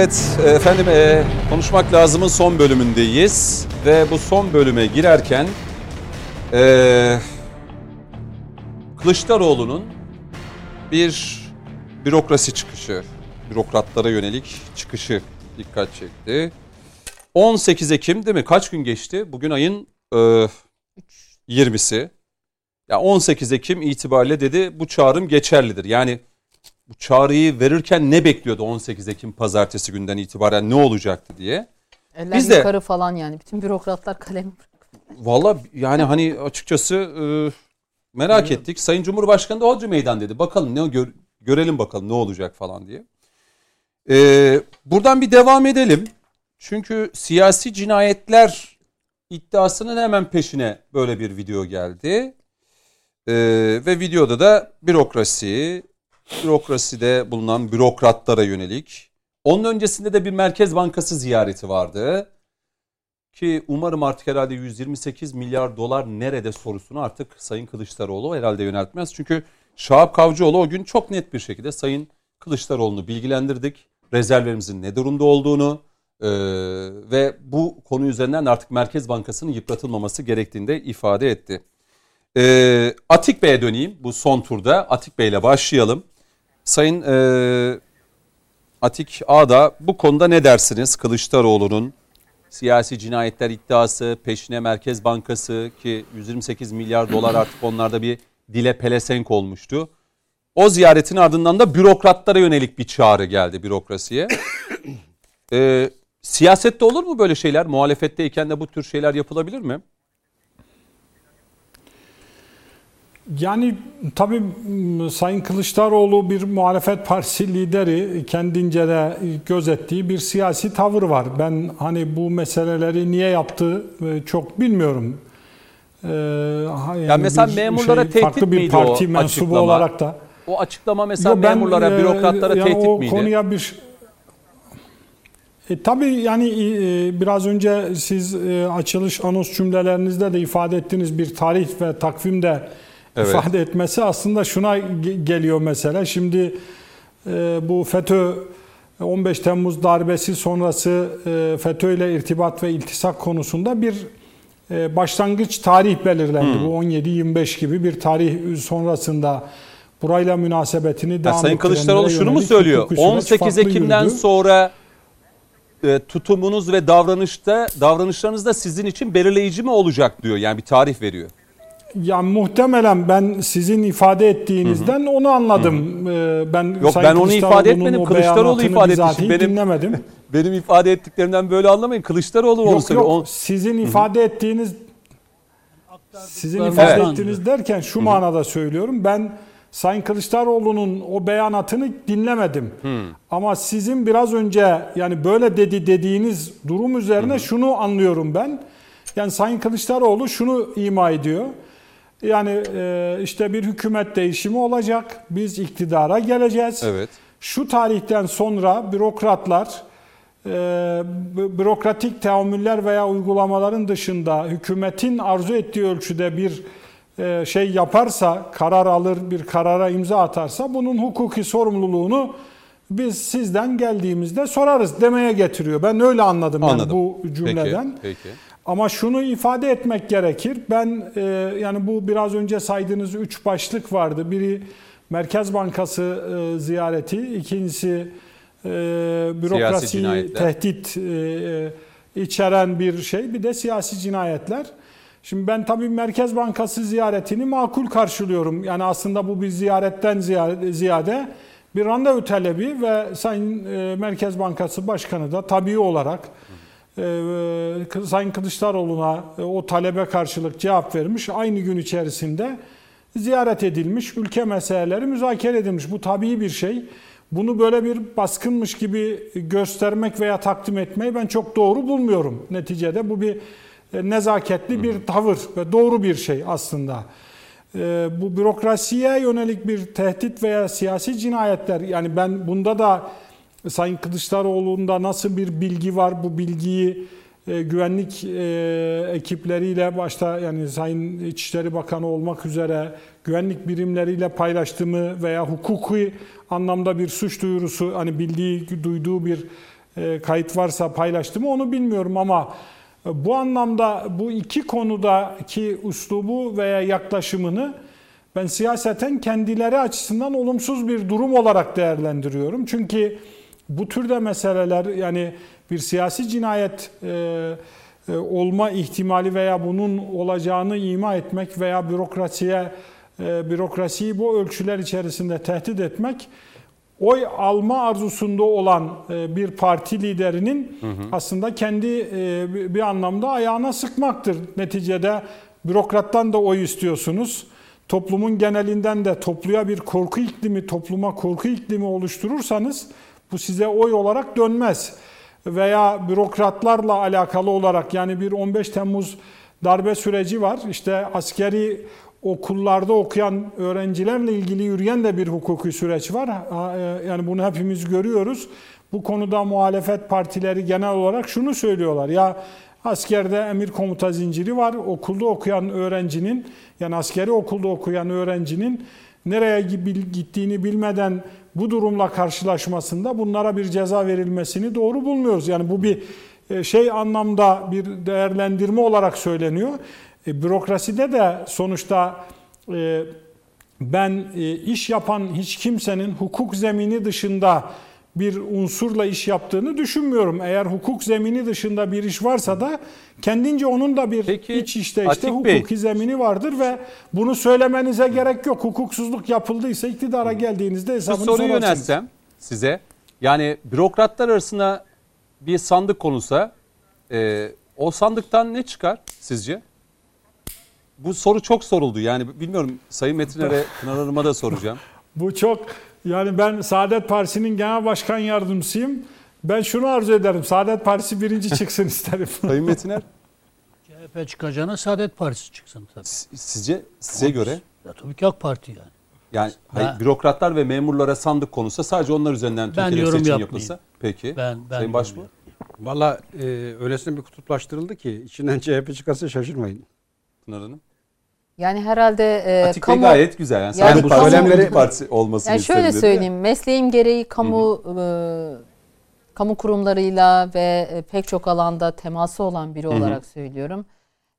Evet efendim e, konuşmak lazımın son bölümündeyiz ve bu son bölüme girerken e, Kılıçdaroğlu'nun bir bürokrasi çıkışı, bürokratlara yönelik çıkışı dikkat çekti. 18 Ekim değil mi? Kaç gün geçti? Bugün ayın e, 20'si. Ya 18 Ekim itibariyle dedi bu çağrım geçerlidir. Yani bu çağrıyı verirken ne bekliyordu 18 Ekim pazartesi günden itibaren ne olacaktı diye. Eller Biz de- yukarı falan yani. Bütün bürokratlar kalem Valla yani hani açıkçası e, merak ettik. Sayın Cumhurbaşkanı da Hodri Meydan dedi. Bakalım ne gör- görelim bakalım ne olacak falan diye. E, buradan bir devam edelim. Çünkü siyasi cinayetler iddiasının hemen peşine böyle bir video geldi. E, ve videoda da bürokrasi, bürokraside bulunan bürokratlara yönelik. Onun öncesinde de bir Merkez Bankası ziyareti vardı. Ki umarım artık herhalde 128 milyar dolar nerede sorusunu artık Sayın Kılıçdaroğlu herhalde yöneltmez. Çünkü Şahap Kavcıoğlu o gün çok net bir şekilde Sayın Kılıçdaroğlu'nu bilgilendirdik. Rezervlerimizin ne durumda olduğunu e, ve bu konu üzerinden artık Merkez Bankası'nın yıpratılmaması gerektiğini de ifade etti. E, Atik Bey'e döneyim bu son turda. Atik Bey'le başlayalım. Sayın e, Atik Ağda bu konuda ne dersiniz Kılıçdaroğlu'nun siyasi cinayetler iddiası, peşine Merkez Bankası ki 128 milyar dolar artık onlarda bir dile pelesenk olmuştu. O ziyaretin ardından da bürokratlara yönelik bir çağrı geldi bürokrasiye. Ee, siyasette olur mu böyle şeyler? Muhalefetteyken de bu tür şeyler yapılabilir mi? Yani tabii m, Sayın Kılıçdaroğlu bir muhalefet partisi lideri kendince de gözettiği bir siyasi tavır var. Ben hani bu meseleleri niye yaptı e, çok bilmiyorum. Ee, yani mesela bir memurlara tehdit farklı bir parti mensubu açıklama? olarak da. O açıklama mesela Yo, ben, memurlara, e, bürokratlara yani tehdit o miydi? konuya bir e, tabii yani e, biraz önce siz e, açılış anons cümlelerinizde de ifade ettiğiniz bir tarih ve takvimde Evet. ifade etmesi aslında şuna ge- geliyor mesela. Şimdi e, bu FETÖ 15 Temmuz darbesi sonrası e, FETÖ ile irtibat ve iltisak konusunda bir e, başlangıç tarih belirlendi. Hmm. Bu 17-25 gibi bir tarih sonrasında burayla münasebetini devam Sayın Kılıçdaroğlu şunu mu söylüyor? hukuki süreç 18 farklı Ekim'den yürüdü. sonra e, tutumunuz ve davranışta davranışlarınız da sizin için belirleyici mi olacak diyor. Yani bir tarih veriyor. Ya muhtemelen ben sizin ifade ettiğinizden onu anladım. Ee, Ben Yok, Sayın ben onu ifade etmedim. Kılıçdaroğlu ifade bizatihi Benim- dinlemedim. Benim ifade ettiklerimden böyle anlamayın. Kılıçdaroğlu yok söylüyor. yok O- sizin ifade ettiğiniz sizin ifade Evet. ettiğiniz derken şu manada söylüyorum. Ben Sayın Kılıçdaroğlu'nun o beyanatını dinlemedim. Ama sizin biraz önce yani böyle dedi dediğiniz durum üzerine şunu anlıyorum ben. Yani Sayın Kılıçdaroğlu şunu ima ediyor. Yani e, işte bir hükümet değişimi olacak. Biz iktidara geleceğiz. Evet. Şu tarihten sonra bürokratlar e, bü- bürokratik teamüller veya uygulamaların dışında hükümetin arzu ettiği ölçüde bir e, şey yaparsa, karar alır, bir karara imza atarsa bunun hukuki sorumluluğunu biz sizden geldiğimizde sorarız demeye getiriyor. Ben öyle anladım, yani Anladım. bu cümleden. Peki, peki. Ama şunu ifade etmek gerekir. Ben e, yani bu biraz önce saydığınız üç başlık vardı. Biri Merkez Bankası e, ziyareti, ikincisi e, bürokrasi tehdit e, içeren bir şey, bir de siyasi cinayetler. Şimdi ben tabii Merkez Bankası ziyaretini makul karşılıyorum. Yani aslında bu bir ziyaretten ziyade, ziyade bir randevu talebi ve Sayın e, Merkez Bankası Başkanı da tabii olarak e, Sayın Kılıçdaroğlu'na e, o talebe karşılık cevap vermiş. Aynı gün içerisinde ziyaret edilmiş, ülke meseleleri müzakere edilmiş. Bu tabii bir şey. Bunu böyle bir baskınmış gibi göstermek veya takdim etmeyi ben çok doğru bulmuyorum. Neticede bu bir e, nezaketli bir tavır ve doğru bir şey aslında. E, Bu bürokrasiye yönelik bir tehdit veya siyasi cinayetler yani ben bunda da Sayın Kılıçdaroğlu'nda nasıl bir bilgi var bu bilgiyi e, güvenlik e, ekipleriyle başta yani Sayın İçişleri Bakanı olmak üzere güvenlik birimleriyle paylaştığımı veya hukuki anlamda bir suç duyurusu hani bildiği duyduğu bir e, kayıt varsa paylaştı mı onu bilmiyorum ama e, bu anlamda bu iki konudaki uslubu veya yaklaşımını ben siyaseten kendileri açısından olumsuz bir durum olarak değerlendiriyorum. Çünkü bu türde meseleler yani bir siyasi cinayet e, e, olma ihtimali veya bunun olacağını ima etmek veya bürokrasiye e, bürokrasiyi bu ölçüler içerisinde tehdit etmek oy alma arzusunda olan e, bir parti liderinin hı hı. aslında kendi e, bir anlamda ayağına sıkmaktır. Neticede bürokrattan da oy istiyorsunuz. Toplumun genelinden de topluya bir korku iklimi, topluma korku iklimi oluşturursanız bu size oy olarak dönmez. Veya bürokratlarla alakalı olarak yani bir 15 Temmuz darbe süreci var. İşte askeri okullarda okuyan öğrencilerle ilgili yürüyen de bir hukuki süreç var. E, yani bunu hepimiz görüyoruz. Bu konuda muhalefet partileri genel olarak şunu söylüyorlar. Ya askerde emir komuta zinciri var. Okulda okuyan öğrencinin yani askeri okulda okuyan öğrencinin nereye gittiğini bilmeden bu durumla karşılaşmasında bunlara bir ceza verilmesini doğru bulmuyoruz. Yani bu bir e, şey anlamda bir değerlendirme olarak söyleniyor. E, bürokraside de sonuçta e, ben e, iş yapan hiç kimsenin hukuk zemini dışında bir unsurla iş yaptığını düşünmüyorum. Eğer hukuk zemini dışında bir iş varsa da kendince onun da bir Peki, iç işte işte Atik hukuki Bey. zemini vardır ve bunu söylemenize gerek yok. Hukuksuzluk yapıldıysa iktidara geldiğinizde hesabını soruyu sorarsınız. yöneltsem size. Yani bürokratlar arasında bir sandık konulsa e, o sandıktan ne çıkar sizce? Bu soru çok soruldu. Yani bilmiyorum Sayın Metiner'e, Pınar Hanım'a da soracağım. Bu çok yani ben Saadet Partisi'nin genel başkan yardımcısıyım. Ben şunu arzu ederim. Saadet Partisi birinci çıksın isterim. Sayın Metiner? CHP çıkacağına Saadet Partisi çıksın tabii. Sizce, size Olur. göre? Ya tabii ki AK Parti yani. Yani hayır, bürokratlar ve memurlara sandık konulsa sadece onlar üzerinden ben Türkiye'de seçim yapmayayım. yapılsa. Peki. Ben, ben Sayın Başbuğ? Valla e, öylesine bir kutuplaştırıldı ki içinden CHP çıkarsa şaşırmayın. Pınar Hanım? Yani herhalde e, Açık kamu gayet güzel. Yani, yani bu söylemleri partisi olmasını yani şöyle söyleyeyim. Ya. Mesleğim gereği kamu e, kamu kurumlarıyla ve e, pek çok alanda teması olan biri Hı-hı. olarak söylüyorum.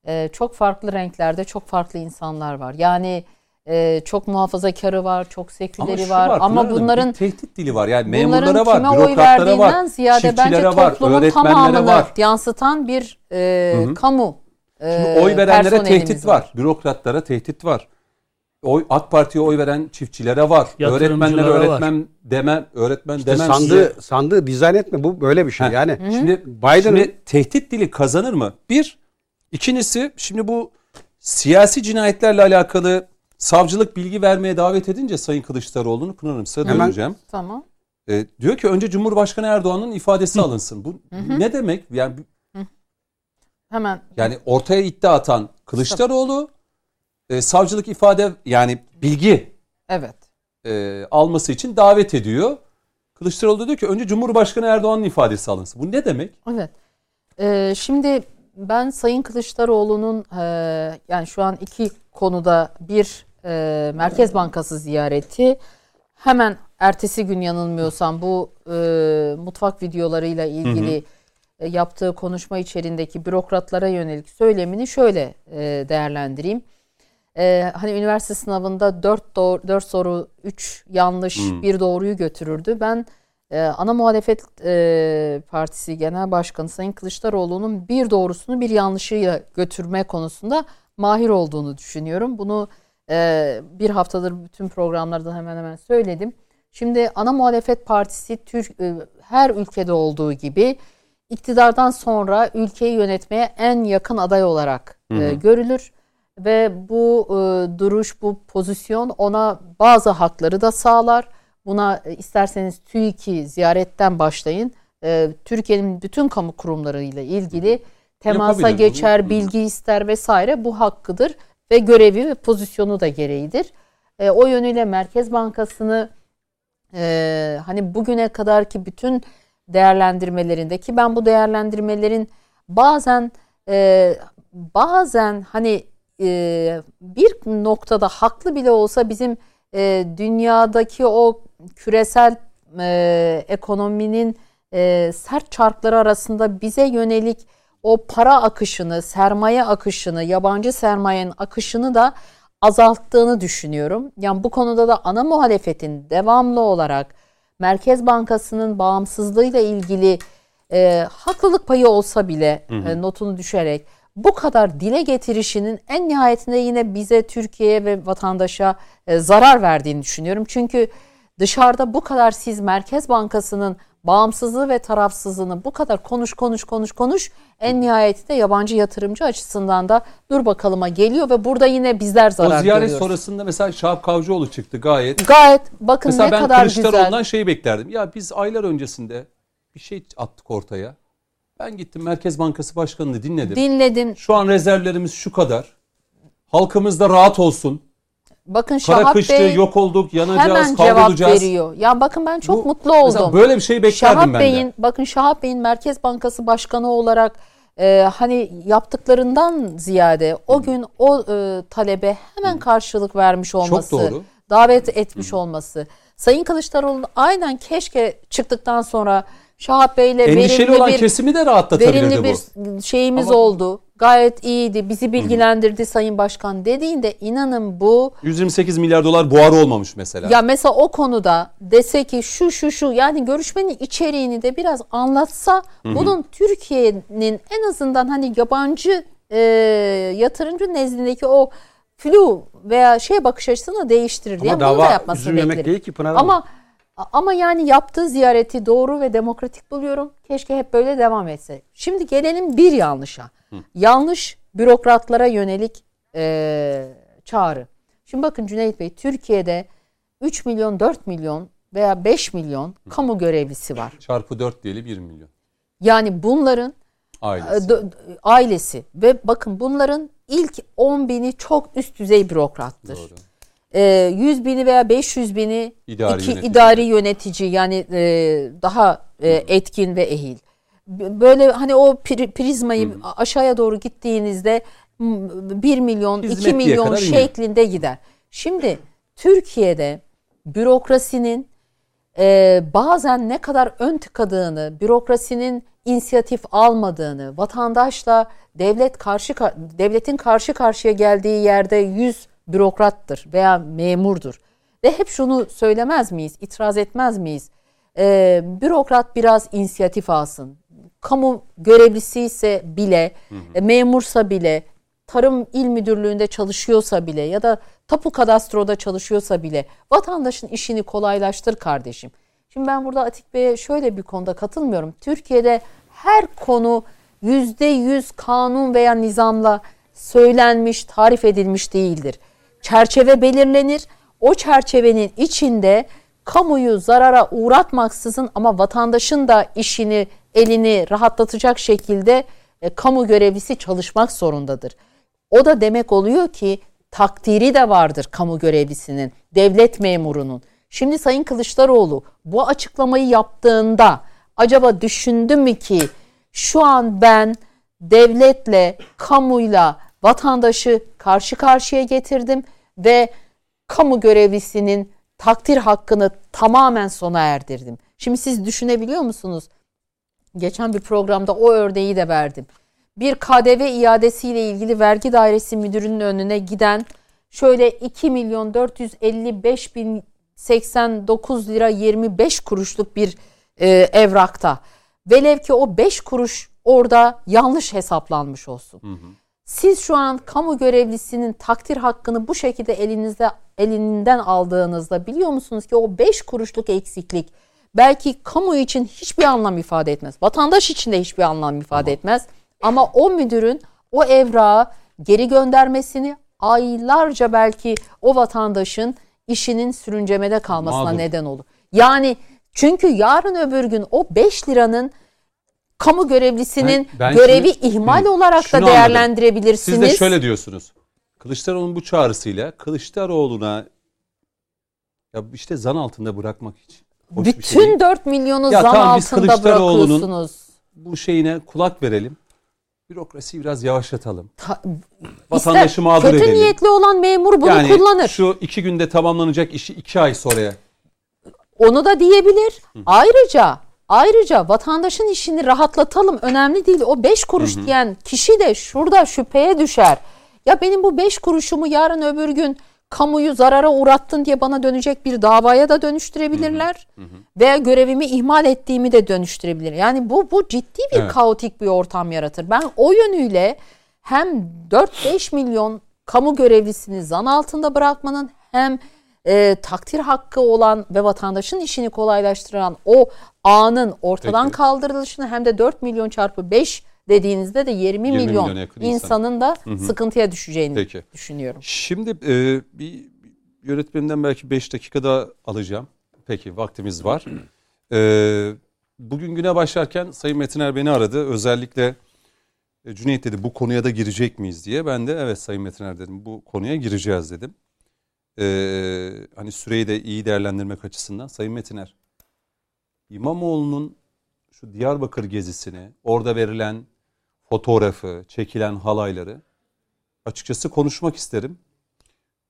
E, çok farklı renklerde çok farklı insanlar var. Yani e, çok muhafazakarı var, çok seküleri var. var ama bunların bir tehdit dili var. Yani memurlara var, bürokratlara var, ziyade bence var, toplumun tamamını var. yansıtan bir e, kamu Şimdi ee, oy verenlere tehdit var. var. Bürokratlara tehdit var. Oy AK Parti'ye oy veren çiftçilere var. Öğretmenlere öğretmen var. demem, öğretmen işte demem sandığı size. sandığı dizayn etme bu böyle bir şey. Ha. Yani Hı-hı. şimdi Biden tehdit dili kazanır mı? Bir, ikincisi şimdi bu siyasi cinayetlerle alakalı savcılık bilgi vermeye davet edince Sayın Kılıçdaroğlu'nu Pınar Hanım size döneceğim. Tamam. Ee, diyor ki önce Cumhurbaşkanı Erdoğan'ın ifadesi Hı. alınsın. Bu Hı-hı. ne demek? Yani Hemen. Yani ortaya iddia atan Kılıçdaroğlu e, savcılık ifade yani bilgi evet e, alması için davet ediyor. Kılıçdaroğlu diyor ki önce Cumhurbaşkanı Erdoğan'ın ifadesi alınsın. Bu ne demek? Evet. Ee, şimdi ben Sayın Kılıçdaroğlu'nun e, yani şu an iki konuda bir e, Merkez Bankası ziyareti hemen ertesi gün yanılmıyorsam bu e, mutfak videolarıyla ilgili hı hı yaptığı konuşma içerisindeki bürokratlara yönelik söylemini şöyle e, değerlendireyim. E, hani üniversite sınavında 4 doğru, 4 soru 3 yanlış hmm. bir doğruyu götürürdü. Ben ana muhalefet partisi genel başkanı Sayın Kılıçdaroğlu'nun bir doğrusunu bir yanlışıyla götürme konusunda mahir olduğunu düşünüyorum. Bunu bir haftadır bütün programlarda hemen hemen söyledim. Şimdi ana muhalefet partisi Türk her ülkede olduğu gibi iktidardan sonra ülkeyi yönetmeye en yakın aday olarak e, görülür ve bu e, duruş, bu pozisyon ona bazı hakları da sağlar. Buna e, isterseniz TÜİK'i ziyaretten başlayın. E, Türkiye'nin bütün kamu kurumlarıyla ilgili temasa geçer, bilgi ister vesaire bu hakkıdır ve görevi ve pozisyonu da gereğidir. E, o yönüyle Merkez Bankası'nı e, hani bugüne kadar ki bütün değerlendirmelerindeki ben bu değerlendirmelerin bazen e, bazen hani e, bir noktada haklı bile olsa bizim e, dünyadaki o küresel e, ekonominin e, sert çarkları arasında bize yönelik o para akışını, sermaye akışını, yabancı sermayenin akışını da azalttığını düşünüyorum. Yani bu konuda da ana muhalefetin devamlı olarak Merkez Bankası'nın bağımsızlığıyla ilgili e, haklılık payı olsa bile hı hı. E, notunu düşerek bu kadar dile getirişinin en nihayetinde yine bize Türkiye'ye ve vatandaşa e, zarar verdiğini düşünüyorum. Çünkü dışarıda bu kadar siz Merkez Bankası'nın bağımsızlığı ve tarafsızlığını bu kadar konuş konuş konuş konuş en nihayetinde yabancı yatırımcı açısından da dur bakalıma geliyor ve burada yine bizler zarar o ziyaret görüyoruz. sonrasında mesela Şahap Kavcıoğlu çıktı gayet. Gayet bakın Mesela ne ben kadar Kılıçdaroğlu'ndan güzel. şeyi beklerdim. Ya biz aylar öncesinde bir şey attık ortaya. Ben gittim Merkez Bankası Başkanı'nı dinledim. Dinledin. Şu an rezervlerimiz şu kadar. Halkımız da rahat olsun. Bakın Kara Şahap kıştı, Bey yok olduk, yanacağız, hemen cevap veriyor. Ya bakın ben çok Bu- mutlu oldum. böyle bir şey beklerdim Şahap ben de. Bey'in bakın Şahap Bey'in Merkez Bankası Başkanı olarak e, hani yaptıklarından ziyade o gün o e, talebe hemen karşılık vermiş olması, doğru. davet etmiş olması. Sayın Kılıçdaroğlu aynen keşke çıktıktan sonra Şahap Bey'le Endişeli verimli olan bir kesimi de rahatlatabilirdi verimli bu. bir şeyimiz Ama- oldu. Gayet iyiydi. Bizi bilgilendirdi Sayın Başkan dediğinde inanın bu 128 milyar dolar buharı olmamış mesela. ya mesela o konuda dese ki şu şu şu yani görüşmenin içeriğini de biraz anlatsa bunun Türkiye'nin en azından hani yabancı e, yatırımcı nezdindeki o flu veya şey bakış açısını değiştirir diye Ama bunu da dava yapmasını üzüm yemek beklerim. değil ki Pınar. Ama ama yani yaptığı ziyareti doğru ve demokratik buluyorum. Keşke hep böyle devam etse. Şimdi gelelim bir yanlışa. Yanlış bürokratlara yönelik e, çağrı. Şimdi bakın Cüneyt Bey Türkiye'de 3 milyon 4 milyon veya 5 milyon kamu görevlisi var. Çarpı 4 diyelim 1 milyon. Yani bunların Ailesi. e, dö- ailesi ve bakın bunların ilk 10 bini çok üst düzey bürokrattır. Doğru. E, 100 bini veya 500 bini İdari iki yönetici. idari yönetici yani e, daha e, etkin ve ehil. Böyle hani o pri- prizmayı aşağıya doğru gittiğinizde 1 milyon, 2 Hizmetliye milyon kadar iniyor. şeklinde gider. Şimdi Türkiye'de bürokrasinin e, bazen ne kadar ön tıkadığını, bürokrasinin inisiyatif almadığını, vatandaşla devlet karşı devletin karşı karşıya geldiği yerde yüz bürokrattır veya memurdur. Ve hep şunu söylemez miyiz, itiraz etmez miyiz? E, bürokrat biraz inisiyatif alsın. Kamu görevlisi ise bile, e, memursa bile, Tarım İl Müdürlüğü'nde çalışıyorsa bile ya da tapu kadastroda çalışıyorsa bile vatandaşın işini kolaylaştır kardeşim. Şimdi ben burada Atik Bey'e şöyle bir konuda katılmıyorum. Türkiye'de her konu yüzde yüz kanun veya nizamla söylenmiş, tarif edilmiş değildir. Çerçeve belirlenir. O çerçevenin içinde kamuyu zarara uğratmaksızın ama vatandaşın da işini, elini rahatlatacak şekilde e, kamu görevlisi çalışmak zorundadır. O da demek oluyor ki takdiri de vardır kamu görevlisinin, devlet memurunun. Şimdi Sayın Kılıçdaroğlu bu açıklamayı yaptığında acaba düşündü mü ki şu an ben devletle, kamuyla vatandaşı karşı karşıya getirdim ve kamu görevlisinin takdir hakkını tamamen sona erdirdim. Şimdi siz düşünebiliyor musunuz? Geçen bir programda o örneği de verdim. Bir KDV iadesiyle ilgili vergi dairesi müdürünün önüne giden şöyle 2 milyon 455 bin 89 lira 25 kuruşluk bir e, evrakta. Velev ki o 5 kuruş orada yanlış hesaplanmış olsun. Siz şu an kamu görevlisinin takdir hakkını bu şekilde elinizde elinden aldığınızda biliyor musunuz ki o 5 kuruşluk eksiklik belki kamu için hiçbir anlam ifade etmez. Vatandaş için de hiçbir anlam ifade etmez. Ama o müdürün o evrağı geri göndermesini aylarca belki o vatandaşın işinin sürüncemede kalmasına Mağdur. neden olur. Yani çünkü yarın öbür gün o 5 liranın kamu görevlisinin Ben- ben görevi şimdi- ihmal Hı, olarak da anladım. değerlendirebilirsiniz. Siz de şöyle diyorsunuz. Kılıçdaroğlu'nun bu çağrısıyla Kılıçdaroğlu'na ya işte zan altında bırakmak için. şey. Bütün 4 milyonu Ya zan tamam, altında bırakıyorsunuz. bu şeyine kulak verelim. Bürokrasiyi biraz yavaşlatalım. Ta- Vatandaşı İster- mağdur Kötü edelim. niyetli olan memur bunu yani kullanır. şu iki günde tamamlanacak işi iki ay sonraya. Onu da diyebilir. Ayrıca ayrıca vatandaşın işini rahatlatalım önemli değil. O 5 kuruş diyen kişi de şurada şüpheye düşer. Ya benim bu 5 kuruşumu yarın öbür gün kamuyu zarara uğrattın diye bana dönecek bir davaya da dönüştürebilirler. Veya görevimi ihmal ettiğimi de dönüştürebilir. Yani bu bu ciddi bir Evet. kaotik bir ortam yaratır. Ben o yönüyle hem 4-5 milyon kamu görevlisini zan altında bırakmanın hem e, takdir hakkı olan ve vatandaşın işini kolaylaştıran o ağının ortadan Peki. kaldırılışını hem de 4 milyon çarpı 5 dediğinizde de 20, 20 milyon milyona yakın insan. insanın da sıkıntıya düşeceğini Peki. düşünüyorum. Şimdi e, bir yönetmenimden belki 5 dakika daha alacağım. Peki vaktimiz var. E, bugün güne başlarken Sayın Metiner beni aradı. Özellikle e, Cüneyt dedi bu konuya da girecek miyiz diye. Ben de evet Sayın Metiner dedim bu konuya gireceğiz dedim. E, hani süreyi de iyi değerlendirmek açısından Sayın Metiner İmamoğlu'nun şu Diyarbakır gezisini, orada verilen fotoğrafı, çekilen halayları açıkçası konuşmak isterim.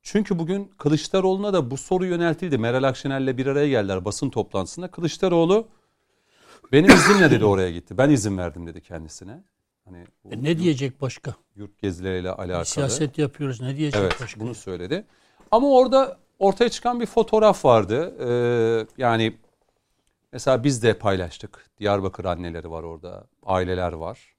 Çünkü bugün Kılıçdaroğlu'na da bu soru yöneltildi. Meral Akşener'le bir araya geldiler basın toplantısında. Kılıçdaroğlu benim iznimle dedi oraya gitti. Ben izin verdim dedi kendisine. Hani E ne diyecek başka? yurt gezileriyle alakalı. Siyaset yapıyoruz. Ne diyecek Evet başka? bunu söyledi. Ama orada ortaya çıkan bir fotoğraf vardı. Ee, yani mesela biz de paylaştık. Diyarbakır anneleri var orada. Aileler var.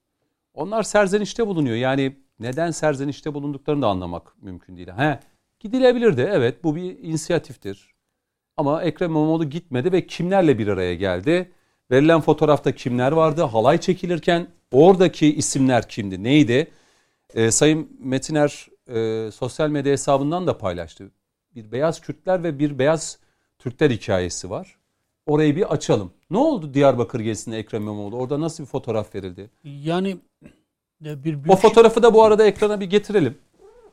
Onlar serzenişte bulunuyor. Yani neden serzenişte bulunduklarını da anlamak mümkün değil. He, gidilebilirdi. Evet bu bir inisiyatiftir. Ama Ekrem İmamoğlu gitmedi ve kimlerle bir araya geldi? Verilen fotoğrafta kimler vardı? Halay çekilirken oradaki isimler kimdi? Neydi? Ee, Sayın Metiner e, sosyal medya hesabından da paylaştı. Bir beyaz Kürtler ve bir beyaz Türkler hikayesi var. Orayı bir açalım. Ne oldu Diyarbakır gezisinde Ekrem İmamoğlu? Orada nasıl bir fotoğraf verildi? Yani e, bir O büyük fotoğrafı da bu arada ekrana bir getirelim.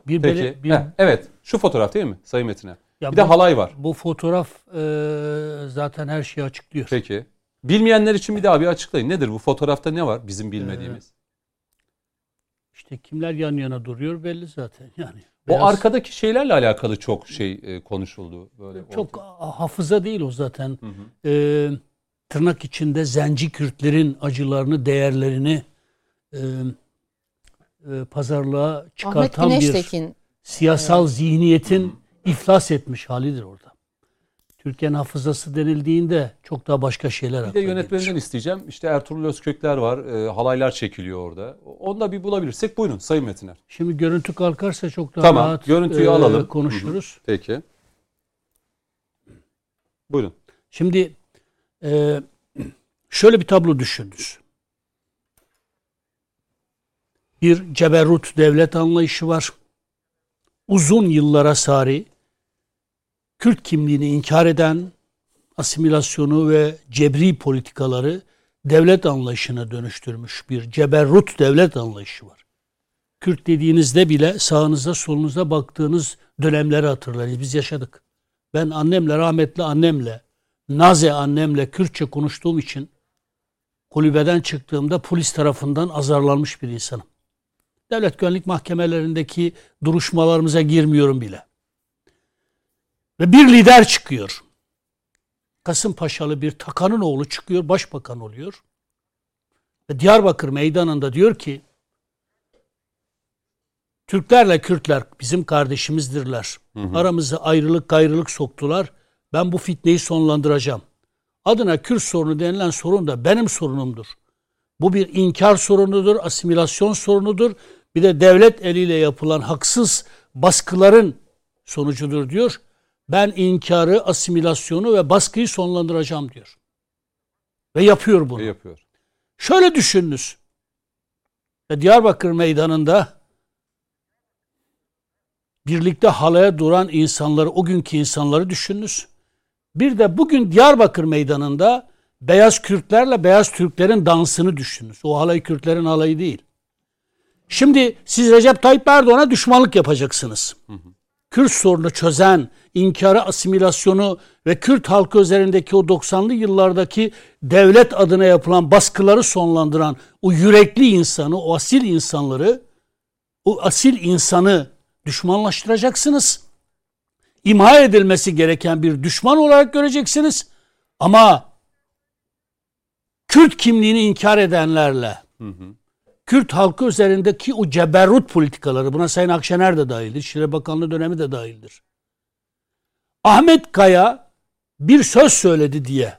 bir, Peki. bele- bir, Heh, evet. Şu fotoğraf değil mi Sayın Metiner? Ya bir de bu- halay var. bu fotoğraf e, zaten her şeyi açıklıyor. Peki. Bilmeyenler için bir daha bir açıklayın. Nedir bu fotoğrafta ne var bizim bilmediğimiz? İşte kimler yan yana duruyor belli zaten yani. o Beyaz- arkadaki şeylerle alakalı çok şey e, konuşuldu. Böyle çok ortada. hafıza değil o zaten. Hı hı. Ee, tırnak içinde zenci Kürtlerin acılarını, değerlerini e, e, pazarlığa çıkartan bir siyasal zihniyetin iflas etmiş halidir orada. Türkiye'nin hafızası denildiğinde çok daha başka şeyler Bir de yönetmeninden gelir. isteyeceğim. İşte Ertuğrul Özkökler var. e, halaylar çekiliyor orada. Onu da bir bulabilirsek buyurun Sayın Metiner. Şimdi görüntü kalkarsa çok daha Tamam, rahat görüntüyü e, alalım. konuşuruz. Peki. Buyurun. Şimdi e, şöyle bir tablo düşününüz. Bir ceberrut devlet anlayışı var. Uzun yıllara sari Kürt kimliğini inkar eden asimilasyonu ve cebri politikaları devlet anlayışına dönüştürmüş bir ceberrut devlet anlayışı var. Kürt dediğinizde bile sağınıza solunuza baktığınız dönemleri hatırlayın. Biz yaşadık. Ben annemle rahmetli annemle Naze annemle Kürtçe konuştuğum için kulübeden çıktığımda polis tarafından azarlanmış bir insanım. Devlet güvenlik mahkemelerindeki duruşmalarımıza girmiyorum bile. Ve bir lider çıkıyor. Kasımpaşalı bir takanın oğlu çıkıyor, başbakan oluyor. Ve Diyarbakır meydanında diyor ki Türklerle Kürtler bizim kardeşimizdirler. Aramıza ayrılık gayrılık soktular. Ben bu fitneyi sonlandıracağım. Adına Kürt sorunu denilen sorun da benim sorunumdur. Bu bir inkar sorunudur, asimilasyon sorunudur. Bir de devlet eliyle yapılan haksız baskıların sonucudur diyor. Ben inkarı, asimilasyonu ve baskıyı sonlandıracağım diyor. Ve yapıyor bunu. Ne yapıyor? Şöyle düşününüz. Ve Diyarbakır meydanında birlikte halaya duran insanları, o günkü insanları düşününüz. Bir de bugün Diyarbakır meydanında beyaz Kürtlerle beyaz Türklerin dansını düşününüz. O halay Kürtlerin halayı değil. Şimdi siz Recep Tayyip Erdoğan'a düşmanlık yapacaksınız. Kürt sorunu çözen, inkarı, asimilasyonu ve Kürt halkı üzerindeki o 90'lı yıllardaki devlet adına yapılan baskıları sonlandıran o yürekli insanı, o asil insanları, o asil insanı düşmanlaştıracaksınız. İmha edilmesi gereken bir düşman olarak göreceksiniz. Ama Kürt kimliğini inkar edenlerle, Kürt halkı üzerindeki o ceberrut politikaları, buna Sayın Akşener de dahildir, İçişleri Bakanlığı dönemi de dahildir. Ahmet Kaya bir söz söyledi diye.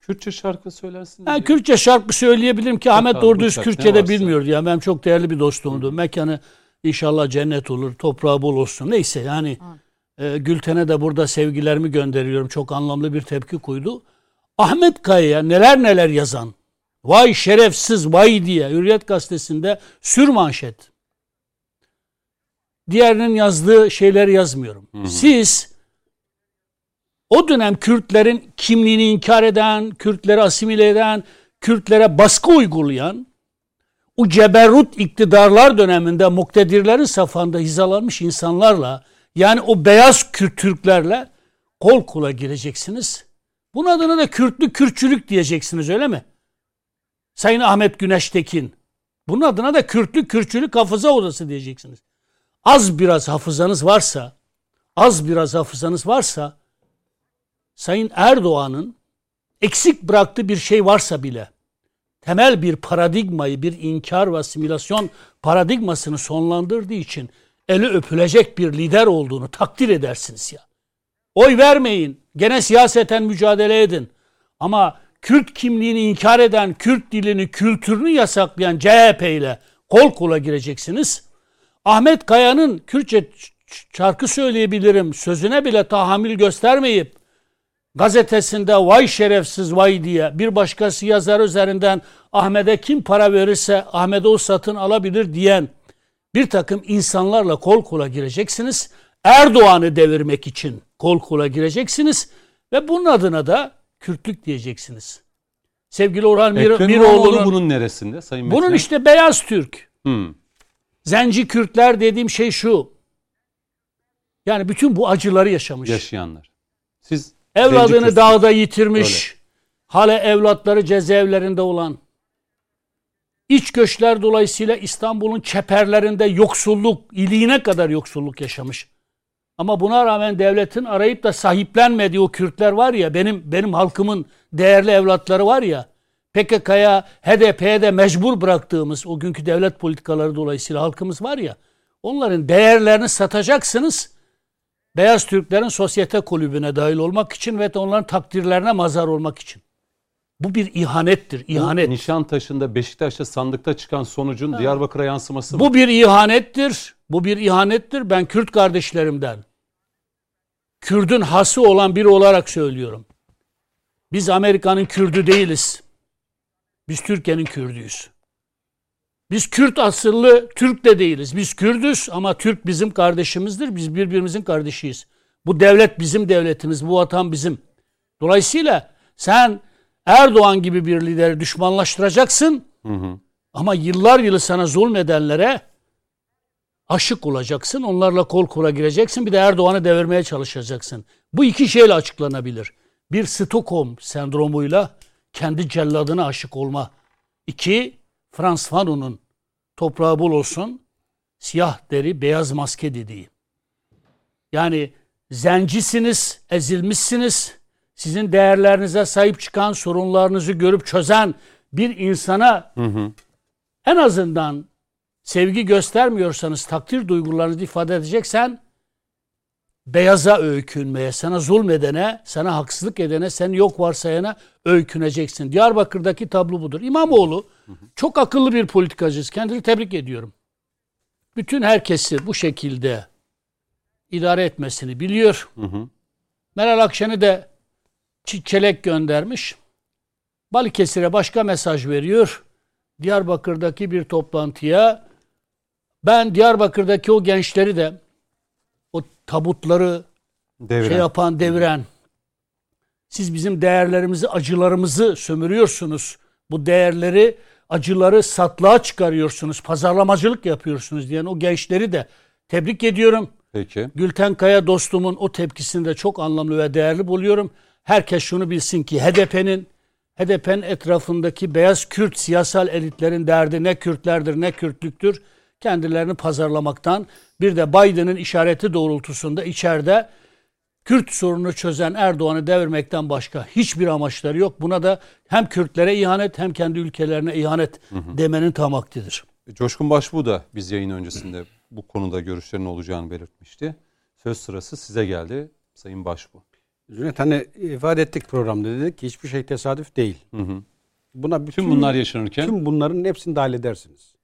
Kürtçe şarkı söylersin. Diye. Kürtçe şarkı söyleyebilirim ki Ahmet doğru düz Kürtçe de bilmiyordu. Yani benim çok değerli bir dostumdu. Mekanı inşallah cennet olur, toprağı bol olsun. Neyse yani e, Gülten'e de burada sevgilerimi gönderiyorum. Çok anlamlı bir tepki koydu. Ahmet Kaya'ya neler neler yazan, vay şerefsiz vay diye Hürriyet gazetesinde sür manşet. Diğerinin yazdığı şeyleri yazmıyorum. Siz o dönem Kürtlerin kimliğini inkar eden, Kürtleri asimile eden, Kürtlere baskı uygulayan, o ceberrut iktidarlar döneminde muktedirlerin safında hizalanmış insanlarla, yani o beyaz Kürt Türklerle kol kola gireceksiniz. Bunun adına da Kürtlü Kürtçülük diyeceksiniz öyle mi? Sayın Ahmet Güneştekin. Bunun adına da Kürtlü Kürtçülük hafıza odası diyeceksiniz. Az biraz hafızanız varsa, az biraz hafızanız varsa, Sayın Erdoğan'ın eksik bıraktığı bir şey varsa bile, temel bir paradigmayı, bir inkar ve asimilasyon paradigmasını sonlandırdığı için eli öpülecek bir lider olduğunu takdir edersiniz ya. Oy vermeyin. Gene siyaseten mücadele edin. Ama Kürt kimliğini inkar eden, Kürt dilini, kültürünü yasaklayan CHP ile kol kola gireceksiniz. Ahmet Kaya'nın Kürtçe şarkı söyleyebilirim sözüne bile tahammül göstermeyip gazetesinde vay şerefsiz vay diye bir başkası yazar üzerinden Ahmet'e kim para verirse Ahmet'e o satın alabilir diyen bir takım insanlarla kol kola gireceksiniz. Erdoğan'ı devirmek için kol kola gireceksiniz ve bunun adına da Kürtlük diyeceksiniz. Sevgili Orhan Mir Ekrem Miroğlu'nun bunun neresinde Sayın bunun Metin? işte beyaz Türk. Hmm. Zenci Kürtler dediğim şey şu. Yani bütün bu acıları yaşamış. yaşayanlar. Siz Evladını dağda yitirmiş. Hala evlatları cezaevlerinde olan. İç göçler dolayısıyla İstanbul'un çeperlerinde yoksulluk, iliğine kadar yoksulluk yaşamış. Ama buna rağmen devletin arayıp da sahiplenmediği o Kürtler var ya, benim benim halkımın değerli evlatları var ya, PKK'ya, HDP'ye de mecbur bıraktığımız o günkü devlet politikaları dolayısıyla halkımız var ya, onların değerlerini satacaksınız. Beyaz Türklerin sosyete kulübüne dahil olmak için ve de onların takdirlerine mazar olmak için. Bu bir ihanettir, ihanet. Nişantaşı'nda Beşiktaş'ta sandıkta çıkan sonucun Diyarbakır'a yansıması mı? Bu bir ihanettir. Bu bir ihanettir. Ben Kürt kardeşlerimden, Kürdün hası olan biri olarak söylüyorum. Biz Amerika'nın Kürdü değiliz. Biz Türkiye'nin Kürdüyüz. Biz Kürt asıllı Türk de değiliz. Biz Kürdüz ama Türk bizim kardeşimizdir. Biz birbirimizin kardeşiyiz. Bu devlet bizim devletimiz. Bu vatan bizim. Dolayısıyla sen Erdoğan gibi bir lideri düşmanlaştıracaksın. Ama yıllar yılı sana zulmedenlere aşık olacaksın. Onlarla kol kola gireceksin. Bir de Erdoğan'ı devirmeye çalışacaksın. Bu iki şeyle açıklanabilir. Bir Stockholm sendromuyla kendi celladına aşık olma. İki, Frans Fanon'un toprağı bol olsun, siyah deri, beyaz maske dediği. Yani zencisiniz, ezilmişsiniz. Sizin değerlerinize sahip çıkan, sorunlarınızı görüp çözen bir insana en azından sevgi göstermiyorsanız, takdir duygularınızı ifade edeceksen beyaza öykünmeye, sana zulmedene, sana haksızlık edene, seni yok varsayana öyküneceksin. Diyarbakır'daki tablo budur. İmamoğlu çok akıllı bir politikacı. Kendini tebrik ediyorum. Bütün herkesi bu şekilde idare etmesini biliyor. Meral Akşener'i de çelek göndermiş. Balıkesir'e başka mesaj veriyor. Diyarbakır'daki bir toplantıya ben Diyarbakır'daki o gençleri de o tabutları Deviren. şey yapan, deviren. Siz bizim değerlerimizi, acılarımızı sömürüyorsunuz. Bu değerleri, acıları satlığa çıkarıyorsunuz. Pazarlamacılık yapıyorsunuz diyen o gençleri de tebrik ediyorum. Peki. Gülten Kaya dostumun o tepkisini de çok anlamlı ve değerli buluyorum. Herkes şunu bilsin ki HDP'nin HDP'nin etrafındaki beyaz Kürt siyasal elitlerin derdi ne Kürtlerdir ne Kürtlüktür. Kendilerini pazarlamaktan bir de Biden'ın işareti doğrultusunda içeride Kürt sorununu çözen Erdoğan'ı devirmekten başka hiçbir amaçları yok. Buna da hem Kürtlere ihanet hem kendi ülkelerine ihanet demenin tam vaktidir. Coşkun Başbuğ da biz yayın öncesinde bu konuda görüşlerinin olacağını belirtmişti. Söz sırası size geldi Sayın Başbuğ. Cüneyt hani ifade ettik programda dedik ki hiçbir şey tesadüf değil. Buna bütün Tüm bunlar yaşanırken tüm bunların hepsini dahil edersiniz.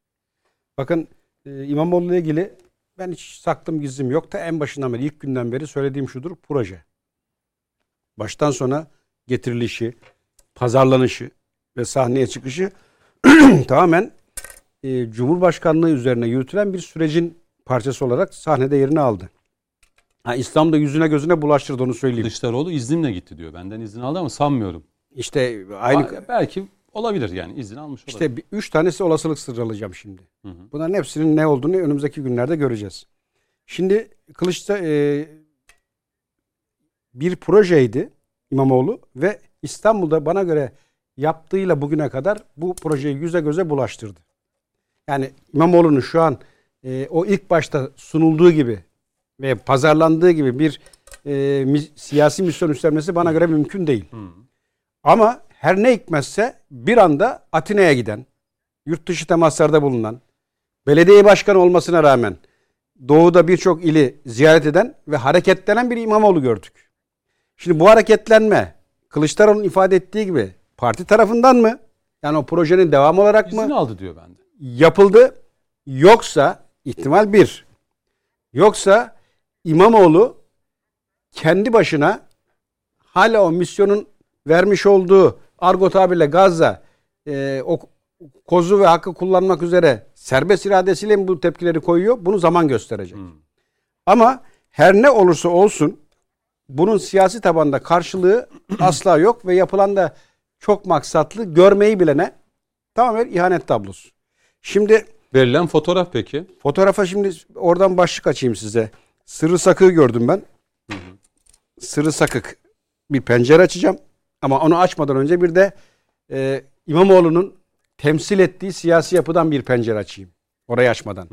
Bakın e, İmamoğlu ile ilgili ben hiç saklım gizlim yok da en başından beri ilk günden beri söylediğim şudur proje. Baştan sona getirilişi, pazarlanışı ve sahneye çıkışı tamamen e, Cumhurbaşkanlığı üzerine yürütülen bir sürecin parçası olarak sahnede yerini aldı. Ha, İslam'da yüzüne gözüne bulaştırdı onu söyleyeyim. Kılıçdaroğlu iznimle gitti diyor. Benden izin aldı ama sanmıyorum. İşte aynı belki olabilir yani izin almış olabilir. işte bir- üç tanesi olasılık sıralayacağım şimdi. Hı hı. Bunların hepsinin ne olduğunu önümüzdeki günlerde göreceğiz. Şimdi Kılıç'ta e, bir projeydi İmamoğlu ve İstanbul'da bana göre yaptığıyla bugüne kadar bu projeyi yüze göze bulaştırdı. Yani İmamoğlu'nun şu an e, o ilk başta sunulduğu gibi ve pazarlandığı gibi bir e, mi- siyasi misyon üstlenmesi bana göre mümkün değil. Ama her ne hikmetse bir anda Atina'ya giden, yurt dışı temaslarda bulunan, belediye başkanı olmasına rağmen doğuda birçok ili ziyaret eden ve hareketlenen bir İmamoğlu gördük. Şimdi bu hareketlenme Kılıçdaroğlu'nun ifade ettiği gibi parti tarafından mı? Yani o projenin devamı olarak mı? İzin aldı diyor bende. yapıldı. Yoksa ihtimal bir. Yoksa İmamoğlu kendi başına hala o misyonun vermiş olduğu argo tabirle Gazze e, o kozu ve hakkı kullanmak üzere serbest iradesiyle mi bu tepkileri koyuyor? Bunu zaman gösterecek. Ama her ne olursa olsun bunun siyasi tabanda karşılığı asla yok ve yapılan da çok maksatlı görmeyi bilene tamamen ihanet tablosu. Şimdi Verilen fotoğraf peki? Fotoğrafa şimdi oradan başlık açayım size. Sırrı sakığı gördüm ben. Sırrı sakık bir pencere açacağım. Ama onu açmadan önce bir de e, İmamoğlu'nun temsil ettiği siyasi yapıdan bir pencere açayım. Orayı açmadan.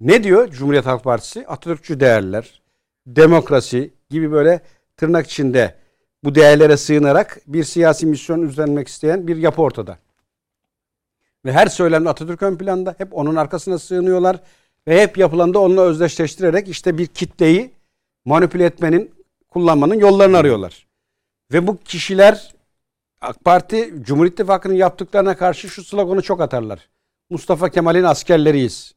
Ne diyor Cumhuriyet Halk Partisi? Atatürkçü değerler, demokrasi gibi böyle tırnak içinde bu değerlere sığınarak bir siyasi misyon üstlenmek isteyen bir yapı ortada. Ve her söylemde Atatürk ön planda. Hep onun arkasına sığınıyorlar. Ve hep yapılanda onunla özdeşleştirerek işte bir kitleyi manipüle etmenin, kullanmanın yollarını arıyorlar. Ve bu kişiler AK Parti Cumhur İttifakı'nın yaptıklarına karşı şu sloganı çok atarlar. Mustafa Kemal'in askerleriyiz.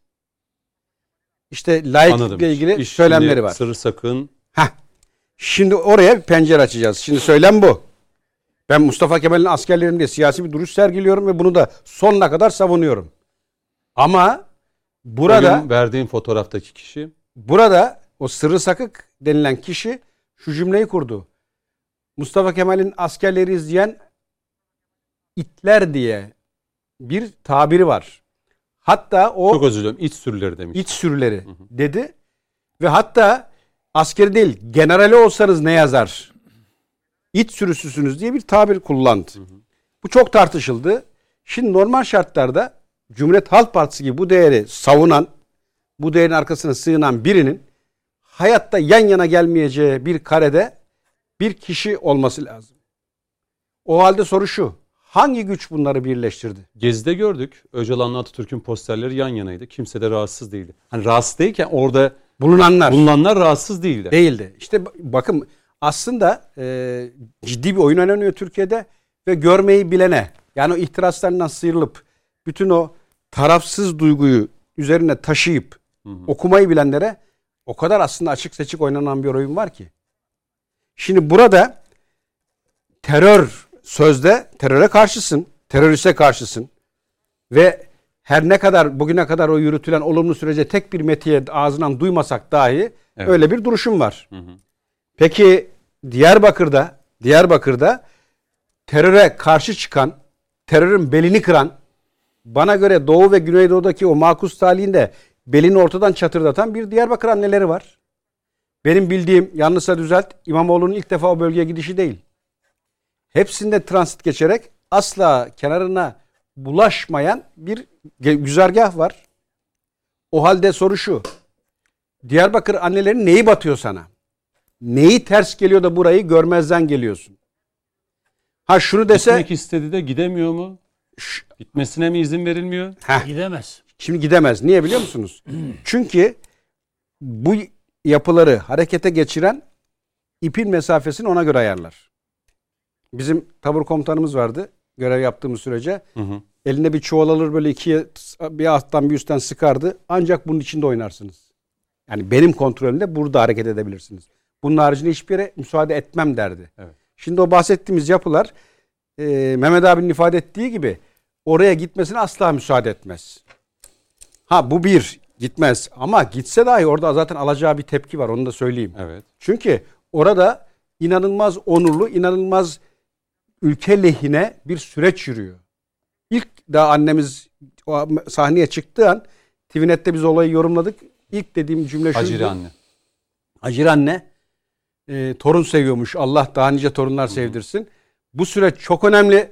İşte laiklikle ilgili İş söylemleri var. Sırrı sakın. Heh. Şimdi oraya bir pencere açacağız. Şimdi söylem bu. Ben Mustafa Kemal'in askerlerim diye siyasi bir duruş sergiliyorum ve bunu da sonuna kadar savunuyorum. Ama burada Bugün verdiğin fotoğraftaki kişi burada o sırrı sakık denilen kişi şu cümleyi kurdu. Mustafa Kemal'in askerleri izleyen itler diye bir tabiri var. Hatta o çok özür diliyorum iç sürüleri demiş. iç sürüleri dedi. Ve hatta askeri değil generali olsanız ne yazar? İç sürüsüsünüz diye bir tabir kullandı. Bu çok tartışıldı. Şimdi normal şartlarda Cumhuriyet Halk Partisi gibi bu değeri savunan, bu değerin arkasına sığınan birinin hayatta yan yana gelmeyeceği bir karede bir kişi olması lazım. O halde soru şu. Hangi güç bunları birleştirdi? Gezi'de gördük. Öcalan'la Atatürk'ün posterleri yan yanaydı. Kimse de rahatsız değildi. Hani rahatsız değilken orada Bulunanlar. bulunanlar rahatsız değildi. Değildi. İşte ba- bakın aslında e, ciddi bir oyun oynanıyor Türkiye'de ve görmeyi bilene yani o ihtiraslarından sıyrılıp bütün o tarafsız duyguyu üzerine taşıyıp okumayı bilenlere o kadar aslında açık seçik oynanan bir oyun var ki. Şimdi burada terör sözde teröre karşısın, teröriste karşısın ve her ne kadar bugüne kadar o yürütülen olumlu sürece tek bir metiye ağzından duymasak dahi Evet. öyle bir duruşum var. Peki Diyarbakır'da Diyarbakır'da teröre karşı çıkan, terörün belini kıran, bana göre Doğu ve Güneydoğu'daki o makus talihinde belini ortadan çatırdatan bir Diyarbakır anneleri var. Benim bildiğim yanlışsa düzelt İmamoğlu'nun ilk defa o bölgeye gidişi değil. Hepsinde transit geçerek asla kenarına bulaşmayan bir güzergah var. O halde soru şu. Diyarbakır anneleri neyi batıyor sana? Neyi ters geliyor da burayı görmezden geliyorsun? Ha şunu dese Gitmek istedi de gidemiyor mu? Ş- Gitmesine mi izin verilmiyor? Heh, Gidemez. Şimdi gidemez. Niye biliyor musunuz? Çünkü bu yapıları harekete geçiren ipin mesafesini ona göre ayarlar. Bizim tabur komutanımız vardı görev yaptığımız sürece. Hı hı. Elinde bir çuval alır böyle ikiye bir alttan bir üstten sıkardı. Ancak bunun içinde oynarsınız. Yani benim kontrolümde burada hareket edebilirsiniz. Bunun haricinde hiçbir yere müsaade etmem derdi. Evet. Şimdi o bahsettiğimiz yapılar e, Mehmet abinin ifade ettiği gibi oraya gitmesine asla müsaade etmez. Ha bu bir gitmez ama gitse dahi orada zaten alacağı bir tepki var onu da söyleyeyim. Evet. Çünkü orada inanılmaz onurlu, inanılmaz ülke lehine bir süreç yürüyor. İlk daha annemiz o sahneye çıktığı an TVNet'te biz olayı yorumladık. İlk dediğim cümle şuydu. Hacire anne. Hacir anne e, torun seviyormuş. Allah daha nice torunlar sevdirsin. Bu süreç çok önemli.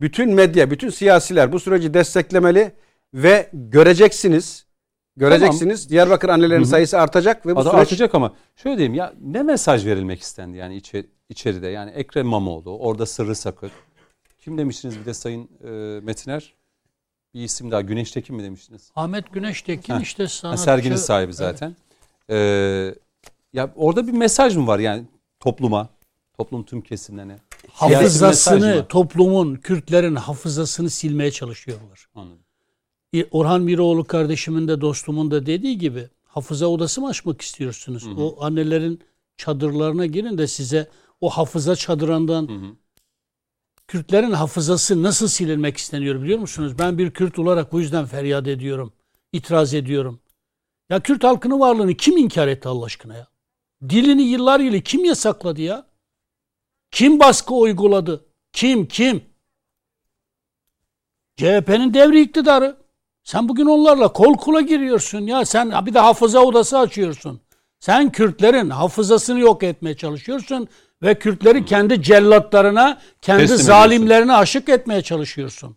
Bütün medya, bütün siyasiler bu süreci desteklemeli ve göreceksiniz. Göreceksiniz. Diyarbakır annelerin sayısı artacak ve bu Adı süreç artacak ama şöyle diyeyim ya ne mesaj verilmek istendi yani içe, içeride yani Ekrem İmamoğlu orada sırrı sakır. Kim demiştiniz bir de Sayın e, Metiner? Bir isim daha Güneş Tekin mi demiştiniz? Ahmet Güneştekin Heh. işte Ha, sanatçı. serginin sahibi zaten. Ee, ya orada bir mesaj mı var yani topluma? Toplum tüm kesimlerine. Hafızasını, toplumun, Kürtlerin hafızasını silmeye çalışıyorlar. Anladım. Orhan Miroğlu kardeşimin de dostumun da dediği gibi hafıza odası mı açmak istiyorsunuz? O annelerin çadırlarına girin de size o hafıza çadırından Hı hı. Kürtlerin hafızası nasıl silinmek isteniyor biliyor musunuz? Ben bir Kürt olarak bu yüzden feryat ediyorum. itiraz ediyorum. Ya Kürt halkının varlığını kim inkar etti Allah aşkına ya? Dilini yıllar yılı kim yasakladı ya? Kim baskı uyguladı? Kim kim? CHP'nin devri iktidarı. Sen bugün onlarla kol kula giriyorsun ya. Sen bir de hafıza odası açıyorsun. Sen Kürtlerin hafızasını yok etmeye çalışıyorsun ve Kürtleri kendi cellatlarına, kendi Teslim zalimlerine aşık etmeye çalışıyorsun.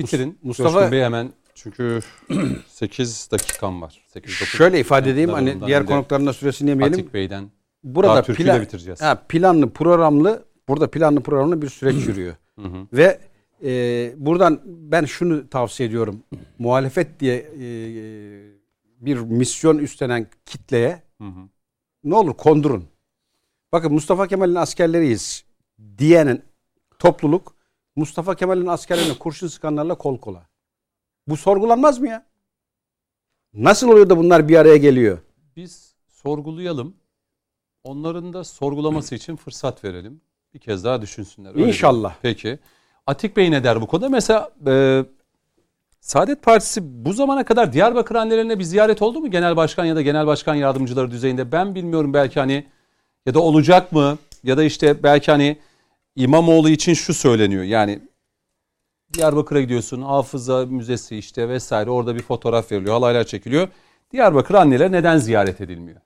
Bitirin. Mustafa- Mustafa Bey hemen çünkü 8 dakikam var. 8 9. şöyle ifade edeyim hani diğer konukların da süresini yemeyelim. Atik Bey'den Burada plan, bitireceğiz. Ha, planlı programlı burada planlı programlı bir süreç yürüyor. Ve e, buradan ben şunu tavsiye ediyorum. Muhalefet diye e, bir misyon üstlenen kitleye ne olur kondurun. Bakın Mustafa Kemal'in askerleriyiz diyenin topluluk Mustafa Kemal'in askerlerine kurşun sıkanlarla kol kola. Bu sorgulanmaz mı ya? Nasıl oluyor da bunlar bir araya geliyor? biz sorgulayalım. Onların da sorgulaması için fırsat verelim. Bir kez daha düşünsünler. Öyle İnşallah. diyelim. Peki. Atik Bey ne der bu konuda? Mesela e, Saadet Partisi bu zamana kadar Diyarbakır annelerine bir ziyaret oldu mu? Genel başkan ya da genel başkan yardımcıları düzeyinde. Ben bilmiyorum belki hani ya da olacak mı? Ya da işte belki hani İmamoğlu için şu söyleniyor. Yani Diyarbakır'a gidiyorsun. Hafıza müzesi işte vesaire. Orada bir fotoğraf veriliyor. Halaylar çekiliyor. Diyarbakır anneler neden ziyaret edilmiyor?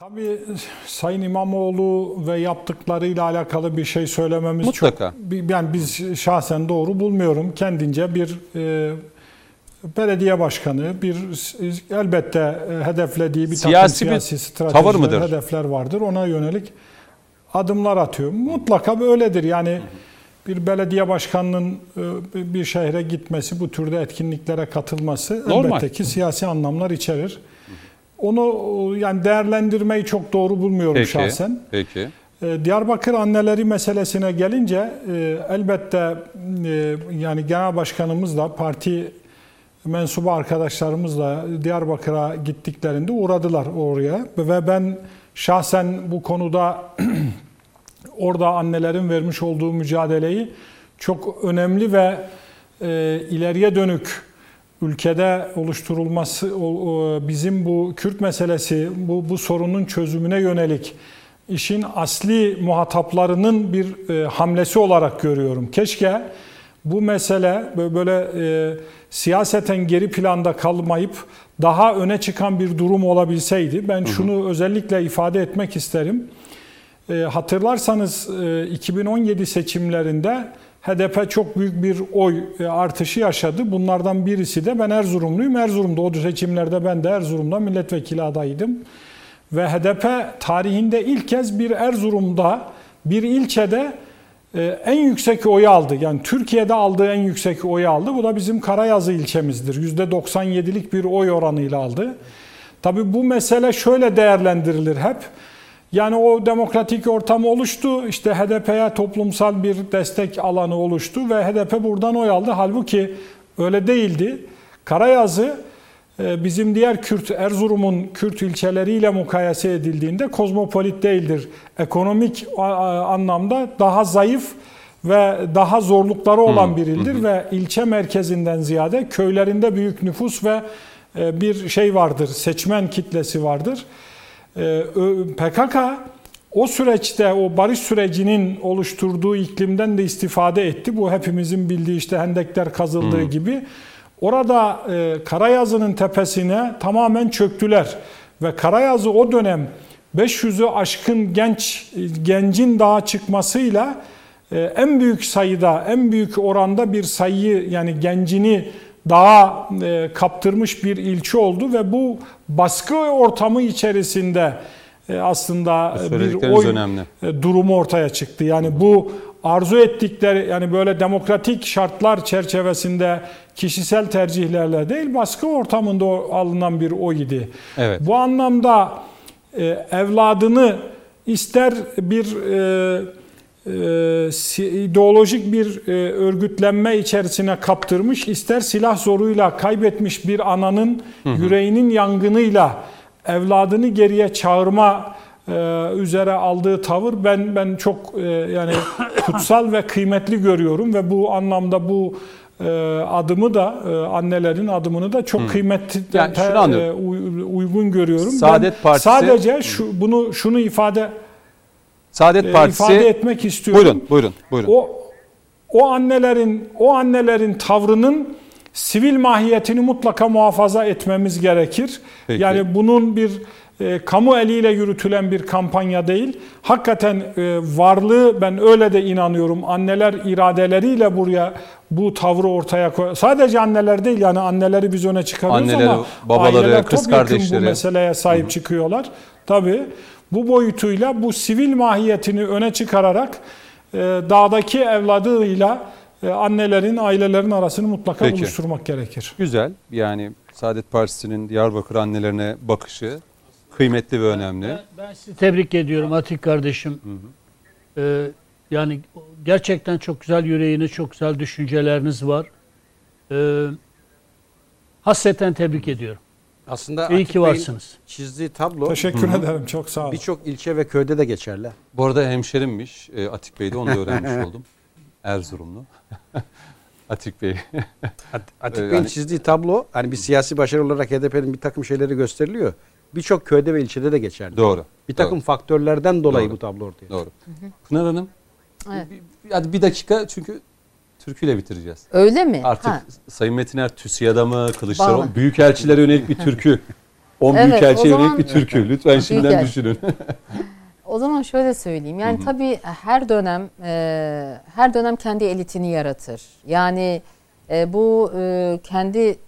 Tabii Sayın İmamoğlu ve yaptıklarıyla alakalı bir şey söylememiz Mutlaka. çok... Yani biz şahsen doğru bulmuyorum. Kendince bir e, belediye başkanı, bir elbette e, hedeflediği bir Siyasi takım bir siyasi tavır stratejiler, mıdır? hedefler vardır. Ona yönelik adımlar atıyor. Mutlaka böyledir. Yani bir belediye başkanının e, bir şehre gitmesi, bu türde etkinliklere katılması Normal. elbette ki siyasi anlamlar içerir. Onu e, yani değerlendirmeyi çok doğru bulmuyorum Peki. şahsen. Peki. E, Diyarbakır anneleri meselesine gelince e, elbette yani genel başkanımızla parti mensubu arkadaşlarımızla Diyarbakır'a gittiklerinde uğradılar oraya ve ben şahsen bu konuda orada annelerin vermiş olduğu mücadeleyi çok önemli ve ileriye dönük ülkede oluşturulması bizim bu Kürt meselesi bu bu sorunun çözümüne yönelik işin asli muhataplarının bir e, hamlesi olarak görüyorum. Keşke bu mesele bö- böyle e, siyaseten geri planda kalmayıp daha öne çıkan bir durum olabilseydi. Ben şunu özellikle ifade etmek isterim. E, hatırlarsanız e, 2017 seçimlerinde HDP çok büyük bir oy e, artışı yaşadı. Bunlardan birisi de ben Erzurumluyum. Erzurum'da o seçimlerde ben de Erzurum'da milletvekili adayıydım. Ve HDP tarihinde ilk kez bir Erzurum'da bir ilçede e, en yüksek oyu aldı. Yani Türkiye'de aldığı en yüksek oyu aldı. Bu da bizim Karayazı ilçemizdir. %97'lik bir oy oranıyla aldı. Tabii bu mesele şöyle değerlendirilir hep. Yani o demokratik ortam oluştu. İşte HDP'ye toplumsal bir destek alanı oluştu ve HDP buradan oy aldı. Halbuki öyle değildi. Karayazı e, bizim diğer Kürt, Erzurum'un Kürt ilçeleriyle mukayese edildiğinde kozmopolit değildir. Ekonomik anlamda daha zayıf ve daha zorlukları olan bir ildir ve ilçe merkezinden ziyade köylerinde büyük nüfus ve e, bir şey vardır, seçmen kitlesi vardır. E, PKK o süreçte o barış sürecinin oluşturduğu iklimden de istifade etti. Bu hepimizin bildiği işte hendekler kazıldığı hmm. gibi. Orada e, Karayazı'nın tepesine tamamen çöktüler. Ve Karayazı o dönem 500'ü aşkın genç gencin daha çıkmasıyla e, en büyük sayıda, en büyük oranda bir sayıyı yani gencini daha e, kaptırmış bir ilçe oldu ve bu baskı ortamı içerisinde e, aslında bir oy önemli. E, durumu ortaya çıktı. Yani bu arzu ettikleri yani böyle demokratik şartlar çerçevesinde kişisel tercihlerle değil baskı ortamında alınan bir oy idi. Evet. Bu anlamda e, evladını ister bir ideolojik bir örgütlenme içerisine kaptırmış, ister silah zoruyla kaybetmiş bir ananın hı hı. yüreğinin yangınıyla evladını geriye çağırma e, üzere aldığı tavır ben ben çok e, yani kutsal ve kıymetli görüyorum ve bu anlamda bu e, adımı da e, annelerin adımını da çok kıymetli yani e, uygun görüyorum. Saadet ben Partisi sadece şu bunu şunu ifade Saadet e, Partisi ifade etmek istiyorum. Buyurun, buyurun, buyurun. O o annelerin o annelerin tavrının sivil mahiyetini mutlaka muhafaza etmemiz gerekir. Peki. Yani bunun bir e, kamu eliyle yürütülen bir kampanya değil. Hakikaten e, varlığı ben öyle de inanıyorum. Anneler iradeleriyle buraya bu tavrı ortaya koy. Sadece anneler değil yani anneleri biz öne çıkarıyoruz Anneleri, ama babaları, aileler kız kardeşleri bu meseleye sahip Hı-hı. çıkıyorlar. Tabii bu boyutuyla bu sivil mahiyetini öne çıkararak e, dağdaki evladıyla e, annelerin, ailelerin arasını mutlaka Peki. buluşturmak gerekir. Güzel. Yani Saadet Partisi'nin Diyarbakır annelerine bakışı kıymetli ve önemli. Ben, ben sizi tebrik ediyorum Atik kardeşim. Hı hı. Ee, yani gerçekten çok güzel yüreğiniz, çok güzel düşünceleriniz var. Ee, hasreten tebrik ediyorum. Aslında İyi ki varsınız. Çizdiği tablo Teşekkür Hı-hı. ederim. Çok sağ olun. Birçok ilçe ve köyde de geçerli. Bu arada hemşerimmiş e, Atik Bey'de onu da öğrenmiş oldum. Erzurumlu. Atik Bey. Atik Bey'in yani, çizdiği tablo hani bir siyasi başarı olarak HDP'nin bir takım şeyleri gösteriliyor. Birçok köyde ve ilçede de geçerli. Doğru. Bir takım doğru. faktörlerden dolayı doğru. bu tablo ortaya Doğru. Pınar Hanım. Evet. Bir, hadi bir dakika çünkü türküyle bitireceğiz. Öyle mi? Artık ha. Sayın Metiner TÜSİAD'a mı Kılıçdaroğlu büyükelçilere yönelik bir türkü. 10 evet, büyükelçiye yönelik bir türkü. Lütfen şimdiden düşünün. O zaman şöyle söyleyeyim. Yani hı hı. tabii her dönem e, her dönem kendi elitini yaratır. Yani e, bu e, kendi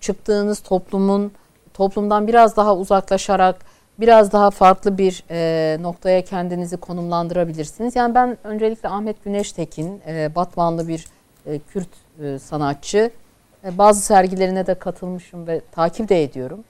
çıktığınız toplumun toplumdan biraz daha uzaklaşarak biraz daha farklı bir e, noktaya kendinizi konumlandırabilirsiniz. Yani ben öncelikle Ahmet Güneştekin, e, Batmanlı bir e, Kürt e, sanatçı. E, bazı sergilerine de katılmışım ve takip de ediyorum.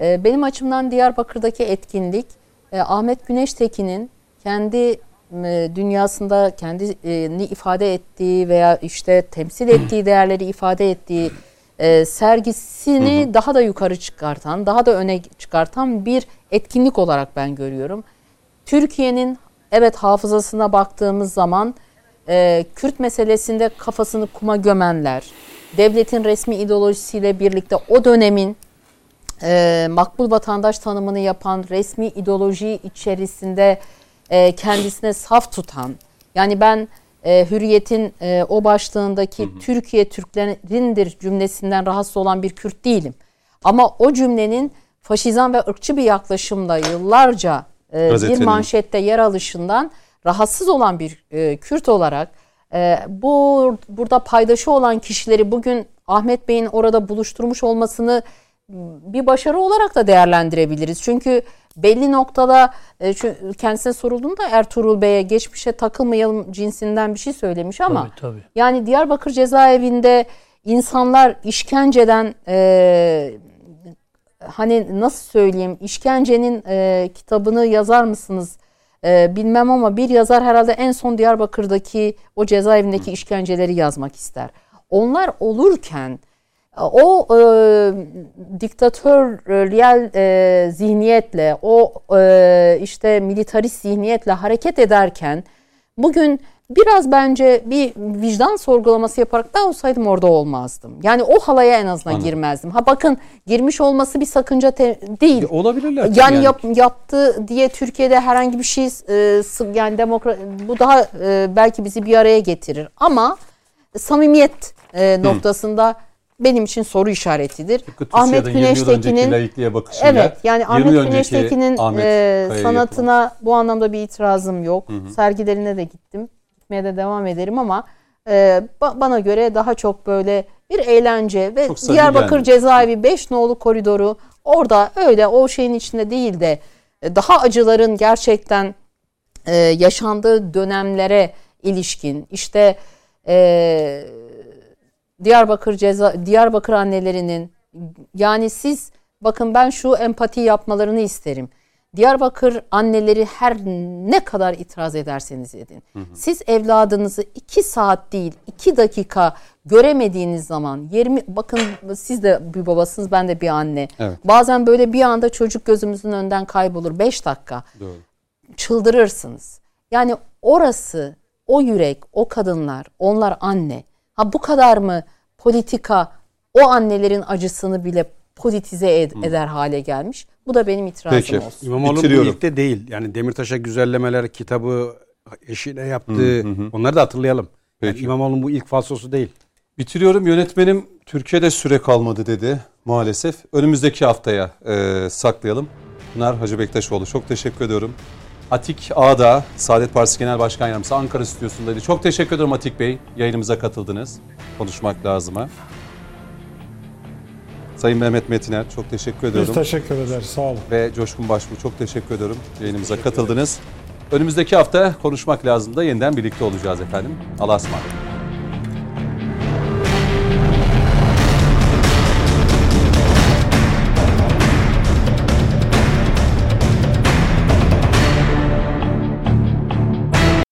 E, benim açımdan Diyarbakır'daki etkinlik e, Ahmet Güneştekin'in kendi e, dünyasında kendini ifade ettiği veya işte temsil ettiği değerleri ifade ettiği e, sergisini hı hı. daha da yukarı çıkartan, daha da öne çıkartan bir etkinlik olarak ben görüyorum. Türkiye'nin evet hafızasına baktığımız zaman e, Kürt meselesinde kafasını kuma gömenler, devletin resmi ideolojisiyle birlikte o dönemin e, makbul vatandaş tanımını yapan resmi ideoloji içerisinde e, kendisine saf tutan yani ben e, Hürriyet'in e, o başlığındaki hı hı. Türkiye Türklerindir cümlesinden rahatsız olan bir Kürt değilim. Ama o cümlenin faşizan ve ırkçı bir yaklaşımla yıllarca e, bir manşette yer alışından rahatsız olan bir e, Kürt olarak e, bu burada paydaşı olan kişileri bugün Ahmet Bey'in orada buluşturmuş olmasını bir başarı olarak da değerlendirebiliriz. Çünkü belli noktada e, kendisine sorulduğunda Ertuğrul Bey'e geçmişe takılmayalım cinsinden bir şey söylemiş ama tabii, tabii. yani Diyarbakır cezaevinde insanlar işkenceden e, hani nasıl söyleyeyim işkencenin e, kitabını yazar mısınız e, bilmem ama bir yazar herhalde en son Diyarbakır'daki o cezaevindeki işkenceleri yazmak ister. Onlar olurken O e, diktatöriyel e, zihniyetle, o e, işte militarist zihniyetle hareket ederken bugün biraz bence bir vicdan sorgulaması yaparak da olsaydım orada olmazdım. Yani o halaya en azından Anladım. girmezdim. Ha bakın girmiş olması bir sakınca te- değil. Olabilirler. tabii Yani, yap- yaptı diye Türkiye'de herhangi bir şey e, yani demokrat bu daha e, belki bizi bir araya getirir ama samimiyet e, noktasında benim için soru işaretidir. Tıpkı Ahmet TÜSİAD'ın 20 yıl önceki Güneştekin'in Evet yani 20 Ahmet Güneştekin'in Ahmet e, sanatına bu anlamda bir itirazım yok. Sergilerine de gittim. Gitmeye de devam ederim ama e, ba- bana göre daha çok böyle bir eğlence ve Diyarbakır geldi. cezaevi 5 nolu koridoru orada öyle o şeyin içinde değil de e, daha acıların gerçekten e, yaşandığı dönemlere ilişkin işte e, Diyarbakır ceza Diyarbakır annelerinin yani siz bakın ben şu empati yapmalarını isterim. Diyarbakır anneleri her ne kadar itiraz ederseniz edin. Siz evladınızı iki saat değil iki dakika göremediğiniz zaman 20 bakın siz de bir babasınız ben de bir anne. Evet. Bazen böyle bir anda çocuk gözümüzün önünden kaybolur 5 dakika Doğru. çıldırırsınız. Yani orası, o yürek, o kadınlar, onlar anne. Ha bu kadar mı politika o annelerin acısını bile politize ed- eder hale gelmiş? Bu da benim itirazım Peki. olsun. İmamoğlu de değil. Yani Demirtaş'a güzellemeler kitabı eşine yaptığı onları da hatırlayalım. Yani Peki. İmamoğlu'nun bu ilk falsosu değil. Bitiriyorum. Yönetmenim Türkiye'de süre kalmadı dedi maalesef. Önümüzdeki haftaya e, saklayalım. Pınar Hacı Bektaşoğlu çok teşekkür ediyorum. Atik Ağda, Saadet Partisi Genel Başkan Yardımcısı Ankara Stüdyosu'ndaydı. Çok teşekkür ederim Atik Bey. Yayınımıza katıldınız. Konuşmak lazıma. Sayın Mehmet Metiner çok teşekkür Biz ediyorum. teşekkür ederiz. Sağ olun. Ve Coşkun Başbuğ çok teşekkür ediyorum. Yayınımıza katıldınız. Önümüzdeki hafta konuşmak lazım da yeniden birlikte olacağız efendim. Allah'a ısmarladık.